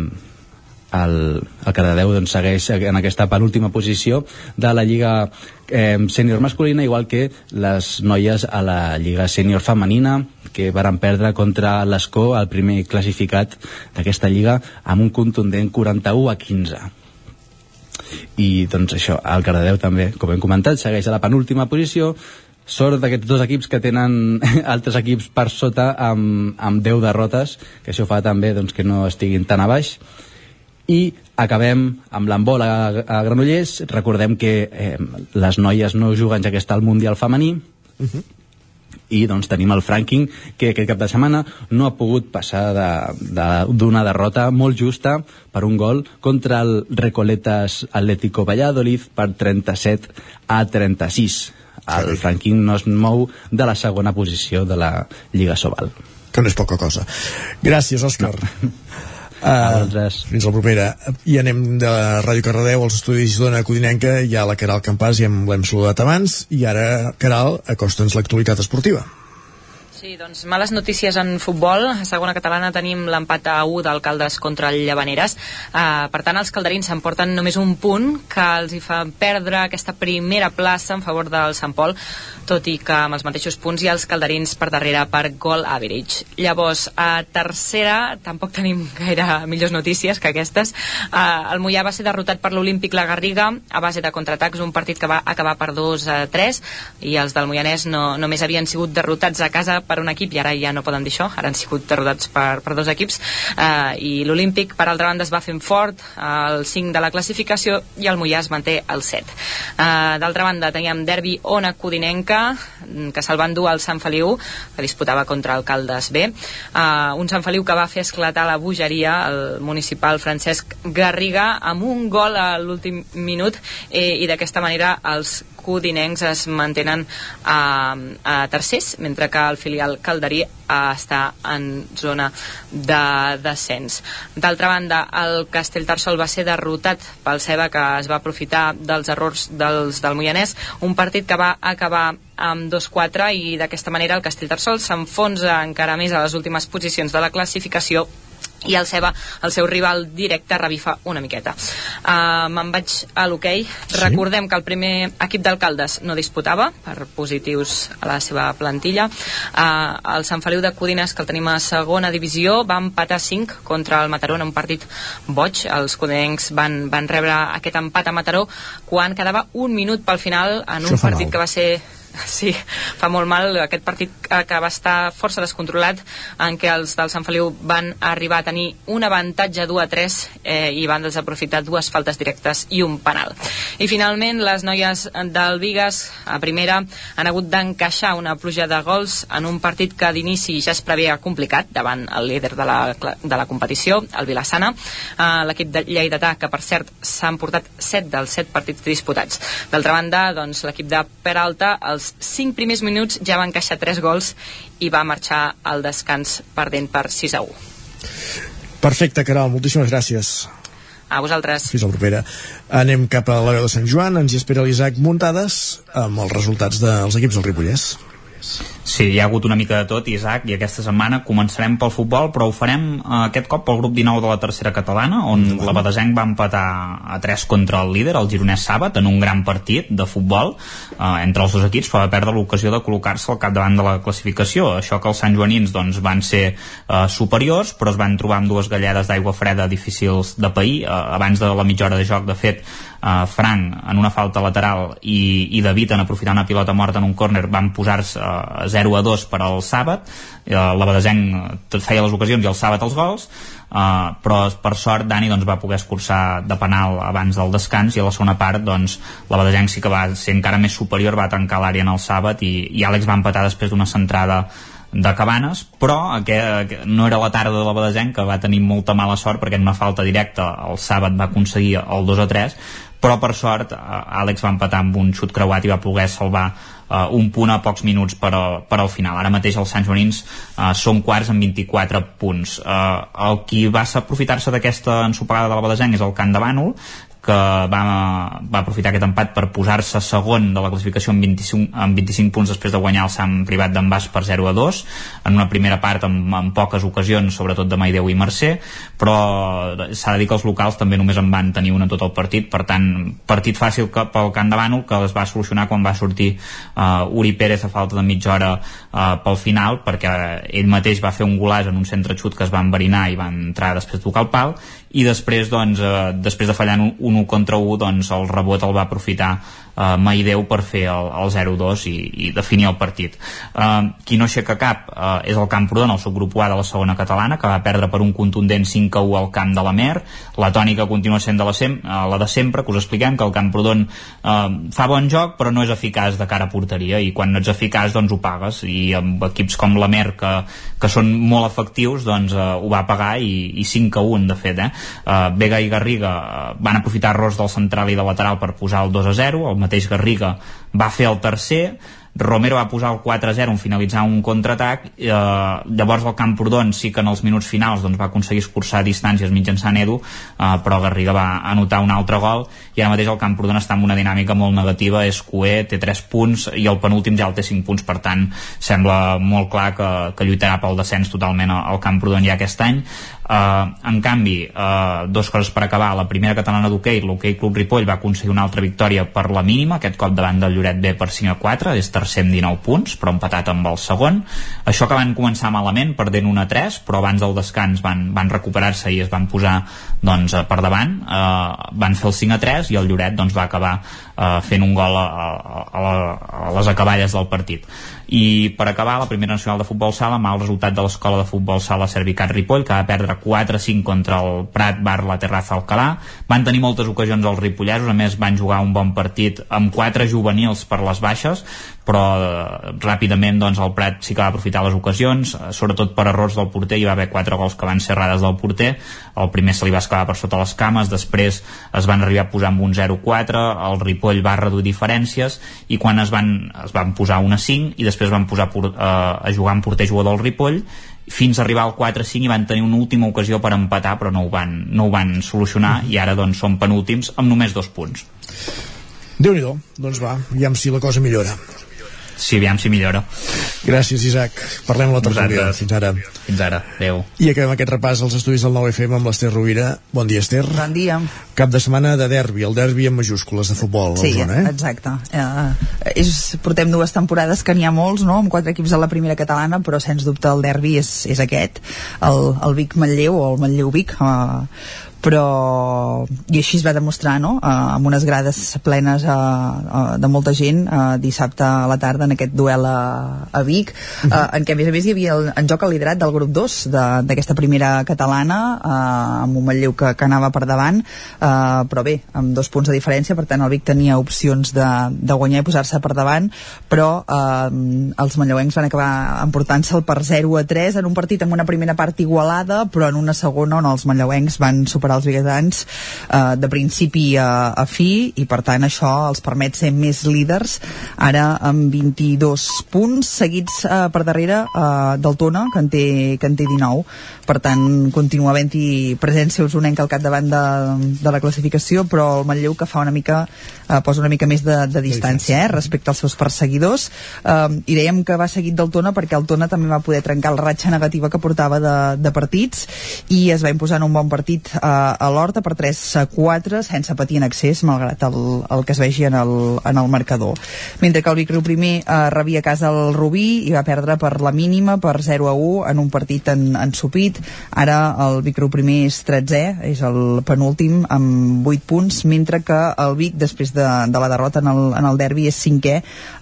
el, el Cardedeu doncs, segueix en aquesta penúltima posició de la Lliga eh, sènior masculina, igual que les noies a la Lliga sènior femenina, que varen perdre contra l'Escó, el primer classificat d'aquesta lliga, amb un contundent 41 a 15. I doncs això, el Cardedeu també, com hem comentat, segueix a la penúltima posició, sort d'aquests dos equips que tenen altres equips per sota amb, amb 10 derrotes, que això fa també doncs, que no estiguin tan a baix i acabem amb l'embol a, a Granollers recordem que eh, les noies no juguen ja que està al Mundial femení Uh -huh. I doncs tenim el Franking que aquest cap de setmana no ha pogut passar d'una de, de, derrota molt justa per un gol contra el Recoletas Atlético Valladolid per 37 a 36 el Franking no es mou de la segona posició de la Lliga Sobal que no és poca cosa. Gràcies, Òscar. No. Uh, fins la propera. I anem de Ràdio Carradeu als estudis d'Ona Codinenca, hi ha la Caral Campàs, ja l'hem saludat abans, i ara, Caral, acosta'ns l'actualitat esportiva. Sí, doncs males notícies en futbol. A segona catalana tenim l'empat a 1 d'Alcaldes contra el Llavaneres. Uh, per tant, els calderins s'emporten només un punt que els hi fa perdre aquesta primera plaça en favor del Sant Pol, tot i que amb els mateixos punts hi ha els calderins per darrere per goal average. Llavors, a tercera tampoc tenim gaire millors notícies que aquestes. Uh, el Mollà va ser derrotat per l'Olímpic La Garriga a base de contraatacs, un partit que va acabar per 2 a 3 i els del Moianès no, només havien sigut derrotats a casa per un equip i ara ja no poden dir això, ara han sigut derrotats per, per dos equips uh, i l'Olímpic per altra banda es va fent fort al 5 de la classificació i el Mollà es manté al 7 uh, d'altra banda teníem derbi Ona Codinenca que se'l van dur al Sant Feliu que disputava contra el Caldes B. Uh, un Sant Feliu que va fer esclatar la bogeria el municipal Francesc Garriga amb un gol a l'últim minut eh, i d'aquesta manera els codinencs es mantenen a, a tercers, mentre que el filial calderí està en zona de descens. D'altra banda, el Castellterçol va ser derrotat pel Ceba, que es va aprofitar dels errors dels, del Moianès, un partit que va acabar amb 2-4 i d'aquesta manera el Castellterçol s'enfonsa encara més a les últimes posicions de la classificació i el Ceba, el seu rival directe, revifa una miqueta. Uh, Me'n vaig a l'hoquei. Sí? Recordem que el primer equip d'alcaldes no disputava per positius a la seva plantilla. Uh, el Sant Feliu de Codines, que el tenim a segona divisió, va empatar 5 contra el Mataró en un partit boig. Els codinencs van, van rebre aquest empat a Mataró quan quedava un minut pel final en un Això partit mal. que va ser Sí, fa molt mal aquest partit que va estar força descontrolat en què els del Sant Feliu van arribar a tenir un avantatge 2 a 3 eh, i van desaprofitar dues faltes directes i un penal. I finalment les noies del Vigas a primera han hagut d'encaixar una pluja de gols en un partit que d'inici ja es preveia complicat davant el líder de la, de la competició, el Vilassana, eh, l'equip de Lleidatà que per cert s'han portat 7 dels 7 partits disputats. D'altra banda, doncs, l'equip de Peralta els 5 primers minuts ja va encaixar 3 gols i va marxar al descans perdent per 6 a 1. Perfecte, Caral, moltíssimes gràcies. A vosaltres. Fins la propera. Anem cap a l'Hora de Sant Joan, ens hi espera l'Isaac Muntades amb els resultats dels equips del Ripollès. Sí, hi ha hagut una mica de tot, Isaac, i aquesta setmana començarem pel futbol, però ho farem eh, aquest cop pel grup 19 de la tercera catalana, on la Badesenc va empatar a 3 contra el líder, el Gironès Sàbat, en un gran partit de futbol eh, entre els dos equips, però va perdre l'ocasió de col·locar-se al capdavant de la classificació. Això que els Sant Joanins doncs, van ser eh, superiors, però es van trobar amb dues galledes d'aigua freda difícils de pair. Eh, abans de la mitja hora de joc, de fet, eh, Frank en una falta lateral i, i David en aprofitar una pilota morta en un córner van posar-se eh, 0 a 2 per al Sàbat eh, la Badesenc tot feia les ocasions i el Sàbat els gols eh, però per sort Dani doncs, va poder escurçar de penal abans del descans i a la segona part doncs, la Badesenc sí que va ser encara més superior va tancar l'àrea en el Sàbat i, i Àlex va empatar després d'una centrada de Cabanes, però aquest, no era la tarda de la Badesenc que va tenir molta mala sort perquè en una falta directa el Sàbat va aconseguir el 2 a 3 però per sort Àlex va empatar amb un xut creuat i va poder salvar uh, un punt a pocs minuts per, a, per al final. Ara mateix els Sant Joanins uh, són quarts amb 24 punts. Uh, el qui va aprofitar-se d'aquesta ensopegada de la Badesenc és el Can de Bànol, que va, va aprofitar aquest empat per posar-se segon de la classificació amb 25, amb 25 punts després de guanyar el Sant Privat d'en Bas per 0 a 2 en una primera part amb, amb poques ocasions sobretot de Maideu i Mercè però s'ha de dir que els locals també només en van tenir una tot el partit per tant, partit fàcil que, pel Camp de Bànol que es va solucionar quan va sortir uh, Uri Pérez a falta de mitja hora uh, pel final perquè ell mateix va fer un golàs en un centre xut que es va enverinar i va entrar després de tocar el pal i després, doncs, eh, després de fallar un, un 1 contra 1, doncs el rebot el va aprofitar eh, Maideu per fer el, el 0-2 i, i definir el partit. Eh, qui no aixeca cap eh, és el Camprodon, el subgrup A de la segona catalana, que va perdre per un contundent 5-1 al camp de la Mer. La tònica continua sent de la, sem eh, la de sempre, que us expliquem que el Camprodon eh, fa bon joc, però no és eficaç de cara a porteria, i quan no ets eficaç, doncs ho pagues, i amb equips com la Mer, que, que són molt efectius, doncs eh, ho va pagar, i, i 5-1, de fet, eh? Uh, Vega i Garriga uh, van aprofitar errors del central i de lateral per posar el 2 a 0, el mateix Garriga va fer el tercer Romero va posar el 4-0 en finalitzar un contraatac eh, llavors el Camprodon sí que en els minuts finals doncs, va aconseguir escurçar distàncies mitjançant Edu eh, però Garriga va anotar un altre gol i ara mateix el Camprodon està en una dinàmica molt negativa és coer, té 3 punts i el penúltim ja el té 5 punts per tant sembla molt clar que, que lluitarà pel descens totalment al Camprodon ja aquest any en canvi, uh, dos coses per acabar. La primera catalana d'hoquei, l'hoquei Club Ripoll, va aconseguir una altra victòria per la mínima, aquest cop davant del Lloret B per 5 a 4, és tercer amb 19 punts, però empatat amb el segon. Això que van començar malament, perdent 1 a 3, però abans del descans van, van recuperar-se i es van posar doncs, per davant, uh, van fer el 5 a 3 i el Lloret doncs, va acabar uh, fent un gol a, a, a, a les acaballes del partit. I per acabar la primera nacional de futbol sala mal resultat de l'escola de futbol sala Servicat Ripoll que va perdre 4-5 contra el Prat Bar La Terraza Alcalà. Van tenir moltes ocasions els ripollesos a més van jugar un bon partit amb 4 juvenils per les baixes però eh, ràpidament doncs, el Prat sí que va aprofitar les ocasions, eh, sobretot per errors del porter, hi va haver quatre gols que van ser errades del porter, el primer se li va escalar per sota les cames, després es van arribar a posar amb un 0-4, el Ripoll va reduir diferències i quan es van, es van posar una 5 i després van posar eh, a jugar amb porter jugador del Ripoll fins a arribar al 4-5 i van tenir una última ocasió per empatar però no ho van, no ho van solucionar i ara doncs són penúltims amb només dos punts. Déu nhi doncs va, aviam si la cosa millora Sí, aviam si millora. Gràcies, Isaac. Parlem la tertúlia. Fins ara. Fins ara. Adéu. I acabem aquest repàs als estudis del 9FM amb l'Ester Rovira. Bon dia, Ester. Bon dia. Cap de setmana de derbi, el derbi amb majúscules de futbol sí, zona, eh? exacte. Eh, és, portem dues temporades que n'hi ha molts, no?, amb quatre equips a la primera catalana, però sens dubte el derbi és, és aquest, el, el Vic-Manlleu o el Manlleu-Vic, eh, però i així es va demostrar no? uh, amb unes grades plenes uh, uh, de molta gent uh, dissabte a la tarda en aquest duel a, a Vic uh, en què a més a més hi havia el, en joc el liderat del grup 2 d'aquesta primera catalana uh, amb un Matlleu que, que anava per davant uh, però bé, amb dos punts de diferència per tant el Vic tenia opcions de, de guanyar i posar-se per davant però uh, els manlleuencs van acabar emportant-se'l per 0 a 3 en un partit amb una primera part igualada però en una segona on els manlleuencs van superar els biguetans uh, de principi a, a fi i per tant això els permet ser més líders ara amb 22 punts seguits uh, per darrere uh, del Tona que en té, que en té 19 per tant continua havent-hi presència usonenca al capdavant de, de la classificació però el Manlleu que fa una mica uh, posa una mica més de, de distància eh, respecte als seus perseguidors. Uh, i dèiem que va seguit del Tona perquè el Tona també va poder trencar la ratxa negativa que portava de, de partits i es va imposar en un bon partit uh, a l'Horta per 3 a 4 sense patir en accés malgrat el, el que es vegi en el, en el marcador. Mentre que el Vic Riu primer uh, rebia a casa el Rubí i va perdre per la mínima per 0 a 1 en un partit en, ensupit ara el Vic Riu primer és 13è és el penúltim amb 8 punts mentre que el Vic després de, de la derrota en el, en el derbi és cinquè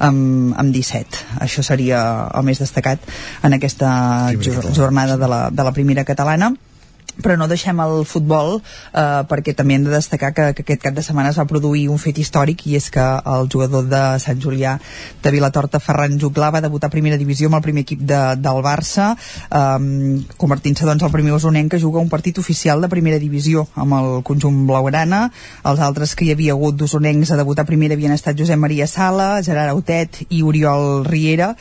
amb, amb 17 això seria el més destacat en aquesta jornada de la, de la primera catalana però no deixem el futbol eh, perquè també hem de destacar que, que aquest cap de setmana es va produir un fet històric i és que el jugador de Sant Julià de Vilatorta, Ferran Juglà va debutar a primera divisió amb el primer equip de, del Barça eh, convertint-se doncs el primer osonenc que juga un partit oficial de primera divisió amb el conjunt blaugrana. Els altres que hi havia hagut d'osonencs a debutar a primera havien estat Josep Maria Sala Gerard Autet i Oriol Riera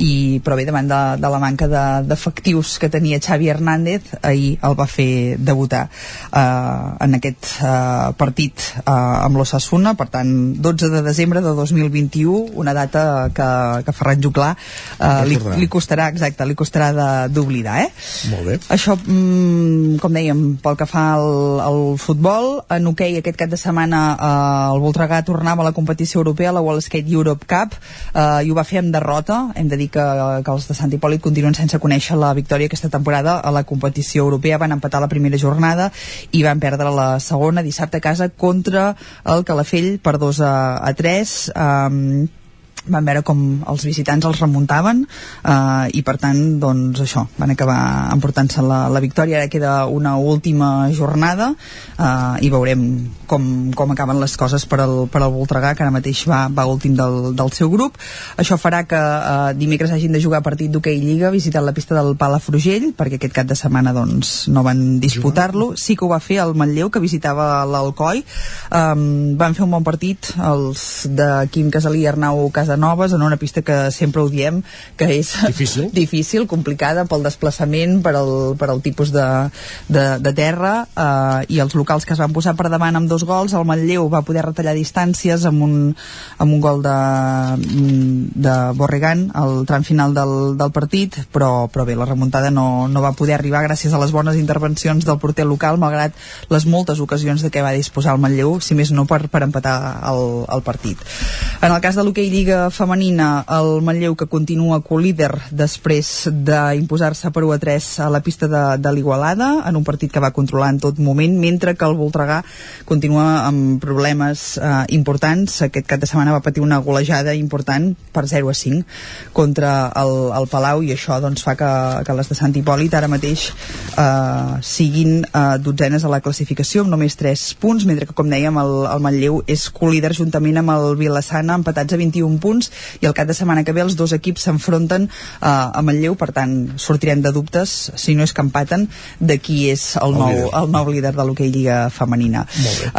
i però bé davant de, de la manca d'efectius de, que tenia Xavi Hernández ahir el va fer debutar eh, en aquest eh, partit eh, amb l'Ossassuna, per tant 12 de desembre de 2021 una data que, que Ferran Juclà eh, li, li costarà exacte, li costarà d'oblidar eh? Molt bé. Això, mm, com dèiem, pel que fa al, al futbol, en hoquei okay, aquest cap de setmana eh, el Voltregà tornava a la competició europea, la World Skate Europe Cup, eh, i ho va fer amb derrota. Hem de dir que, que els de Sant Hipòlit continuen sense conèixer la victòria aquesta temporada a la competició europea. Van empatar la primera jornada i van perdre la segona dissabte a casa contra el Calafell per 2 a, a 3. Um, van veure com els visitants els remuntaven eh, i per tant doncs això, van acabar emportant-se la, la victòria. Ara queda una última jornada eh, i veurem com, com acaben les coses per al, per al Voltregà que ara mateix va, va últim del, del seu grup. Això farà que eh, dimecres hagin de jugar partit d'hoquei Lliga visitant la pista del Palafrugell perquè aquest cap de setmana doncs no van disputar-lo. Sí que ho va fer el Manlleu que visitava l'Alcoi. Um, van fer un bon partit els de Quim Casalí i Arnau Casa de noves en una pista que sempre ho diem que és difícil, difícil complicada pel desplaçament per al, per al tipus de, de, de terra eh, i els locals que es van posar per davant amb dos gols, el Manlleu va poder retallar distàncies amb un, amb un gol de, de Borregan al tram final del, del partit però, però bé, la remuntada no, no va poder arribar gràcies a les bones intervencions del porter local malgrat les moltes ocasions de què va disposar el Manlleu, si més no per, per empatar el, el partit. En el cas de l'hoquei Lliga femenina, el Manlleu que continua co-líder després d'imposar-se per 1 a 3 a la pista de, de l'Igualada, en un partit que va controlar en tot moment, mentre que el Voltregà continua amb problemes eh, importants. Aquest cap de setmana va patir una golejada important per 0 a 5 contra el, el Palau i això doncs, fa que, que les de Sant Hipòlit ara mateix eh, siguin eh, dotzenes a la classificació amb només 3 punts, mentre que com dèiem el, el Manlleu és co-líder juntament amb el Vilassana empatats a 21 punts punts i el cap de setmana que ve els dos equips s'enfronten eh, a Manlleu, per tant sortirem de dubtes, si no és que empaten de qui és el, el nou, líder. el nou líder de l'hoquei Lliga Femenina.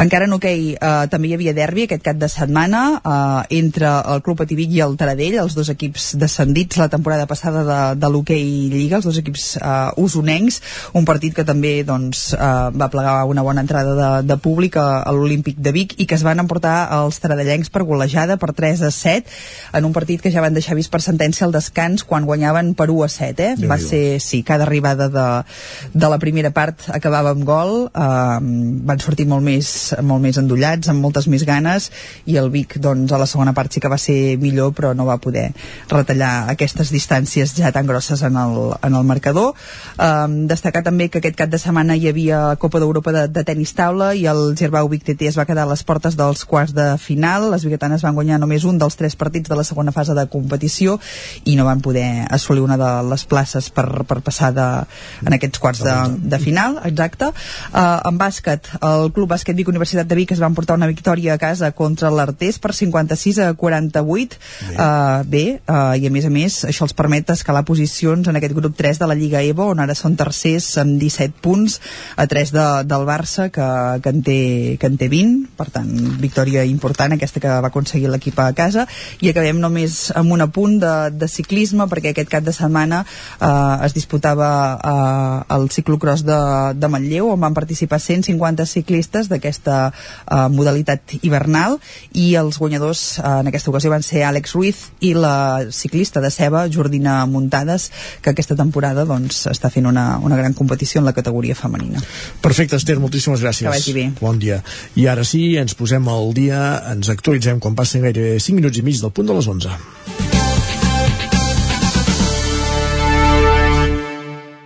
Encara en hoquei eh, també hi havia derbi aquest cap de setmana eh, entre el Club Ativic i el Taradell els dos equips descendits la temporada passada de, de l'hoquei Lliga els dos equips eh, usonencs. Un partit que també doncs, eh, va plegar una bona entrada de, de públic a, a l'Olímpic de Vic i que es van emportar els taradellencs per golejada per 3 a 7 en un partit que ja van deixar vist per sentència al descans quan guanyaven per 1 a 7 eh? va ser, sí, cada arribada de, de la primera part acabava amb gol eh, van sortir molt més, molt més endollats, amb moltes més ganes i el Vic doncs a la segona part sí que va ser millor però no va poder retallar aquestes distàncies ja tan grosses en el, en el marcador. Um, destacar també que aquest cap de setmana hi havia Copa d'Europa de, de tenis taula i el Gerbau Vic TT es va quedar a les portes dels quarts de final. Les biguetanes van guanyar només un dels tres partits de la segona fase de competició i no van poder assolir una de les places per, per passar de, en aquests quarts de, de final, exacte. Uh, en bàsquet, el Club Bàsquet Vic Universitat de Vic es van portar una victòria a casa contra l'Artés per 56 a 48. Bé, uh, bé uh, i a més a més això els permet escalar posicions en aquest grup 3 de la Lliga EVO, on ara són tercers amb 17 punts, a 3 de, del Barça, que, que, en té, que en té 20, per tant, victòria important aquesta que va aconseguir l'equip a casa, i acabem només amb un apunt de, de ciclisme, perquè aquest cap de setmana eh, es disputava eh, el ciclocross de, de Manlleu, on van participar 150 ciclistes d'aquesta eh, modalitat hivernal, i els guanyadors eh, en aquesta ocasió van ser Àlex Ruiz i la ciclista de Ceba, Jordina Muntades, que aquesta temporada doncs, està fent una, una gran competició en la categoria femenina. Perfecte, Esther, moltíssimes gràcies. Que vagi bé. Bon dia. I ara sí, ens posem al dia, ens actualitzem quan passen gairebé 5 minuts i mig del punt de les 11.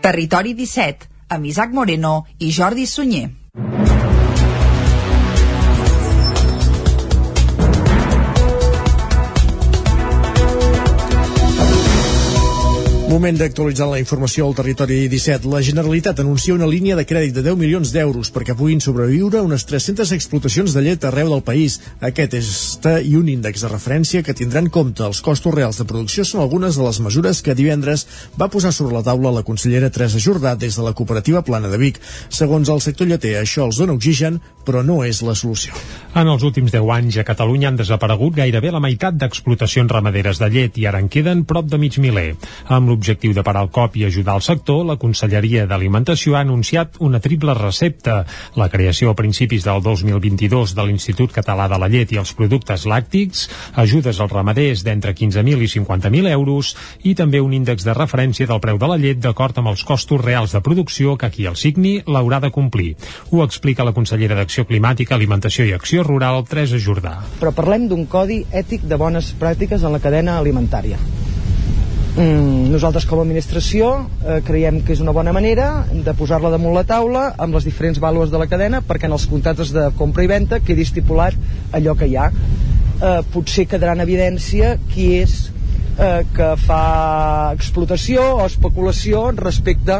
Territori 17, amb Isaac Moreno i Jordi Sunyer. Moment d'actualitzar la informació al territori 17. La Generalitat anuncia una línia de crèdit de 10 milions d'euros perquè puguin sobreviure unes 300 explotacions de llet arreu del país. Aquest és i un índex de referència que tindran en compte els costos reals de producció són algunes de les mesures que divendres va posar sobre la taula la consellera Teresa Jordà des de la cooperativa Plana de Vic. Segons el sector lleter, això els dona oxigen, però no és la solució. En els últims 10 anys a Catalunya han desaparegut gairebé la meitat d'explotacions ramaderes de llet i ara en queden prop de mig miler. Amb l'objectiu de parar el cop i ajudar el sector, la Conselleria d'Alimentació ha anunciat una triple recepta. La creació a principis del 2022 de l'Institut Català de la Llet i els Productes Làctics, ajudes als ramaders d'entre 15.000 i 50.000 euros i també un índex de referència del preu de la llet d'acord amb els costos reals de producció que qui el signi l'haurà de complir. Ho explica la consellera d'Acció Climàtica, Alimentació i Acció Rural, Teresa Jordà. Però parlem d'un codi ètic de bones pràctiques en la cadena alimentària. Mm, nosaltres com a administració eh, creiem que és una bona manera de posar-la damunt la taula amb les diferents vàlues de la cadena perquè en els contractes de compra i venda quedi estipulat allò que hi ha. Eh, potser quedarà en evidència qui és eh, que fa explotació o especulació respecte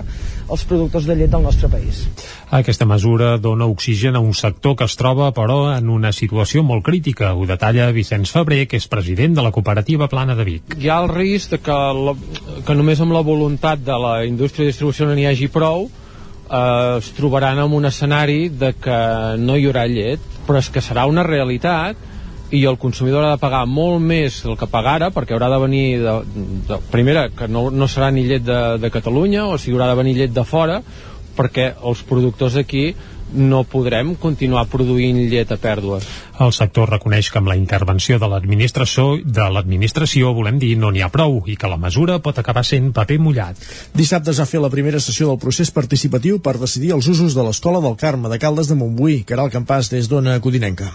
als productors de llet del nostre país. Aquesta mesura dona oxigen a un sector que es troba, però, en una situació molt crítica. Ho detalla Vicenç Febrer, que és president de la cooperativa Plana de Vic. Hi ha el risc de que, la, que només amb la voluntat de la indústria de distribució no n'hi hagi prou, eh, es trobaran en un escenari de que no hi haurà llet, però és que serà una realitat i el consumidor ha de pagar molt més del que paga ara perquè haurà de venir de, de, primera, que no, no serà ni llet de, de Catalunya o sigui haurà de venir llet de fora perquè els productors d'aquí no podrem continuar produint llet a pèrdues. El sector reconeix que amb la intervenció de l'administració de l'administració, volem dir, no n'hi ha prou i que la mesura pot acabar sent paper mullat. Dissabte es va fer la primera sessió del procés participatiu per decidir els usos de l'Escola del Carme de Caldes de Montbui, que era el campàs des d'Ona Codinenca.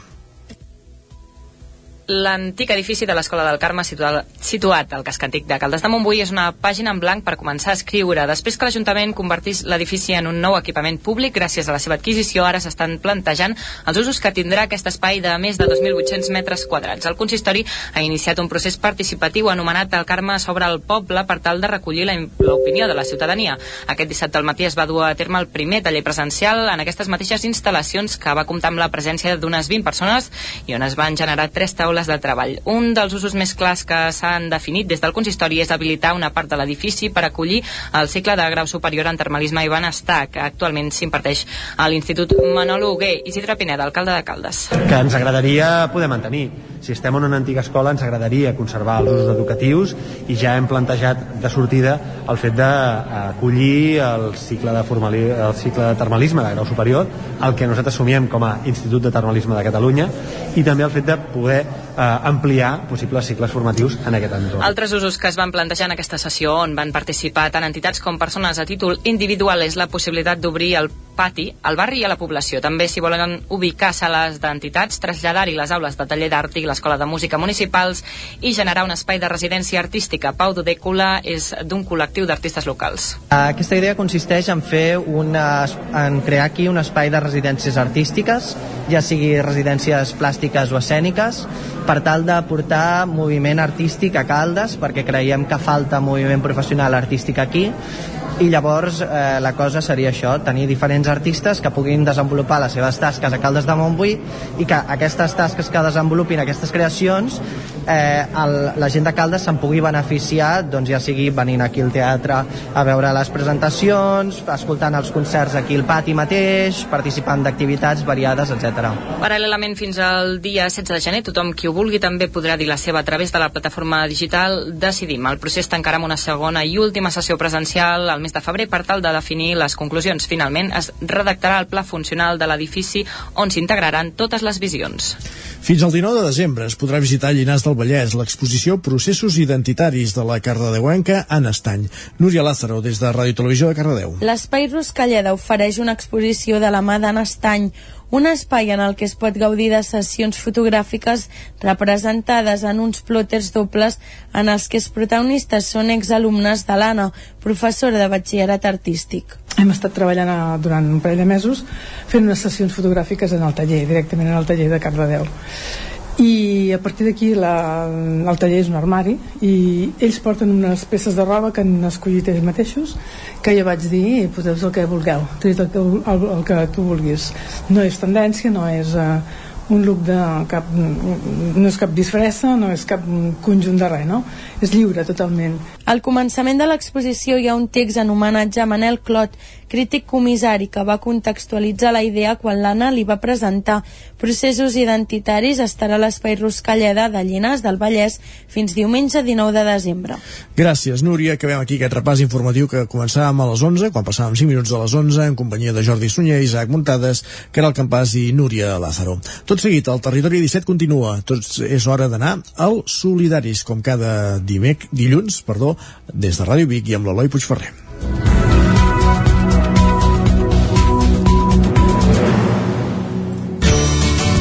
L'antic edifici de l'Escola del Carme situat, situat al casc antic de Caldes de Montbui és una pàgina en blanc per començar a escriure. Després que l'Ajuntament convertís l'edifici en un nou equipament públic gràcies a la seva adquisició, ara s'estan plantejant els usos que tindrà aquest espai de més de 2.800 metres quadrats. El consistori ha iniciat un procés participatiu anomenat El Carme sobre el poble per tal de recollir l'opinió de la ciutadania. Aquest dissabte al matí es va dur a terme el primer taller presencial en aquestes mateixes instal·lacions que va comptar amb la presència d'unes 20 persones i on es van generar tres taules taules de treball. Un dels usos més clars que s'han definit des del consistori és habilitar una part de l'edifici per acollir el cicle de grau superior en termalisme i benestar, que actualment s'imparteix a l'Institut Manolo Hugué. Isidre Pineda, alcalde de Caldes. Que ens agradaria poder mantenir. Si estem en una antiga escola ens agradaria conservar els usos educatius i ja hem plantejat de sortida el fet d'acollir el cicle de, formali, el cicle de termalisme de grau superior, el que nosaltres assumíem com a Institut de Termalisme de Catalunya, i també el fet de poder ampliar possibles cicles formatius en aquest entorn. Altres usos que es van plantejar en aquesta sessió on van participar tant entitats com persones a títol individual és la possibilitat d'obrir el pati al barri i a la població. També s'hi volen ubicar sales d'entitats, traslladar-hi les aules de taller d'art i l'escola de música municipals i generar un espai de residència artística. Pau Dudècula és d'un col·lectiu d'artistes locals. Aquesta idea consisteix en fer una, en crear aquí un espai de residències artístiques, ja sigui residències plàstiques o escèniques, per tal de portar moviment artístic a Caldes, perquè creiem que falta moviment professional artístic aquí, i llavors eh, la cosa seria això, tenir diferents artistes que puguin desenvolupar les seves tasques a Caldes de Montbui i que aquestes tasques que desenvolupin aquestes creacions eh, el, la gent de Caldes se'n pugui beneficiar doncs ja sigui venint aquí al teatre a veure les presentacions, escoltant els concerts aquí al pati mateix, participant d'activitats variades, etc. Paral·lelament fins al dia 16 de gener, tothom qui ho vulgui també podrà dir la seva a través de la plataforma digital Decidim. El procés tancarà amb una segona i última sessió presencial al mes de febrer per tal de definir les conclusions. Finalment, es redactarà el pla funcional de l'edifici on s'integraran totes les visions. Fins al 19 de desembre es podrà visitar Llinars del Vallès l'exposició Processos Identitaris de la Cardedeuenca en Estany. Núria Lázaro, des de Ràdio Televisió de Cardedeu. L'Espai Ruscalleda ofereix una exposició de la mà d'en Estany, un espai en el que es pot gaudir de sessions fotogràfiques representades en uns plòters dobles en els que els protagonistes són exalumnes de l'Anna, professora de batxillerat artístic. Hem estat treballant a, durant un parell de mesos fent unes sessions fotogràfiques en el taller, directament en el taller de Cardedeu i a partir d'aquí el taller és un armari i ells porten unes peces de roba que han escollit ells mateixos que jo vaig dir poseu el que vulgueu tret el el, el que tu vulguis no és tendència, no és uh, un look de cap no és cap disfressa, no és cap conjunt de res, no? És lliure totalment. Al començament de l'exposició hi ha un text en homenatge a Manel Clot, crític comissari que va contextualitzar la idea quan l'Anna li va presentar Processos Identitaris estarà a l'Espai Ruscalleda de Llinars del Vallès fins diumenge 19 de desembre. Gràcies, Núria. Acabem aquí aquest repàs informatiu que començàvem a les 11, quan passàvem 5 minuts de les 11, en companyia de Jordi Sunyer, Isaac Muntades, Caral Campàs i Núria Lázaro. Tot seguit, el Territori 17 continua. Tots és hora d'anar al Solidaris, com cada dimec, dilluns, perdó, des de Ràdio Vic i amb l'Eloi Puigferrer.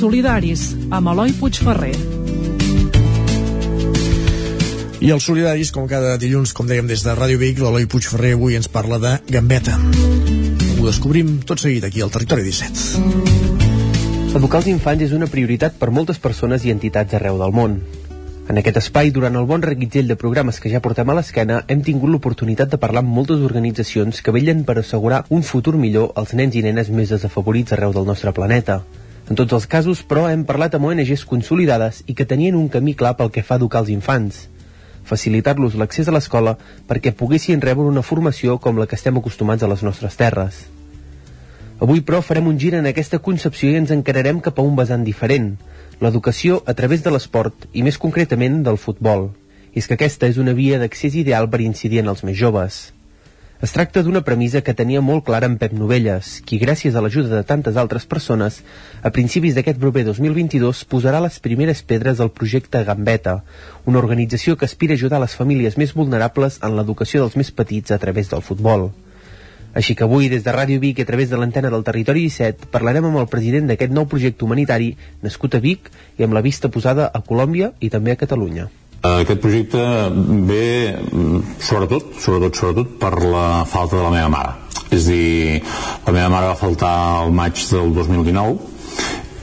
Solidaris, amb Eloi Puigferrer. I els solidaris, com cada dilluns, com dèiem des de Ràdio Vic, l'Eloi Puigferrer avui ens parla de Gambeta. Ho descobrim tot seguit aquí al Territori 17. Educar els infants és una prioritat per moltes persones i entitats arreu del món. En aquest espai, durant el bon reguitzell de programes que ja portem a l'esquena, hem tingut l'oportunitat de parlar amb moltes organitzacions que vellen per assegurar un futur millor als nens i nenes més desafavorits arreu del nostre planeta. En tots els casos, però, hem parlat amb ONGs consolidades i que tenien un camí clar pel que fa a educar els infants. Facilitar-los l'accés a l'escola perquè poguessin rebre una formació com la que estem acostumats a les nostres terres. Avui, però, farem un gir en aquesta concepció i ens encararem cap a un vessant diferent, l'educació a través de l'esport i més concretament del futbol. I és que aquesta és una via d'accés ideal per incidir en els més joves. Es tracta d'una premissa que tenia molt clara en Pep Novelles, qui gràcies a l'ajuda de tantes altres persones, a principis d'aquest proper 2022 posarà les primeres pedres al projecte Gambeta, una organització que aspira a ajudar les famílies més vulnerables en l'educació dels més petits a través del futbol. Així que avui, des de Ràdio Vic a través de l'antena del Territori 17, parlarem amb el president d'aquest nou projecte humanitari, nascut a Vic i amb la vista posada a Colòmbia i també a Catalunya. Aquest projecte ve sobretot, sobretot, sobretot per la falta de la meva mare. És dir, la meva mare va faltar el maig del 2019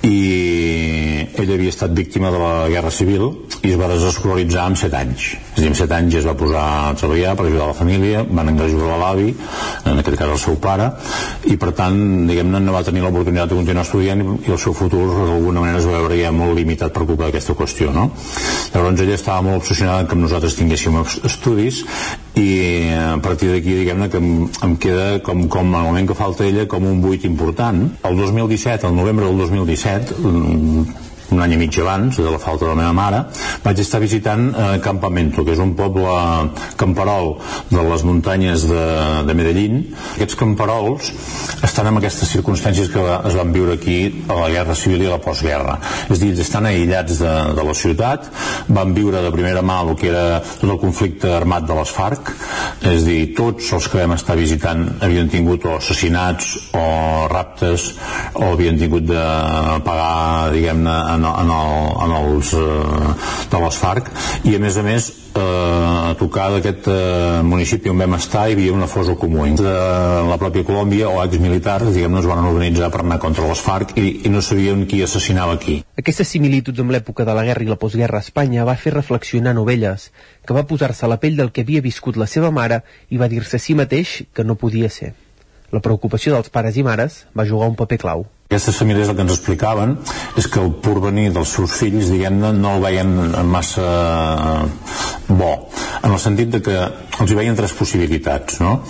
i ell havia estat víctima de la Guerra Civil i es va desescolaritzar amb 7 anys. És a dir, amb 7 anys es va posar a treballar per ajudar la família, van engajar l'avi, en aquest cas el seu pare, i per tant, diguem-ne, no va tenir l'oportunitat de continuar estudiant i el seu futur d'alguna manera es va veure ja molt limitat per culpa d'aquesta qüestió, no? Llavors ella estava molt obsessionada que nosaltres tinguéssim estudis i a partir d'aquí diguem-ne que em, em queda com, com al moment que falta ella com un buit important. El 2017, el novembre del 2017 un any i mig abans de la falta de la meva mare vaig estar visitant eh, Campamento que és un poble camperol de les muntanyes de, de Medellín. Aquests camperols estan en aquestes circumstàncies que es van viure aquí a la Guerra Civil i a la postguerra. És dir, estan aïllats de, de la ciutat van viure de primera mà el que era tot el conflicte armat de les FARC és dir, tots els que vam estar visitant havien tingut o assassinats o raptes o havien tingut de pagar diguem-ne en, en, el, en els eh, de les FARC i a més a més eh, a tocar d'aquest eh, municipi on vam estar hi havia una fosa comú de la pròpia Colòmbia o exmilitars diguem-ne es van organitzar per anar contra les FARC i, i no sabien qui assassinava qui Aquestes similituds amb l'època de la guerra i la postguerra a Espanya va fer reflexionar Novelles, que va posar-se a la pell del que havia viscut la seva mare i va dir-se a si mateix que no podia ser. La preocupació dels pares i mares va jugar un paper clau. Aquestes famílies el que ens explicaven és que el porvenir dels seus fills, diguem-ne, no el veien massa bo, en el sentit de que els hi veien tres possibilitats, no?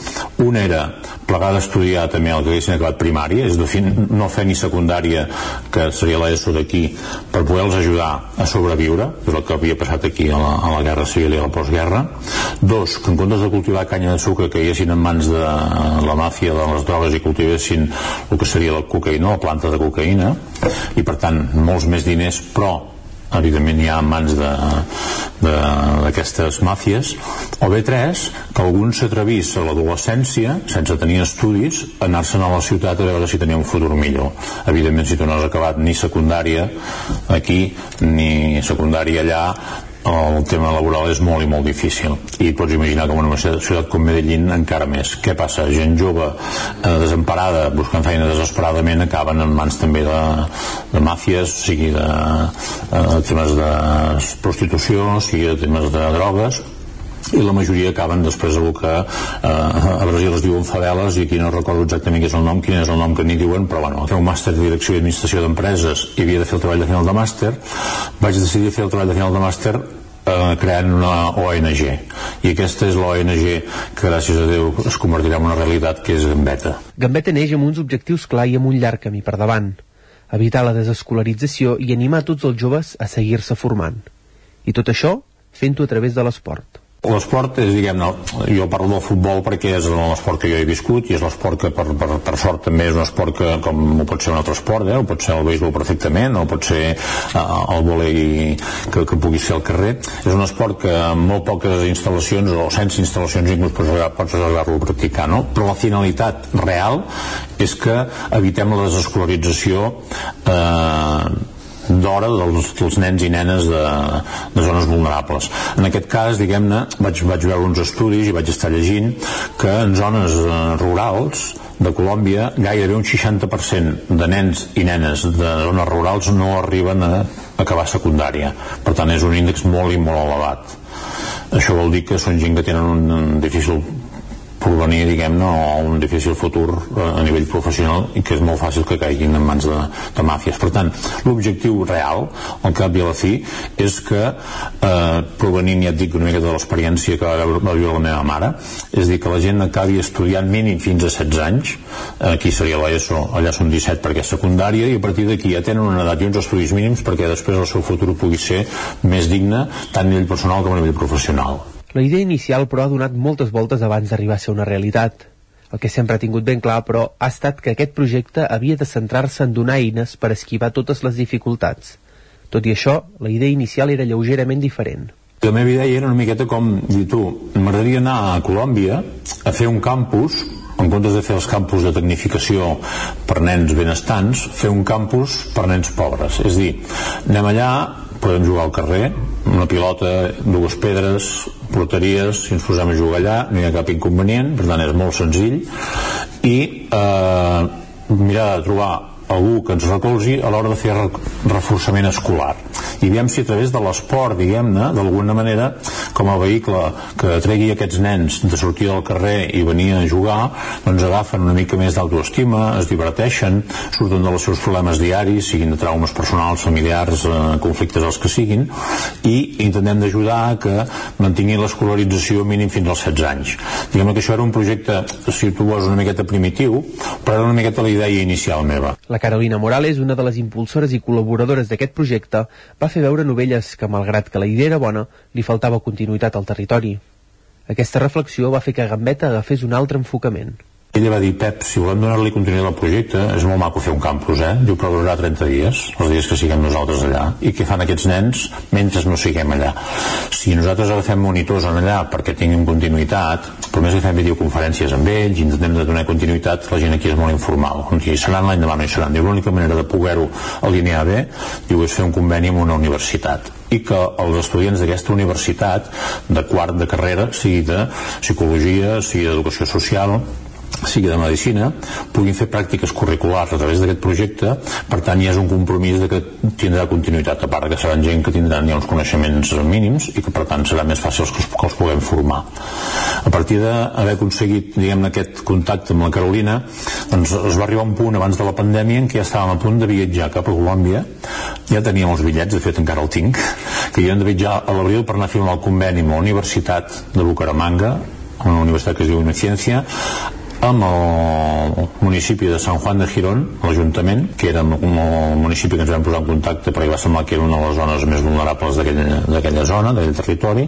Una era plegar d'estudiar també el que haguessin acabat primària, és de fi, no fer ni secundària, que seria l'ESO d'aquí, per poder-los ajudar a sobreviure, que és el que havia passat aquí a la, a la Guerra Civil i a la postguerra. Dos, que en comptes de cultivar canya de sucre que caiguessin en mans de la màfia de les drogues i cultivessin el que seria la cocaïna, la planta de cocaïna i per tant molts més diners però evidentment hi ha mans d'aquestes màfies. O bé tres, que algun s'atrevís a l'adolescència, sense tenir estudis anar-se'n a la ciutat a veure si tenia un futur millor. Evidentment si tu no has acabat ni secundària aquí ni secundària allà el tema laboral és molt i molt difícil i pots imaginar que en una ciutat com Medellín encara més. Què passa? Gent jove eh, desemparada, buscant feina desesperadament acaben en mans també de, de màfies, sigui de eh, temes de prostitució, sigui de temes de drogues i la majoria acaben després del que eh, a Brasil es diuen faveles i aquí no recordo exactament què és el nom, quin és el nom que n'hi diuen, però bueno, fer un màster de direcció i administració d'empreses i havia de fer el treball de final de màster vaig decidir fer el treball de final de màster eh, creant una ONG i aquesta és l'ONG que gràcies a Déu es convertirà en una realitat que és Gambeta Gambeta neix amb uns objectius clar i amb un llarg camí per davant. Evitar la desescolarització i animar tots els joves a seguir-se formant. I tot això fent-ho a través de l'esport L'esport és, diguem-ne, jo parlo del futbol perquè és l'esport que jo he viscut i és l'esport que per, per, per sort també és un esport que com ho pot ser un altre esport, eh? o pot ser el béisbol perfectament, o pot ser uh, el volei que, que pugui ser al carrer. És un esport que amb molt poques instal·lacions o sense instal·lacions inclús pots arribar-lo a practicar, no? Però la finalitat real és que evitem la desescolarització eh, d'hora dels, dels nens i nenes de, de zones vulnerables. En aquest cas, diguem-ne, vaig, vaig veure uns estudis i vaig estar llegint que en zones eh, rurals de Colòmbia gairebé un 60% de nens i nenes de zones rurals no arriben a acabar secundària. Per tant, és un índex molt i molt elevat. Això vol dir que són gent que tenen un difícil porvenir, diguem-ne, o un difícil futur eh, a nivell professional i que és molt fàcil que caiguin en mans de, de màfies. Per tant, l'objectiu real, al cap i a la fi, és que, eh, provenint, ja et dic, una mica de l'experiència que va, viure la meva mare, és dir, que la gent acabi estudiant mínim fins a 16 anys, aquí seria l'ESO, allà són 17 perquè és secundària, i a partir d'aquí ja tenen una edat i uns estudis mínims perquè després el seu futur pugui ser més digne tant a nivell personal com a nivell professional. La idea inicial, però, ha donat moltes voltes abans d'arribar a ser una realitat. El que sempre ha tingut ben clar, però, ha estat que aquest projecte havia de centrar-se en donar eines per esquivar totes les dificultats. Tot i això, la idea inicial era lleugerament diferent. La meva idea era una miqueta com dir tu, m'agradaria anar a Colòmbia a fer un campus en comptes de fer els campus de tecnificació per nens benestants, fer un campus per nens pobres. És dir, anem allà, podem jugar al carrer, una pilota, dues pedres, porteries, si ens posem a jugar allà, no hi ha cap inconvenient, per tant és molt senzill, i eh, mirar de trobar algú que ens recolzi a l'hora de fer reforçament escolar. I veiem si a través de l'esport diguem-ne, d'alguna manera com a vehicle que tregui aquests nens de sortir del carrer i venir a jugar doncs agafen una mica més d'autoestima es diverteixen, surten dels seus problemes diaris, siguin de traumes personals familiars, eh, conflictes els que siguin i intentem d'ajudar que mantinguin l'escolarització mínim fins als 16 anys. Diguem que això era un projecte si tu vols una miqueta primitiu però era una miqueta la idea inicial meva. La Carolina Morales, una de les impulsores i col·laboradores d'aquest projecte, va fer veure Novelles que, malgrat que la idea era bona, li faltava continuïtat al territori. Aquesta reflexió va fer que Gambetta agafés un altre enfocament. Ella va dir, Pep, si volem donar-li continuïtat al projecte, és molt maco fer un campus, eh? Diu, però durarà 30 dies, els dies que siguem nosaltres allà. I què fan aquests nens mentre no siguem allà? Si nosaltres agafem monitors en allà perquè tinguin continuïtat, però més que fem videoconferències amb ells, intentem de donar continuïtat, la gent aquí és molt informal. O sigui, seran l'any demà no hi seran. Diu, l'única manera de poder-ho alinear bé, diu, és fer un conveni amb una universitat i que els estudiants d'aquesta universitat de quart de carrera, sigui de psicologia, sigui d'educació social sigui de medicina, puguin fer pràctiques curriculars a través d'aquest projecte, per tant ja és un compromís de que tindrà continuïtat, a part que seran gent que tindran ja uns coneixements mínims i que per tant serà més fàcil que els, que els puguem formar. A partir d'haver aconseguit diguem aquest contacte amb la Carolina, doncs es va arribar a un punt abans de la pandèmia en què ja estàvem a punt de viatjar cap a Colòmbia, ja teníem els bitllets, de fet encara el tinc, que hi hem de viatjar a l'abril per anar a firmar el conveni amb la Universitat de Bucaramanga, una universitat que es diu Iniciència, amb el municipi de Sant Juan de Girón, l'Ajuntament, que era un municipi que ens vam posar en contacte perquè va semblar que era una de les zones més vulnerables d'aquella zona, d'aquell territori,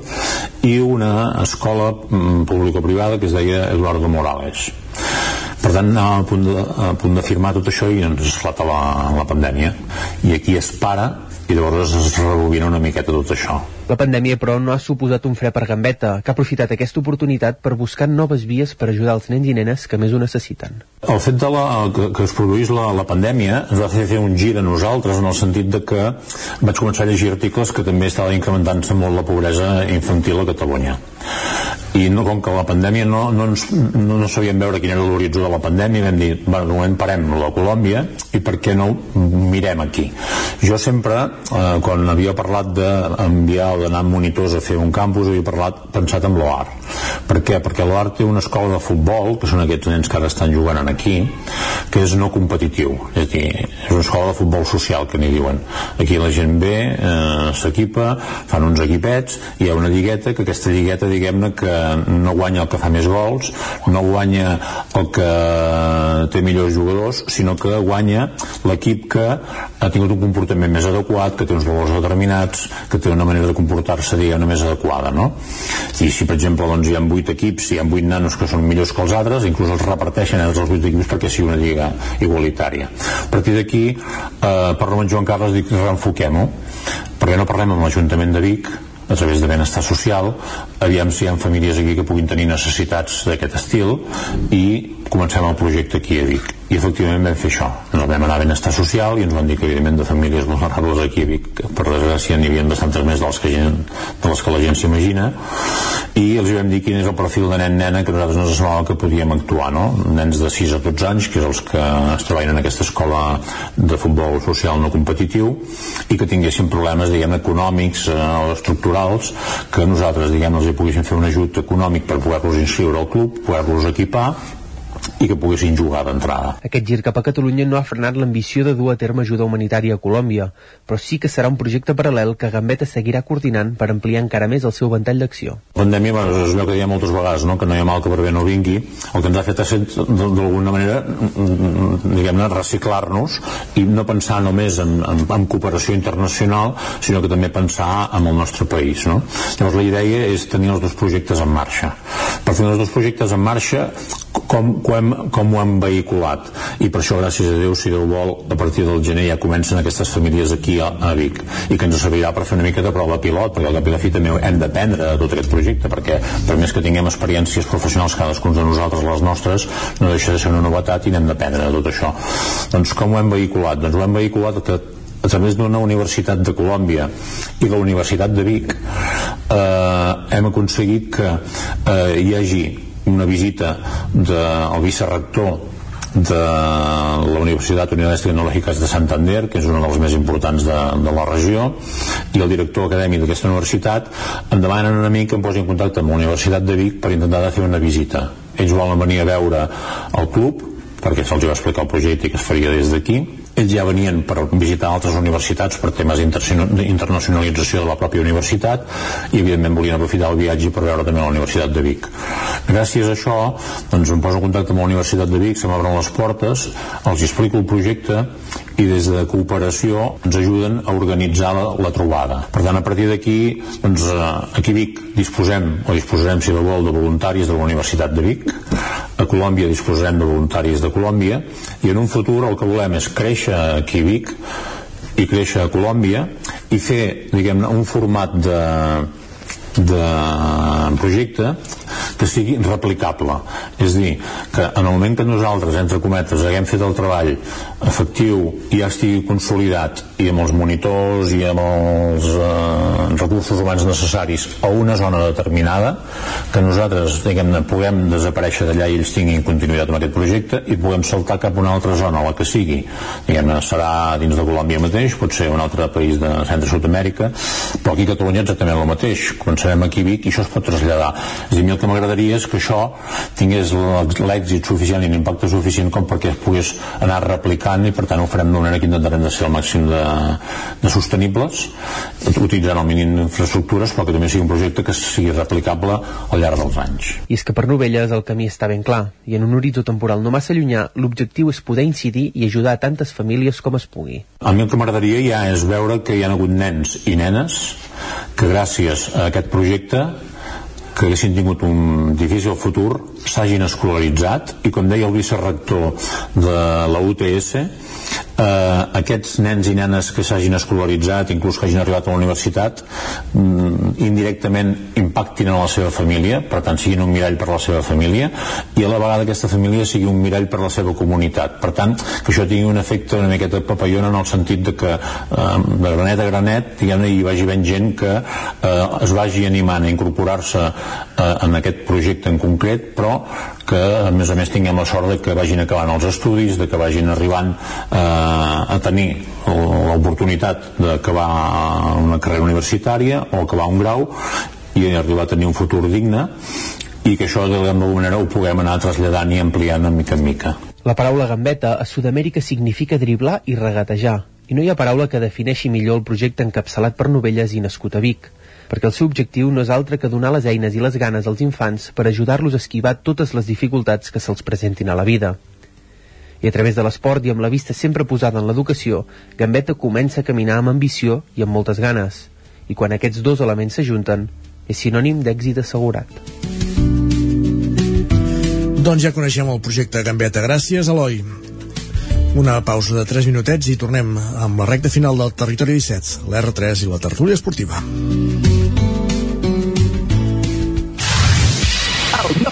i una escola mm, público-privada que es deia Eduardo Morales. Per tant, anàvem a punt de, a punt de firmar tot això i ens esclata la, la pandèmia. I aquí es para i llavors es rebobina una miqueta tot això. La pandèmia, però, no ha suposat un fre per Gambetta, que ha aprofitat aquesta oportunitat per buscar noves vies per ajudar els nens i nenes que més ho necessiten. El fet de la, que, que es produís la, la pandèmia ens va fer fer un gir a nosaltres en el sentit de que vaig començar a llegir articles que també estava incrementant-se molt la pobresa infantil a Catalunya i no, com que la pandèmia no, no, ens, no, no sabíem veure quin era l'horitzó de la pandèmia vam dir, bueno, de moment parem la Colòmbia i per què no mirem aquí? Jo sempre, eh, quan havia parlat d'enviar o d'anar amb monitors a fer un campus, havia parlat, pensat en l'OAR per què? perquè l'OAR té una escola de futbol, que són aquests nens que ara estan jugant aquí, que és no competitiu. És a dir, és una escola de futbol social que n'hi diuen, aquí la gent ve eh, s'equipa, fan uns equipets hi ha una lligueta, que aquesta lligueta diguem-ne que no guanya el que fa més gols no guanya el que té millors jugadors sinó que guanya l'equip que ha tingut un comportament més adequat que té uns valors determinats que té una manera de comportar-se diguem més adequada no? i si per exemple doncs, hi ha 8 equips hi ha 8 nanos que són millors que els altres inclús els reparteixen entre els 8 equips perquè sigui una lliga igualitària a partir d'aquí eh, parlo amb Joan Carles dic reenfoquem-ho perquè no parlem amb l'Ajuntament de Vic a través de benestar social. Aviam si hi ha famílies aquí que puguin tenir necessitats d'aquest estil. I comencem el projecte aquí a Vic i efectivament vam fer això. Ens vam anar a benestar social i ens van dir que evidentment de famílies vulnerables aquí a Vic. Per desgràcia n'hi havia bastantes més dels que gent, de les que la gent s'imagina. I els vam dir quin és el perfil de nen-nena que nosaltres ens semblava que podíem actuar no? nens de 6 a 12 anys que és els que es treballen en aquesta escola de futbol social no competitiu i que tinguessin problemes diguem econòmics eh, o estructurals que nosaltres diguem els hi poguéssim fer un ajut econòmic per poder-los inscriure al club poder-los equipar i que poguessin jugar d'entrada. Aquest gir cap a Catalunya no ha frenat l'ambició de dur a terme ajuda humanitària a Colòmbia, però sí que serà un projecte paral·lel que Gambetta seguirà coordinant per ampliar encara més el seu ventall d'acció. La pandèmia, bueno, és allò que diem moltes vegades, no? que no hi ha mal que per bé no vingui, el que ens ha fet és d'alguna manera diguem-ne, reciclar-nos i no pensar només en, en, en cooperació internacional, sinó que també pensar en el nostre país. No? Llavors la idea és tenir els dos projectes en marxa. Per tenir els dos projectes en marxa, com, com, com ho hem vehiculat. I per això gràcies a Déu si Déu vol a partir del gener ja comencen aquestes famílies aquí a, a Vic i que ens servirà per fer una mica de prova pilot perquè al cap i la fi també hem d'aprendre de tot aquest projecte perquè per més que tinguem experiències professionals cadascun de nosaltres les nostres no deixa de ser una novetat i n'hem d'aprendre de tot això. Doncs com ho hem vehiculat? doncs ho hem vehiculat que a través d'una universitat de Colòmbia i la Universitat de Vic. Eh, hem aconseguit que eh, hi hagi una visita del vicerrector de la Universitat Unidades Tecnològiques de Santander, que és una de les més importants de, de la regió, i el director acadèmic d'aquesta universitat em demanen a mi que em posi en contacte amb la Universitat de Vic per intentar de fer una visita. Ells volen venir a veure el club, perquè se'ls va explicar el projecte que es faria des d'aquí, ells ja venien per visitar altres universitats per temes d'internacionalització de la pròpia universitat i evidentment volien aprofitar el viatge per veure també la Universitat de Vic. Gràcies a això doncs em poso en contacte amb la Universitat de Vic se m'obren les portes els explico el projecte i des de cooperació ens ajuden a organitzar la, la trobada. Per tant, a partir d'aquí, doncs, eh, aquí a Vic disposem, o disposarem, si la vol, de voluntaris de la Universitat de Vic, a Colòmbia disposarem de voluntaris de Colòmbia, i en un futur el que volem és créixer aquí a Vic i créixer a Colòmbia i fer, diguem un format de, de projecte que sigui replicable. És dir, que en el moment que nosaltres entre cometes haguem fet el treball efectiu ja estigui consolidat i amb els monitors i amb els eh, recursos humans necessaris a una zona determinada que nosaltres diguem-ne puguem desaparèixer d'allà i ells tinguin continuïtat amb aquest projecte i puguem saltar cap a una altra zona la que sigui. Diguem-ne serà dins de Colòmbia mateix pot ser un altre país de Centre-Sud-Amèrica però aquí a Catalunya exactament el mateix. Començarem aquí a Vic i això es pot traslladar. És a dir, el que m'agradaria és que això tingués l'èxit suficient i l'impacte suficient com perquè es pogués anar replicant i per tant ho farem d'una manera que intentarem de ser el màxim de, de sostenibles utilitzant el mínim d'infraestructures però que també sigui un projecte que sigui replicable al llarg dels anys. I és que per Novelles el camí està ben clar i en un horitzó temporal no massa llunyà l'objectiu és poder incidir i ajudar a tantes famílies com es pugui. A mi el que m'agradaria ja és veure que hi ha hagut nens i nenes que gràcies a aquest projecte que haguessin tingut un difícil futur s'hagin escolaritzat i com deia el vicerrector de la UTS eh, aquests nens i nenes que s'hagin escolaritzat, inclús que hagin arribat a la universitat, mm, indirectament impactin en la seva família, per tant siguin un mirall per la seva família, i a la vegada aquesta família sigui un mirall per la seva comunitat. Per tant, que això tingui un efecte una miqueta papallona en el sentit de que eh, de granet a granet diguem hi vagi ben gent que eh, es vagi animant a incorporar-se eh, en aquest projecte en concret, però que a més a més tinguem la sort de que vagin acabant els estudis, de que vagin arribant eh, a tenir l'oportunitat d'acabar una carrera universitària o acabar un grau i arribar a tenir un futur digne i que això d'alguna manera ho puguem anar traslladant i ampliant de mica en mica. La paraula gambeta a Sud-amèrica significa driblar i regatejar, i no hi ha paraula que defineixi millor el projecte encapçalat per Novelles i nascut a Vic perquè el seu objectiu no és altre que donar les eines i les ganes als infants per ajudar-los a esquivar totes les dificultats que se'ls presentin a la vida. I a través de l'esport i amb la vista sempre posada en l'educació, Gambetta comença a caminar amb ambició i amb moltes ganes. I quan aquests dos elements s'ajunten, és sinònim d'èxit assegurat. Doncs ja coneixem el projecte Gambetta. Gràcies, Eloi. Una pausa de 3 minutets i tornem amb la recta final del Territori 17, l'R3 i la tertúlia esportiva.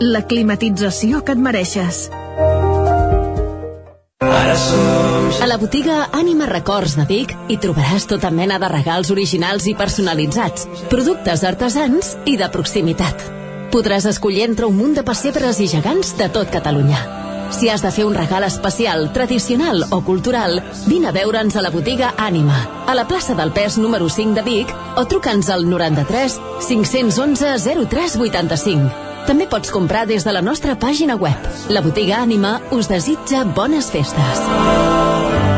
la climatització que et mereixes. A la botiga Ànima Records de Vic hi trobaràs tota mena de regals originals i personalitzats, productes artesans i de proximitat. Podràs escollir entre un munt de pessebres i gegants de tot Catalunya. Si has de fer un regal especial, tradicional o cultural, vine a veure'ns a la botiga Ànima, a la plaça del Pes número 5 de Vic o truca'ns al 93 511 0385. També pots comprar des de la nostra pàgina web. La botiga Ànima us desitja bones festes.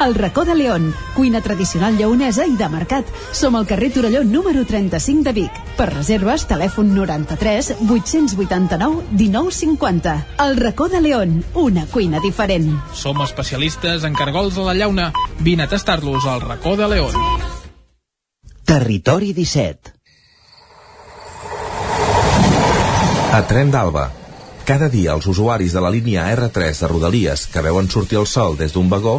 El racó de León, cuina tradicional lleonesa i de mercat. Som al carrer Torelló número 35 de Vic. Per reserves, telèfon 93 889 1950. El racó de León, una cuina diferent. Som especialistes en cargols a la llauna. Vine a tastar-los al racó de León. Territori 17 A Tren d'Alba. Cada dia els usuaris de la línia R3 de Rodalies que veuen sortir el sol des d'un vagó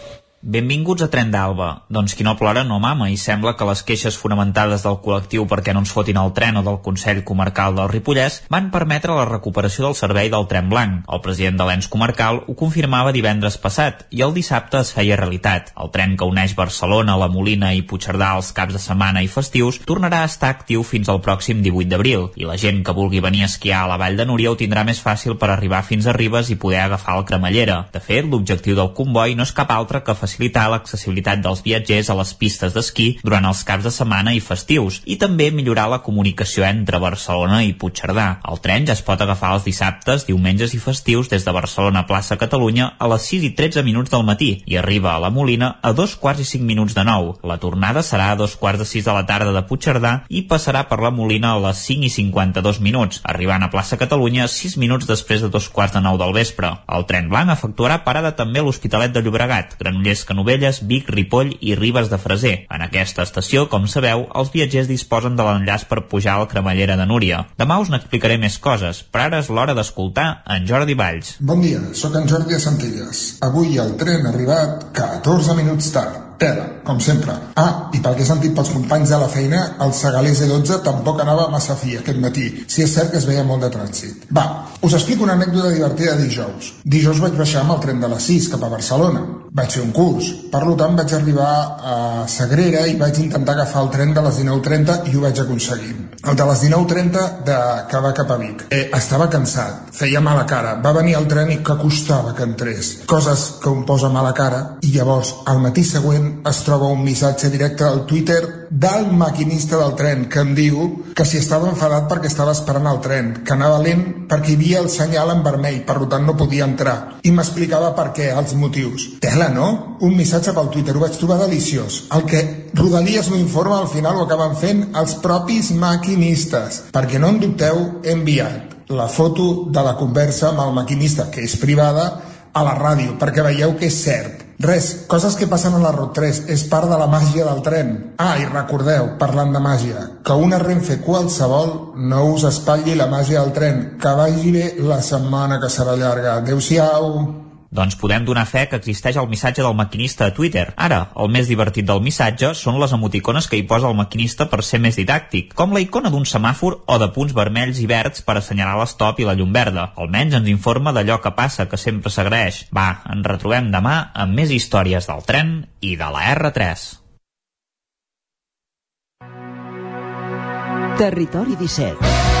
Benvinguts a Tren d'Alba. Doncs qui no plora no mama i sembla que les queixes fonamentades del col·lectiu perquè no ens fotin el tren o del Consell Comarcal del Ripollès van permetre la recuperació del servei del tren blanc. El president de l'ENS comarcal ho confirmava divendres passat i el dissabte es feia realitat. El tren que uneix Barcelona, la Molina i Puigcerdà els caps de setmana i festius tornarà a estar actiu fins al pròxim 18 d'abril i la gent que vulgui venir a esquiar a la Vall de Núria ho tindrà més fàcil per arribar fins a Ribes i poder agafar el cremallera. De fet, l'objectiu del comboi no és cap altre que facilitar l'accessibilitat dels viatgers a les pistes d'esquí durant els caps de setmana i festius i també millorar la comunicació entre Barcelona i Puigcerdà. El tren ja es pot agafar els dissabtes, diumenges i festius des de Barcelona plaça Catalunya a les 6 i 13 minuts del matí i arriba a la Molina a dos quarts i 5 minuts de nou. La tornada serà a dos quarts de 6 de la tarda de Puigcerdà i passarà per la Molina a les 5 i 52 minuts, arribant a plaça Catalunya 6 minuts després de dos quarts de nou del vespre. El tren blanc efectuarà parada també a l'Hospitalet de Llobregat, Granollers que Novell Centelles, Vic, Ripoll i Ribes de Freser. En aquesta estació, com sabeu, els viatgers disposen de l'enllaç per pujar al cremallera de Núria. Demà us n'explicaré més coses, però ara és l'hora d'escoltar en Jordi Valls. Bon dia, sóc en Jordi a. Avui el tren ha arribat 14 minuts tard. Tela, com sempre. Ah, i pel que he sentit pels companys de la feina, el Segalés E12 tampoc anava massa fi aquest matí. Si és cert que es veia molt de trànsit. Va, us explico una anècdota divertida de dijous. Dijous vaig baixar amb el tren de les 6 cap a Barcelona. Vaig fer un curs. Per tant, vaig arribar a Sagrera i vaig intentar agafar el tren de les 19.30 i ho vaig aconseguir. El de les 19.30 de va cap a Vic. Eh, estava cansat, feia mala cara. Va venir el tren i que costava que entrés. Coses que un posa mala cara i llavors, al matí següent, es troba un missatge directe al Twitter del maquinista del tren que em diu que si estava enfadat perquè estava esperant el tren, que anava lent perquè hi havia el senyal en vermell, per tant no podia entrar. I m'explicava per què, els motius. Tela, no? Un missatge pel Twitter, ho vaig trobar deliciós. El que Rodalies no informa, al final ho acaben fent els propis maquinistes. Perquè no en dubteu, he enviat la foto de la conversa amb el maquinista, que és privada, a la ràdio, perquè veieu que és cert. Res, coses que passen a la Road 3, és part de la màgia del tren. Ah, i recordeu, parlant de màgia, que una Renfe qualsevol no us espatlli la màgia del tren. Que vagi bé la setmana que serà llarga. Adéu-siau. Doncs podem donar fe que existeix el missatge del maquinista a Twitter. Ara, el més divertit del missatge són les emoticones que hi posa el maquinista per ser més didàctic, com la icona d'un semàfor o de punts vermells i verds per assenyalar l'estop i la llum verda. Almenys ens informa d'allò que passa, que sempre s'agraeix. Va, ens retrobem demà amb més històries del tren i de la R3. Territori 17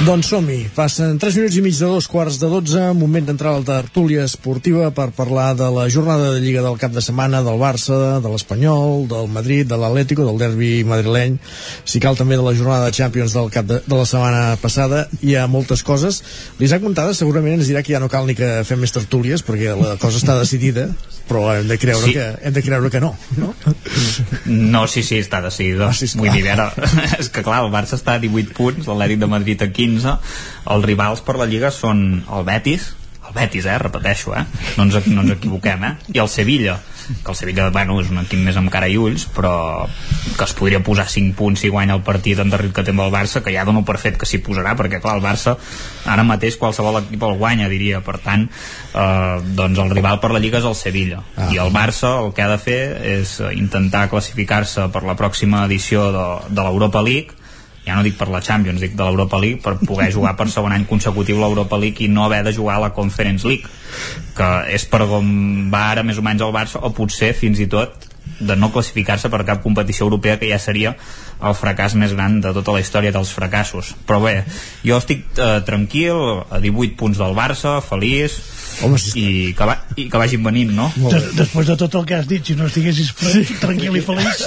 Doncs som-hi. Passen 3 minuts i mig de dos quarts de 12, moment d'entrar a la tertúlia esportiva per parlar de la jornada de Lliga del cap de setmana del Barça, de l'Espanyol, del Madrid, de l'Atlético, del derbi madrileny, si cal també de la jornada de Champions del cap de, de la setmana passada. Hi ha moltes coses. L'Isaac Montada segurament ens dirà que ja no cal ni que fem més tertúlies perquè la cosa està decidida, però hem de creure, Sí. que, hem de creure que no. no? No, sí, sí, està decidit. Ah, sí, Vull dir, a veure, és que clar, el Barça està a 18 punts, l'Atlètic de Madrid a 15, els rivals per la Lliga són el Betis, el Betis, eh, repeteixo, eh, no ens, no ens equivoquem, eh, i el Sevilla, que el Sevilla, bueno, és un equip més amb cara i ulls, però que es podria posar 5 punts si guanya el partit en darrer que té amb el Barça, que ja dono per fet que s'hi posarà, perquè clar, el Barça ara mateix qualsevol equip el guanya, diria, per tant, eh, doncs el rival per la Lliga és el Sevilla, Ah. i el Barça el que ha de fer és intentar classificar-se per la pròxima edició de, de l'Europa League ja no dic per la Champions, dic de l'Europa League per poder jugar per segon any consecutiu l'Europa League i no haver de jugar a la Conference League que és per com va ara més o menys el Barça o potser fins i tot de no classificar-se per cap competició europea que ja seria el fracàs més gran de tota la història dels fracassos. Però bé, jo estic eh, tranquil a 18 punts del Barça, feliç Home, i, que va, i que vagin venint, no? Des, després de tot el que has dit, si no estiguessis sí. tranquil i feliç...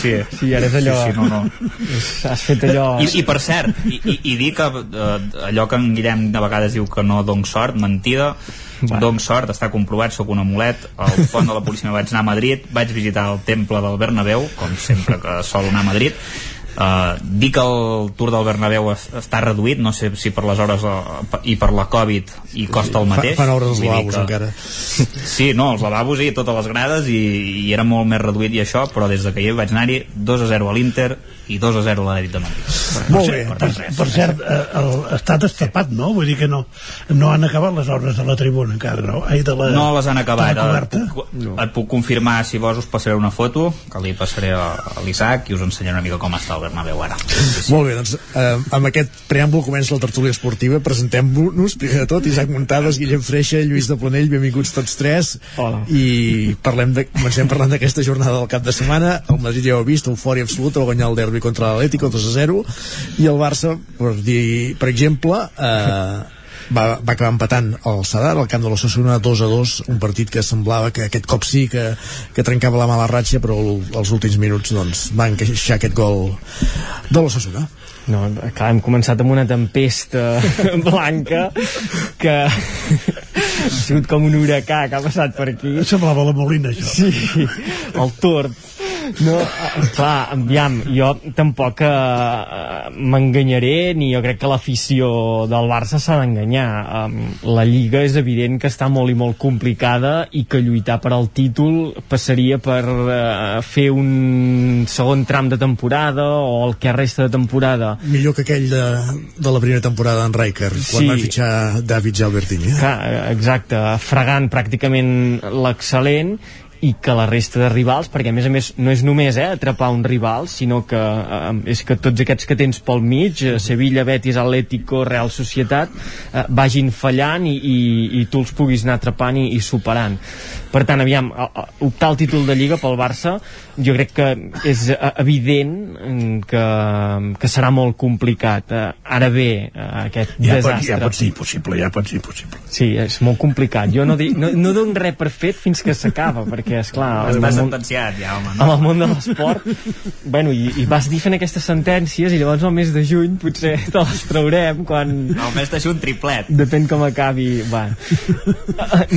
Sí, sí, ara és allò... Sí, sí, no, no. Has fet allò... I, i per cert, i, i, i dir que eh, allò que en Guillem de vegades diu que no dono sort, mentida, bueno. dono sort, està comprovat, sóc un amulet, al pont de la policia vaig anar a Madrid, vaig visitar el temple del Bernabéu, com sempre que sol anar a Madrid, Uh, dir que el Tour del Bernabéu es, està reduït, no sé si per les hores uh, i per la Covid i costa el mateix Fa, fan hores els lavabos que- encara. Sí, no, els lavabos i totes les grades i, i era molt més reduït i això, però des de que jo vaig anar-hi 2 a 0 a l'Inter i 2 a 0 a l'Atlètic de Madrid. Per, cert, per, per cert, eh, el, està destapat, no? Vull dir que no, no han acabat les obres de la tribuna encara, no? Ai, de la, No les han acabat. la Et coberta. puc, no. et puc confirmar, si vols, us passaré una foto, que li passaré a, a l'Isaac i us ensenyaré una mica com està el Bernabéu ara. Molt bé, doncs eh, amb aquest preàmbul comença la tertúlia esportiva. Presentem-nos, primer de tot, Isaac Muntades, Guillem Freixa, Lluís de Planell, benvinguts tots tres. Hola. I parlem de, comencem parlant d'aquesta jornada del cap de setmana. El Madrid ja ho ha vist, eufòria absoluta, va guanyar el derbi contra l'Atlético 2 a 0, i el Barça, per dir, per exemple, eh, va, va acabar empatant el Sadar al camp de l'Ossassuna 2 a 2, un partit que semblava que aquest cop sí que, que trencava la mala ratxa però el, els últims minuts doncs, van encaixar aquest gol de l'Ossassuna No, clar, hem començat amb una tempesta blanca que ha sigut com un huracà que ha passat per aquí. Semblava la Molina, això. Sí, el tord. No, clar, aviam, jo tampoc eh, m'enganyaré ni jo crec que l'afició del Barça s'ha d'enganyar. Um, la Lliga és evident que està molt i molt complicada i que lluitar per al títol passaria per eh, fer un segon tram de temporada o el que resta de temporada millor que aquell de, de la primera temporada d'en Rijker quan Sí. van fitxar David Albertini eh? Clar, exacte, fregant pràcticament l'excel·lent i que la resta de rivals, perquè a més a més no és només eh, atrapar un rival, sinó que eh, és que tots aquests que tens pel mig, eh, Sevilla, Betis, Atlético, Real Societat, eh, vagin fallant i, i, i tu els puguis anar atrapant i, i superant. Per tant, aviam, optar al títol de Lliga pel Barça jo crec que és eh, evident mm, que, que serà molt complicat. Eh, Ara bé, eh, aquest Ja pot, desastre... ja pot ser impossible, ja pot ser impossible. Sí, és molt complicat. Jo no, dic, no, no dono res per fet fins que s'acaba, perquè, és clar Està sentenciat ja, home. amb el món de l'esport bueno, i, i vas dir fent aquestes sentències i llavors al mes de juny potser te les traurem quan... El mes de juny triplet. Depèn com acabi va.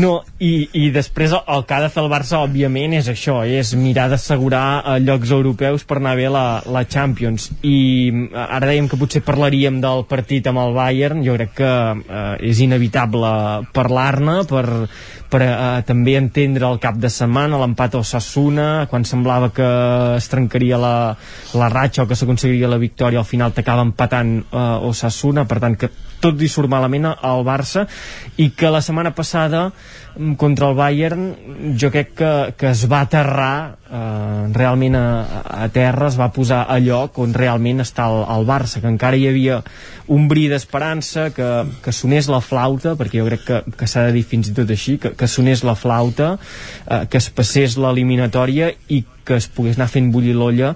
no, i, i després el, que ha de fer el Barça òbviament és això, és mirar d'assegurar eh, llocs europeus per anar bé la, la Champions. I eh, ara dèiem que potser parlaríem del partit amb el Bayern. Jo crec que eh, és inevitable parlar-ne per, per eh, també entendre el cap de setmana l'empat a Osasuna quan semblava que es trencaria la, la ratxa o que s'aconseguiria la victòria al final t'acaba empatant eh, Osasuna. Per tant que tot li surt malament al Barça i que la setmana passada mm, contra el Bayern jo crec que, que es va aterrar eh, realment a, a terra es va posar a lloc on realment està el, el Barça, que encara hi havia un bri d'esperança, que, que sonés la flauta, perquè jo crec que, que s'ha de dir fins i tot així, que, que sonés la flauta, eh, que es passés l'eliminatòria i que es pogués anar fent bullir l'olla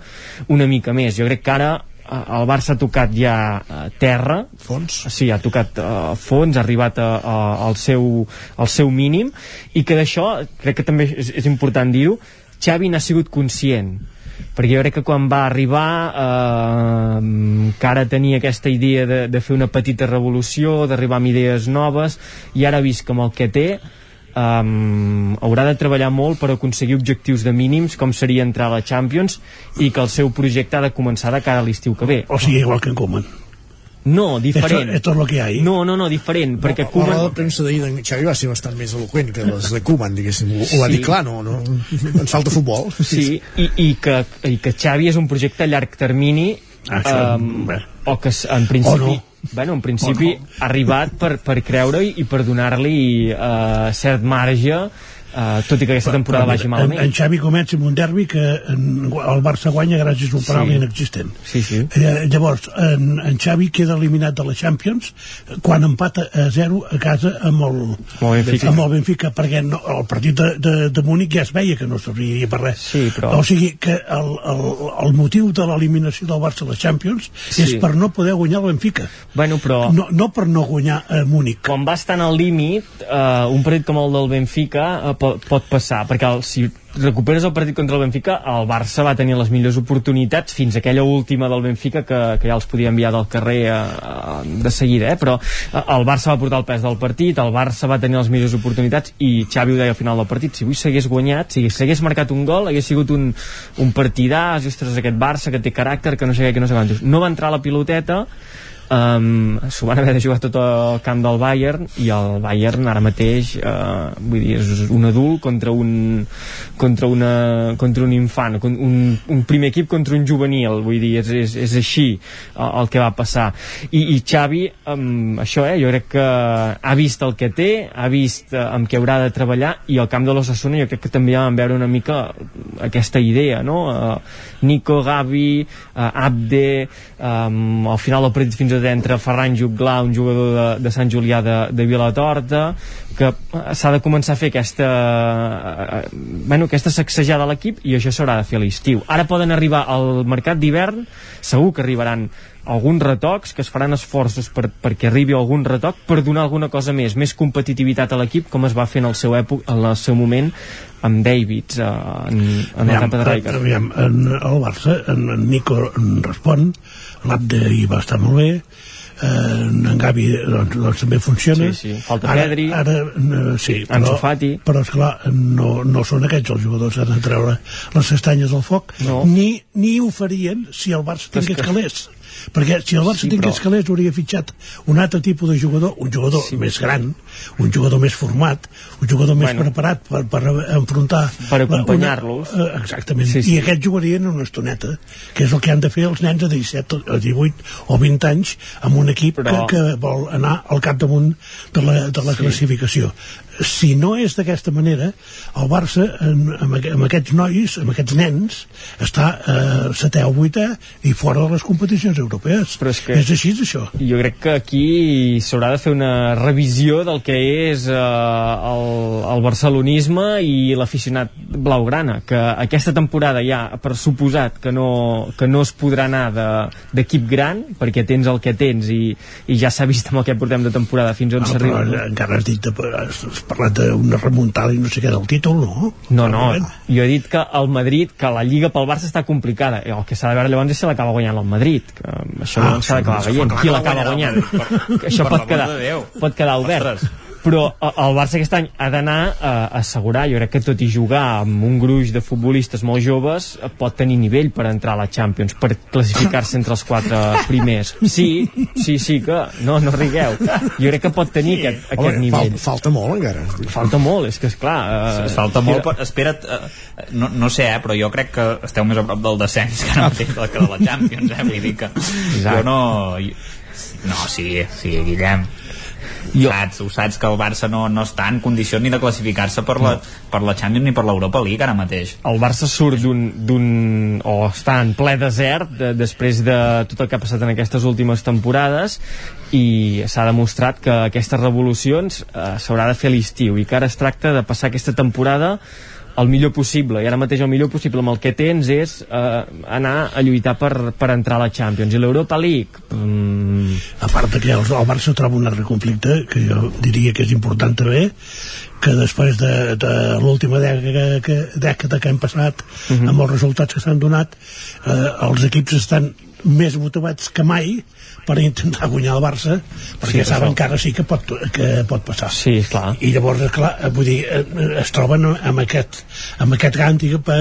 una mica més. Jo crec que ara el Barça ha tocat ja a terra. Fons? Sí, ha tocat uh, fons, ha arribat a, a, al, seu, al seu mínim. I que d'això, crec que també és, és important dir-ho, Xavi n'ha sigut conscient. Perquè jo crec que quan va arribar eh, que ara tenia aquesta idea de, de fer una petita revolució d'arribar amb idees noves i ara ha vist que amb el que té um, haurà de treballar molt per aconseguir objectius de mínims com seria entrar a la Champions i que el seu projecte ha de començar de cara a l'estiu que ve o sigui, igual que en Koeman no, diferent. Esto, esto es lo que hay. No, no, no, diferent, no, perquè Koeman... La premsa d'ahir d'en Xavi va ser bastant més eloquent que les de Koeman, diguéssim. Ho, ho va dir clar, no, no, ens falta futbol. Sí, i, i, que, i que Xavi és un projecte a llarg termini Això, um, o que en principi... Bueno, en principi ha arribat per, per creure-hi i per donar-li uh, cert marge Uh, tot i que aquesta temporada però, vagi malament. En, en Xavi comença amb un derbi que en, el Barça guanya gràcies a un penal sí. inexistent. Sí, sí. Eh, llavors, en, en Xavi queda eliminat de la Champions quan empata a 0 a casa amb el, el Benfica, amb el Benfica perquè no, el partit de, de, de Múnich ja es veia que no serviria per res. Sí, però... O sigui que el, el, el motiu de l'eliminació del Barça a la Champions sí. és per no poder guanyar el Benfica. Bueno, però... No, no per no guanyar a Múnich. Quan va estar al límit, uh, un partit com el del Benfica pot, pot passar, perquè el, si recuperes el partit contra el Benfica, el Barça va tenir les millors oportunitats fins a aquella última del Benfica que, que ja els podia enviar del carrer a, a, de seguida, eh? però el Barça va portar el pes del partit, el Barça va tenir les millors oportunitats i Xavi ho deia al final del partit, si avui s'hagués guanyat, si s'hagués marcat un gol, hagués sigut un, un partidàs, ostres, aquest Barça que té caràcter, que no sé què, que no sé quantos. No va entrar la piloteta, um, s'ho van haver de jugar tot al camp del Bayern i el Bayern ara mateix uh, vull dir, és un adult contra un contra, una, contra un infant un, un primer equip contra un juvenil vull dir, és, és, és així el, el que va passar i, i Xavi um, això eh, jo crec que ha vist el que té ha vist uh, amb què haurà de treballar i al camp de l'Ossassuna jo crec que també vam veure una mica aquesta idea no? Uh, Nico, Gavi uh, Abde um, al final del partit fins entre Ferran Juglà, un jugador de, de Sant Julià de, de Vilatorta, que s'ha de començar a fer aquesta, eh, bueno, aquesta sacsejada a l'equip i això s'haurà de fer a l'estiu. Ara poden arribar al mercat d'hivern, segur que arribaran alguns retocs, que es faran esforços per, perquè arribi algun retoc per donar alguna cosa més, més competitivitat a l'equip com es va fer en el seu, èpoc, en el seu moment amb Davids eh, en, en la etapa de Rijkaard. Aviam, en el Barça, en, en Nico en respon, l'Abde hi va estar molt bé, eh, en Gavi doncs, doncs també funciona sí, sí. falta ara, Pedri ara, eh, sí, però, Fati. però esclar, no, no són aquests els jugadors que han de treure les castanyes del foc no. ni, ni ho farien si el Barça tingués que... calés perquè si el Barça sí, tingués però... calés hauria fitxat un altre tipus de jugador un jugador sí. més gran, un jugador més format un jugador més Bueno. preparat per, per enfrontar Per acompanyar-los. eh, exactament, Sí, sí. i aquests jugarien una estoneta que és el que han de fer els nens de 17 o 18 o 20 anys amb un equip Però- que, que vol anar al capdamunt de la, de la Sí. classificació si no és d'aquesta manera el Barça amb, amb, aqu- amb aquests nois amb aquests nens està eh, setè o vuitè i fora de les competicions europees. Però és que- és així això. jo crec que aquí s'haurà de fer una revisió del que és eh, el, el barcelonisme i l'aficionat blaugrana que aquesta temporada ja per suposat que no, que no es podrà anar de- d'equip gran perquè tens el que tens i, i ja s'ha vist amb el que portem de temporada fins on Ah, s'arriba encara has dit has, has parlat d'una remuntada i no sé què del títol, no? No, no, jo he dit que el Madrid, que la Lliga pel Barça està complicada, el que s'ha de veure llavors és si l'acaba guanyant el Madrid, que això Ah, no s'ha d'acabar veient, qui l'acaba guanyant. guanyarà. Que això Per pot quedar, pot quedar obert. Però eh, el Barça aquest any ha d'anar a assegurar, jo crec que tot i jugar amb un gruix de futbolistes molt joves, eh, pot tenir nivell per entrar a la Champions, per classificar-se entre els quatre primers. Sí, sí, sí que... No, no rigueu. Jo crec que pot tenir aquest, aquest Home, nivell. fal, falta molt encara Falta molt, és que esclar... Eh, Es falta molt, però, espera't, eh, no, no sé, eh, però jo crec que esteu més a prop del descens que no mateix que de la Champions, eh, vull dir que jo no... Jo, no, sí, sí, Guillem. Jo... saps, ho saps que el Barça no, no està en condició ni de classificar-se per, la, no. per la Champions ni per l'Europa League ara mateix el Barça surt d'un o està en ple desert de, després de tot el que ha passat en aquestes últimes temporades i s'ha demostrat que aquestes revolucions eh, s'haurà de fer a l'estiu i que ara es tracta de passar aquesta temporada el millor possible, i ara mateix el millor possible amb el que tens és eh, anar a lluitar per, per entrar a la Champions i l'Europa League mm... a part que el, el Barça troba un altre conflicte que jo diria que és important també que després de, de l'última dècada que, dècada que hem passat uh mhm. -huh. amb els resultats que s'han donat eh, els equips estan més motivats que mai per intentar guanyar el Barça perquè sí, saben que ara sí que pot, que pot passar sí, clar. i llavors clar, vull dir, eh, es troben amb aquest, amb aquest hàndicap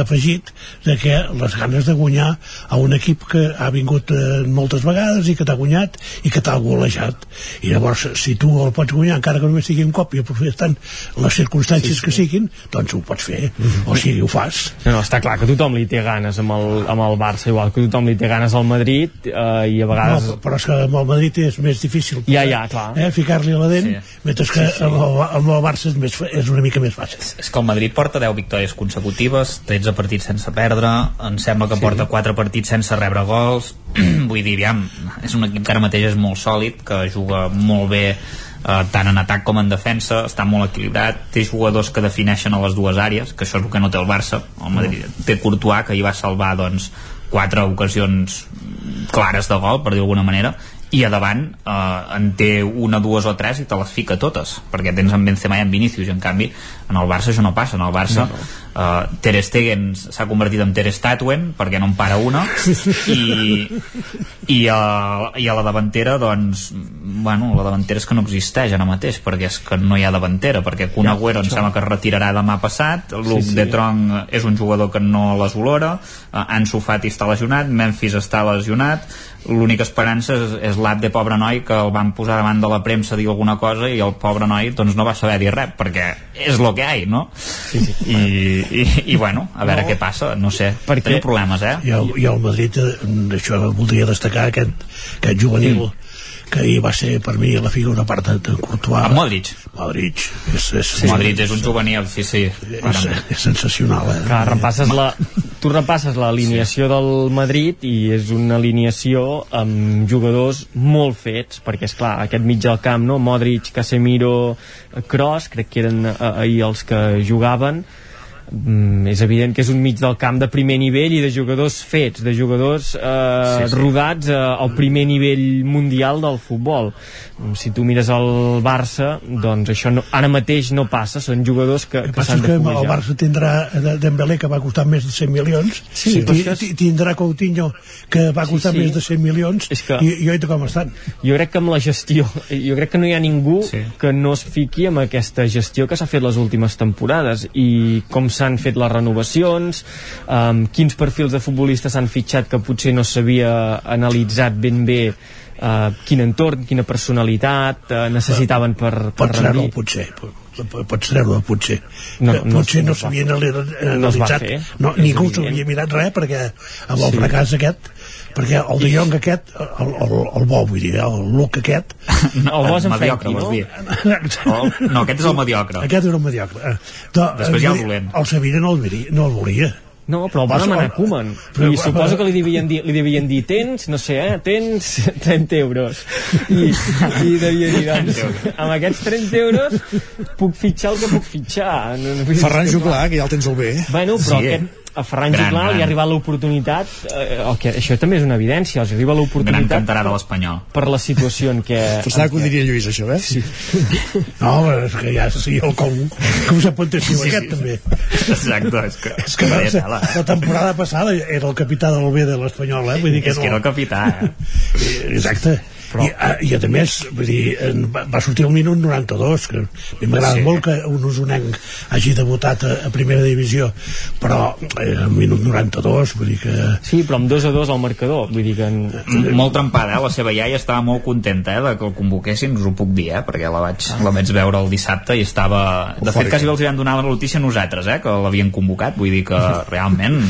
afegit de que les ganes de guanyar a un equip que ha vingut eh, moltes vegades i que t'ha guanyat i que t'ha golejat i llavors si tu el pots guanyar encara que només sigui un cop i aprofitant les circumstàncies sí, sí. que siguin doncs ho pots fer, mm -hmm. o sigui, ho fas no, no, està clar que tothom li té ganes amb el, amb el Barça, igual que tothom li té ganes al Madrid eh, i a vegades no, però és que amb el Madrid és més difícil ja, ja, clar. Eh, ficar-li a la dent sí. mentre que sí, sí. Amb, el, amb el Barça és, més, és una mica més fàcil és, és que el Madrid porta 10 victòries consecutives 13 partits sense perdre em sembla que sí. porta 4 partits sense rebre gols vull dir, aviam, és un equip que ara mateix és molt sòlid, que juga molt bé eh, tant en atac com en defensa està molt equilibrat, té jugadors que defineixen a les dues àrees, que això és el que no té el Barça el Madrid no. té Courtois que hi va salvar doncs quatre ocasions clares de gol, per dir alguna manera i a davant eh, en té una, dues o tres i te les fica totes perquè tens en Benzema i en Vinícius en canvi en el Barça això no passa. En el Barça no, no. uh, Ter Stegen s'ha convertit en Ter Statuen perquè no en para una i, i, a, i a la davantera doncs bueno, la davantera és que no existeix ara mateix perquè és que no hi ha davantera perquè Kun Agüero ja, em sembla que es retirarà demà passat Luke sí, sí. de Tronc és un jugador que no les olora uh, Ansu Fati està lesionat Memphis està lesionat l'única esperança és, és l'app de pobre noi que el van posar davant de la premsa a dir alguna cosa i el pobre noi doncs no va saber dir res perquè és lo que hi ha, no? Sí, sí. I, i, i bueno, a veure no, què passa no sé, perquè tenim problemes eh? i el, i el Madrid, eh, això voldria destacar aquest, aquest juvenil mm que ahir va ser per mi la figura part de, de Courtois a Modric Modric és, és, sí, Modric és un juvenil sí, sí, és, és sensacional eh? Clar, repasses la, tu repasses l'alineació sí. del Madrid i és una alineació amb jugadors molt fets perquè és clar, aquest mig del camp no? Modric, Casemiro, Kroos crec que eren eh, ahir els que jugaven mm, és evident que és un mig del camp de primer nivell i de jugadors fets, de jugadors eh, sí, sí. rodats eh, al primer nivell mundial del futbol mm, si tu mires el Barça doncs això no, ara mateix no passa són jugadors que, que s'han de pujar el Barça tindrà Dembélé que va costar més de 100 milions sí, sí. tindrà Coutinho que va costar sí, sí. més de 100 milions és que, i, i oi com estan jo crec que amb la gestió jo crec que no hi ha ningú sí. que no es fiqui amb aquesta gestió que s'ha fet les últimes temporades i com s'han fet les renovacions, um, quins perfils de futbolistes s'han fitxat que potser no s'havia analitzat ben bé uh, quin entorn, quina personalitat uh, necessitaven per, per Pots rendir. potser, pots treure potser. No, no, potser no, no s'havien analitzat. No, no, ningú s'havia mirat res perquè amb el sí. fracàs aquest perquè el de Jong aquest el, el, el bo vull dir, el look aquest no, el bo és en mediocre, no? Dir. El, no, aquest és el mediocre aquest és el mediocre eh, després hi ha el dolent el Sevilla no el, no el volia no, però el va demanar Koeman. Però, I suposo que li devien dir, li devien dir tens, no sé, eh, tens 30 euros. I, i devia dir, doncs, amb aquests 30 euros puc fitxar el que puc fitxar. No, no, Ferran Juclar, que ja el tens al bé. Bueno, però sí, aquest, a Ferran gran, Giclà li ha arribat l'oportunitat eh, que això també és una evidència els arriba l'oportunitat gran cantarà de l'Espanyol per la situació en què pensava que ho diria Lluís això eh? Sí. no, és que ja sí, el com, com se pot dir sí, aquest sí. també exacte és que, és que la, la temporada passada era el capità del B de l'Espanyol eh? Vull dir que és no... que era el capità eh? exacte però... I, a, I a més, vull dir, va, va sortir el minut 92, que a mi m'agrada sí. molt que un usonenc hagi debutat a, a primera divisió, però eh, el minut 92, vull dir que... Sí, però amb 2 a 2 al marcador, vull dir que... En... Molt trempada, eh? La seva iaia estava molt contenta eh, de que el convoquessin, us ho puc dir, eh? Perquè la vaig, la vaig veure el dissabte i estava... De fet, quasi els van donar la notícia a nosaltres, eh? Que l'havien convocat, vull dir que realment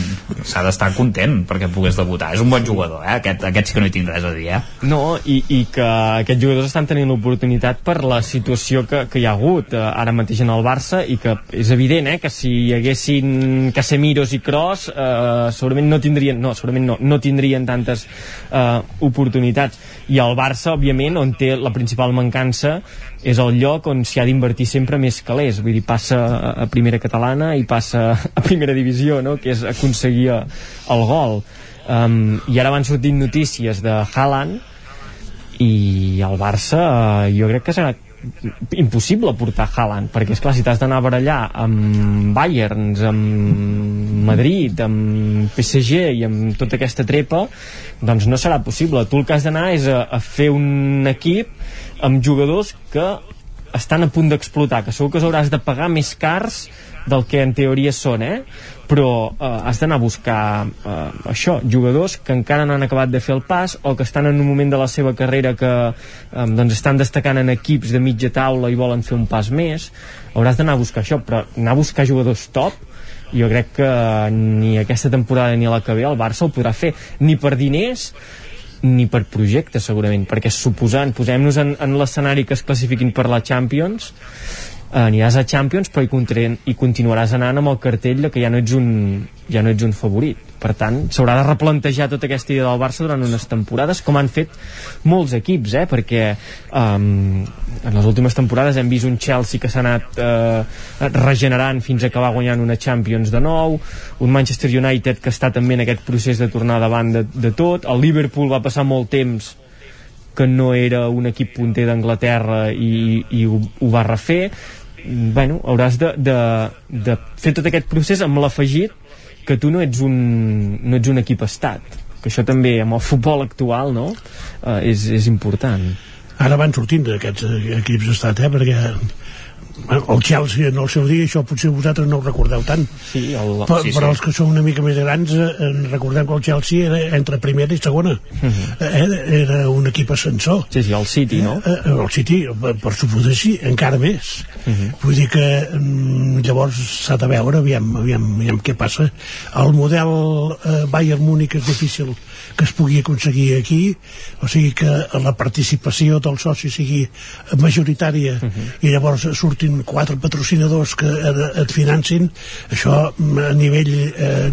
s'ha d'estar content perquè pogués debutar. És un bon jugador, eh? Aquest, aquest sí que no hi tinc res a dir, eh? No, i, i que aquests jugadors estan tenint l'oportunitat per la situació que, que hi ha hagut eh, ara mateix en el Barça i que és evident eh, que si hi haguessin Casemiros i Kroos eh, segurament no tindrien no, segurament no, no tindrien tantes eh, oportunitats. I el Barça òbviament on té la principal mancança és el lloc on s'hi ha d'invertir sempre més calés. Vull dir, passa a primera catalana i passa a primera divisió no? que és aconseguir el gol. Um, i ara van sortint notícies de Haaland i el Barça uh, jo crec que serà impossible portar Haaland perquè és clar si t'has d'anar a barallar amb Bayerns, amb Madrid amb PSG i amb tota aquesta trepa doncs no serà possible. Tu el que has d'anar és a, a fer un equip amb jugadors que estan a punt d'explotar que segur que hauràs de pagar més cars del que en teoria són, eh? però eh, has d'anar a buscar eh, això, jugadors que encara no han acabat de fer el pas o que estan en un moment de la seva carrera que eh, doncs estan destacant en equips de mitja taula i volen fer un pas més hauràs d'anar a buscar això però anar a buscar jugadors top jo crec que ni aquesta temporada ni la que ve el Barça el podrà fer ni per diners ni per projecte segurament perquè suposant, posem-nos en, en l'escenari que es classifiquin per la Champions aniràs a Champions però hi, hi continuaràs anant amb el cartell que ja no ets un, ja no ets un favorit per tant s'haurà de replantejar tota aquesta idea del Barça durant unes temporades com han fet molts equips eh? perquè um, en les últimes temporades hem vist un Chelsea que s'ha anat uh, regenerant fins a acabar guanyant una Champions de nou un Manchester United que està també en aquest procés de tornar davant de, de tot el Liverpool va passar molt temps que no era un equip punter d'Anglaterra i, i ho, ho va refer bueno, hauràs de, de, de fer tot aquest procés amb l'afegit que tu no ets un, no ets un equip estat que això també amb el futbol actual no? uh, és, és important ara van sortint d'aquests equips estat eh? perquè el Chelsea en el seu dia, això potser vosaltres no ho recordeu tant sí, el... però, sí, sí. però els que són una mica més grans eh, recordem que el Chelsea era entre primera i segona uh Mhm. -huh. eh, era un equip ascensor sí, sí, el City, no? Eh, eh, el City, per, suposar sí, encara més Uh -huh. vull dir que mm, llavors s'ha de veure aviam, aviam, aviam què passa el model eh, Bayern Múnich és difícil que es pugui aconseguir aquí o sigui que la participació del soci sigui majoritària uh -huh. i llavors surtin quatre patrocinadors que et, et financin això mm, a nivell eh,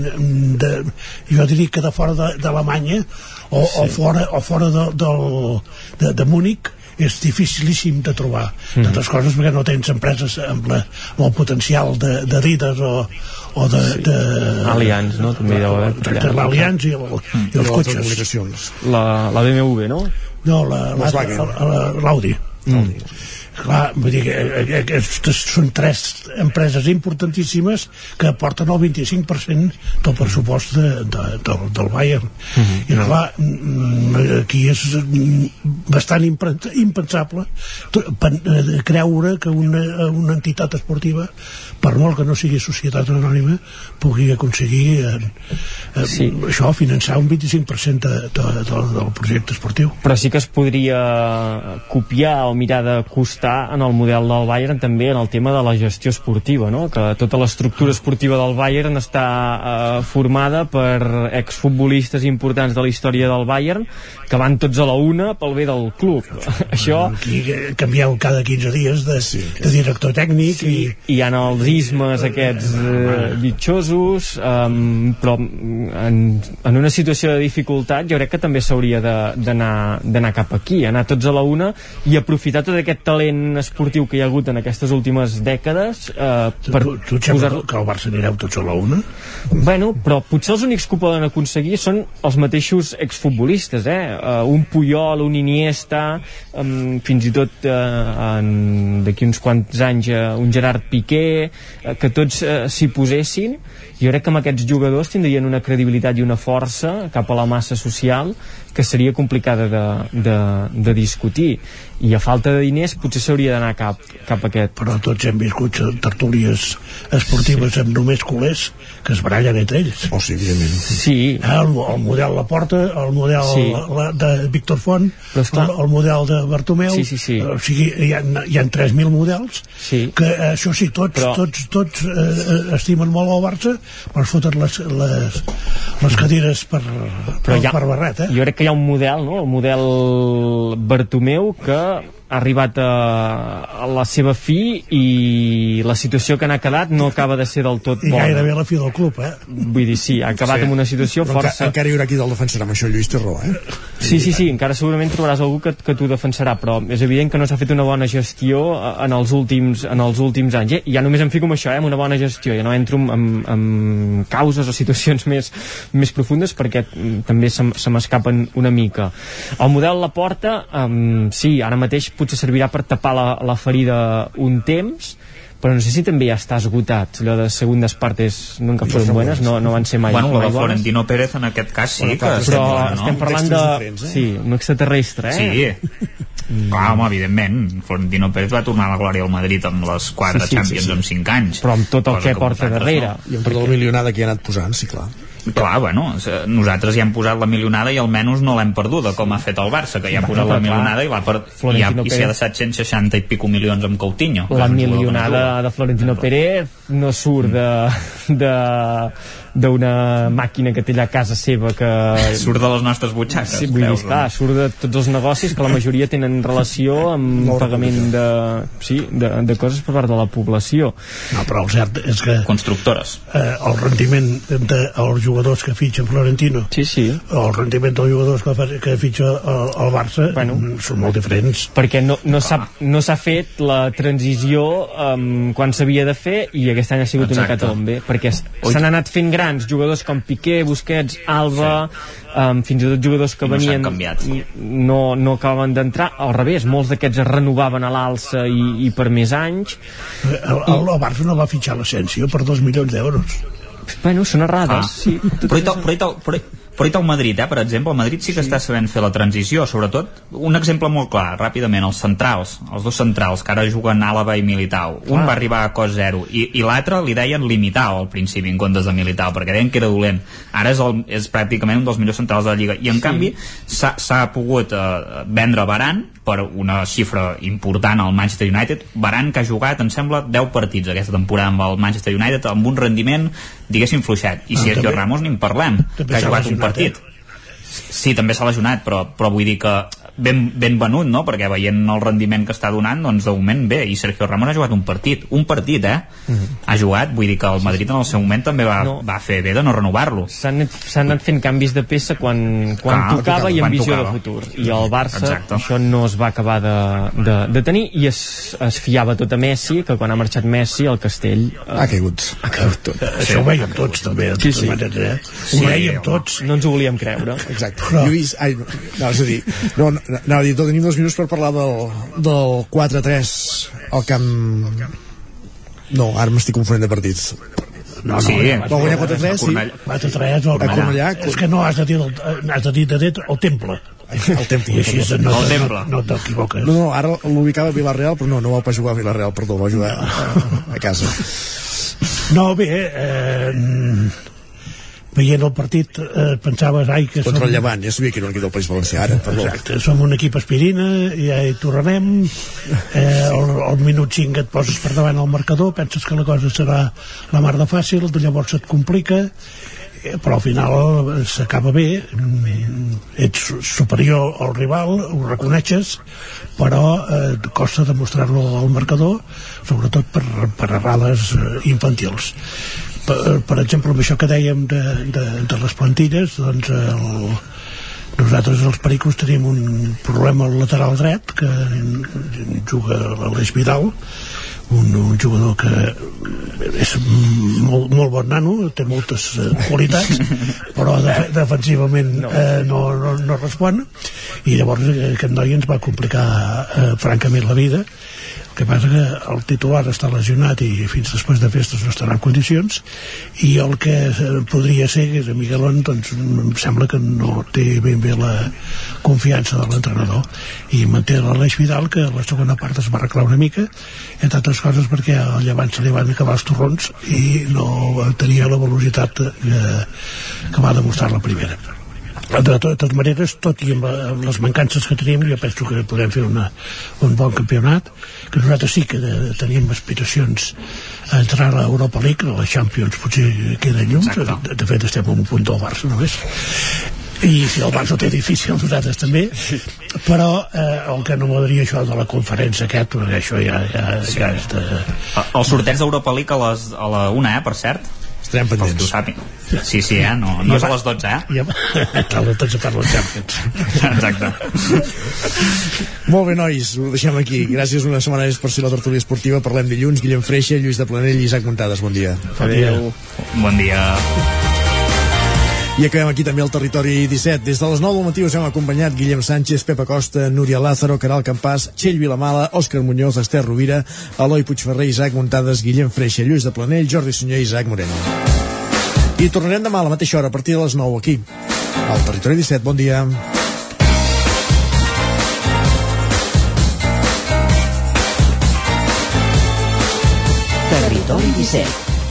de, jo diria que de fora d'Alemanya o, sí. o fora, o fora de, del, de, de Múnich és dificilíssim de trobar mm. d'altres coses perquè no tens empreses amb, la, amb el potencial de, de Adidas o, o de, sí. de Allianz, no? També deu haver de l'Allianz i, el, mm. i els cotxes la, la BMW, no? no, l'Audi mm. Clar, vull dir que eh, aquestes són tres empreses importantíssimes que aporten el 25% del pressupost de, de, del, del Bayern mm -hmm. i clar, mm, aquí és mm, bastant impensable eh, creure que una, una entitat esportiva per molt que no sigui societat anònima pugui aconseguir eh, eh, sí. això, finançar un 25% de, de, de, del projecte esportiu però sí que es podria copiar o mirar d'acostar en el model del Bayern també en el tema de la gestió esportiva no? que tota l'estructura esportiva del Bayern està eh, formada per exfutbolistes importants de la història del Bayern que van tots a la una pel bé del club això... Aquí canvieu cada 15 dies de, sí, de director tècnic sí, i... hi ha els ismes aquests eh, bitxosos um, però en, en una situació de dificultat jo crec que també s'hauria d'anar cap aquí, anar tots a la una i aprofitar tot aquest talent esportiu que hi ha hagut en aquestes últimes dècades eh, per tu, tu posar... que el Barça anireu tots a la una? Bueno, però potser els únics que ho poden aconseguir són els mateixos exfutbolistes eh? Uh, un Puyol, un Iniesta um, fins i tot uh, d'aquí uns quants anys uh, un Gerard Piqué uh, que tots uh, s'hi posessin jo crec que amb aquests jugadors tindrien una credibilitat i una força cap a la massa social que seria complicada de, de, de discutir i a falta de diners potser s'hauria d'anar cap, cap a aquest. Però tots hem viscut tertúlies esportives sí. amb només culers que es barallen entre ells. Oh, sí, evidentment. Sí. El, el model Laporta, el model Sí. la, de Víctor Font, esclar- el, el model de Bartomeu, Sí, sí, sí. o sigui, hi ha, hi ha 3.000 models, sí. que eh, això sí, tots, Però- tots, tots eh, estimen molt el Barça, per fotre les, les, les cadires per, per, ha, per barret, eh? jo crec que hi ha un model, no? el model Bartomeu, que ha arribat a, a la seva fi i la situació que n'ha quedat no acaba de ser del tot I bona. gairebé a la fi del club, eh? Vull dir, sí, ha acabat Sí. amb una situació Però força... Enca, encara hi haurà qui del defensarà amb això, Lluís té raó, eh? Sí, sí, sí, encara segurament trobaràs algú que, que t'ho defensarà, però és evident que no s'ha fet una bona gestió eh, en els últims, en els últims anys. I ja només em fico amb això, eh, amb una bona gestió, ja no entro en, en, en causes o situacions més, més profundes perquè mm, també se, se m'escapen una mica. El model La Porta, um, sí, ara mateix potser servirà per tapar la, la ferida un temps, però no sé si també ja està esgotat allò de segundes partes nunca fueron buenas no, no van ser mai Bueno, mai el bones. Florentino Pérez en aquest cas sí Bueno, que estem però parlant, no? estem parlant de... diferents, eh? Sí, un extraterrestre, eh? Sí. Clar, home, evidentment. Florentino Pérez va tornar a la glòria al Madrid amb les quatre Sí, sí, sí, Champions sí. en 5 anys. Però amb tot el Cosa que porta darrere. I amb tota la milionada que hi ha anat posant, sí, clar. Clar, bueno, nosaltres ja hem posat la milionada i almenys no l'hem perduda, com ha fet el Barça, que ja ha posat la milionada i per... i, ha, i s'hi ha deixat 160 i pico milions amb Coutinho. La milionada de Florentino Pérez no surt de de d'una màquina que té allà a casa seva que... Surt de les nostres butxaques, Sí, vull dir, esclar, surt de tots els negocis que la majoria tenen relació amb Molt pagament de, sí, de, de coses per part de la població. No, però el cert és que Constructores. eh, el rendiment dels jugadors que fitxa Florentino sí, sí. el rendiment dels jugadors que, fa, que fitxa el, el Barça bueno, són molt diferents perquè no, no s'ha no s'ha fet la transició um, quan s'havia de fer i aquest any ha sigut una Exacte. catombe perquè s'han anat fent grans jugadors com Piqué, Busquets, Alba um, fins i tot jugadors que I no venien canviat. no, no acabaven d'entrar. Al revés, molts d'aquests es renovaven a l'alça i, i per més anys. El, el, el Barça no va fitxar l'Asensio per dos milions d'euros. Bueno, són errades. Ah. sí, però, i tal, però, i tal, però, però i tal Madrid, eh, per exemple, el Madrid sí que sí. està sabent fer la transició, sobretot. Un exemple molt clar, ràpidament, els centrals els dos centrals, que ara juguen Àlava i Militao. Un Clar. va arribar a cost zero i, i l'altre li deien Limitao al principi en comptes de Militao, perquè deien que era dolent. Ara és, el, és pràcticament un dels millors centrals de la Lliga. I en Sí. canvi s'ha pogut eh, vendre Baran per una xifra important al Manchester United. Baran que ha jugat, em sembla, 10 partits aquesta temporada amb el Manchester United amb un rendiment, diguéssim, fluixet. I Ah, Sergio també- Ramos ni en parlem també que ha jugat un partit? Sí, també s'ha lesionat, però, però vull dir que ben, ben venut, no? Perquè veient el rendiment que està donant, doncs de moment bé. I Sergio Ramos ha jugat un partit. Un partit, eh? Ha jugat, vull dir que el Madrid en el seu moment també va, No. va fer bé de no renovar-lo. s'han anat, s'han anat fent canvis de peça quan, quan Clar, tocava i amb visió tocava. de futur i el Barça Exacte. això no es va acabar de, de, de tenir i es, es fiava tot a Messi que quan ha marxat Messi el castell eh, Ha caigut. ha caigut tot això ho veiem tots també de Sí, sí. maneres, eh? Sí, ho veiem tots no ens ho volíem creure Exacte. Però- Lluís, ai, no, no, és a dir, no, no, anava a dir, tenim dos minuts per parlar del, del 4-3 al camp... No, ara m'estic confonent de partits. no, Sí, no, Va guanyar 4-3, sí. 4-3 al A Cornellà. és que no has de dir, el, has de dir de dit el temple El temple. i així no, El no, temple. no, no t'equivoques No, no, ara l'ubicava a Vilareal, però no, no va jugar a Vilareal, perdó, va jugar a, a casa. No, bé, eh, veient el partit eh, pensaves, ai, que Contra som... el Llevant, ja sabia que era un equip del País Valencià, ara, perdó. Exacte, som un equip aspirina, ja hi tornarem, eh, al, al minut 5 et poses per davant el marcador, penses que la cosa serà la mar de fàcil, de llavors et complica, eh, però al final eh, s'acaba bé, mm, ets superior al rival, ho reconeixes, però eh, et costa demostrar-lo al marcador, sobretot per, per errades eh, infantils per, per exemple, amb això que dèiem de, de, de les plantilles, doncs el, nosaltres els pericos tenim un problema al lateral dret que juga l'Aleix Vidal un, un jugador que és molt, molt bon nano té moltes eh, qualitats però de, defensivament eh, no, no, no respon i llavors eh, aquest noi ens va complicar eh, francament la vida que passa que el titular està lesionat i fins després de festes no estarà en condicions i el que podria ser que és Miguelón doncs em sembla que no té ben bé la confiança de l'entrenador. I manté l'Aleix Vidal que la segona part es va arreglar una mica entre altres coses perquè al llevant se li van acabar els torrons i no tenia la velocitat que, que va demostrar la primera de totes maneres, tot i amb, amb les mancances que tenim, jo penso que podem fer una, un bon campionat, que nosaltres sí que de, de, tenim aspiracions a entrar a l'Europa League, a la Champions potser queda llum, de, de fet estem en un punt del Barça només, i si el Barça ho té difícil, nosaltres també, però eh, el que no m'agradaria això de la conferència aquest, perquè això ja, ja, sí. ja és de... El sorteig d'Europa League a, les, a la una, eh, per cert? Estarem pendents. Sí, sí, eh? No, no és a les 12, eh? Ja, a les 12 per les Champions. Exacte. Molt bé, nois, ho deixem aquí. Gràcies una setmana més per ser la tertúlia esportiva. Parlem dilluns. Guillem Freixa, Lluís de Planell i Isaac Montades. Bon dia. Adéu. Bon dia. I acabem aquí també el territori 17. Des de les 9 del matí us hem acompanyat Guillem Sánchez, Pepa Costa, Núria Lázaro, Caral Campàs, Txell Vilamala, Òscar Muñoz, Esther Rovira, Eloi Puigferrer, Isaac Montades, Guillem Freixa, Lluís de Planell, Jordi Sunyer i Isaac Moreno. I tornarem demà a la mateixa hora, a partir de les 9 aquí. Al territori 17, bon dia. Territori 17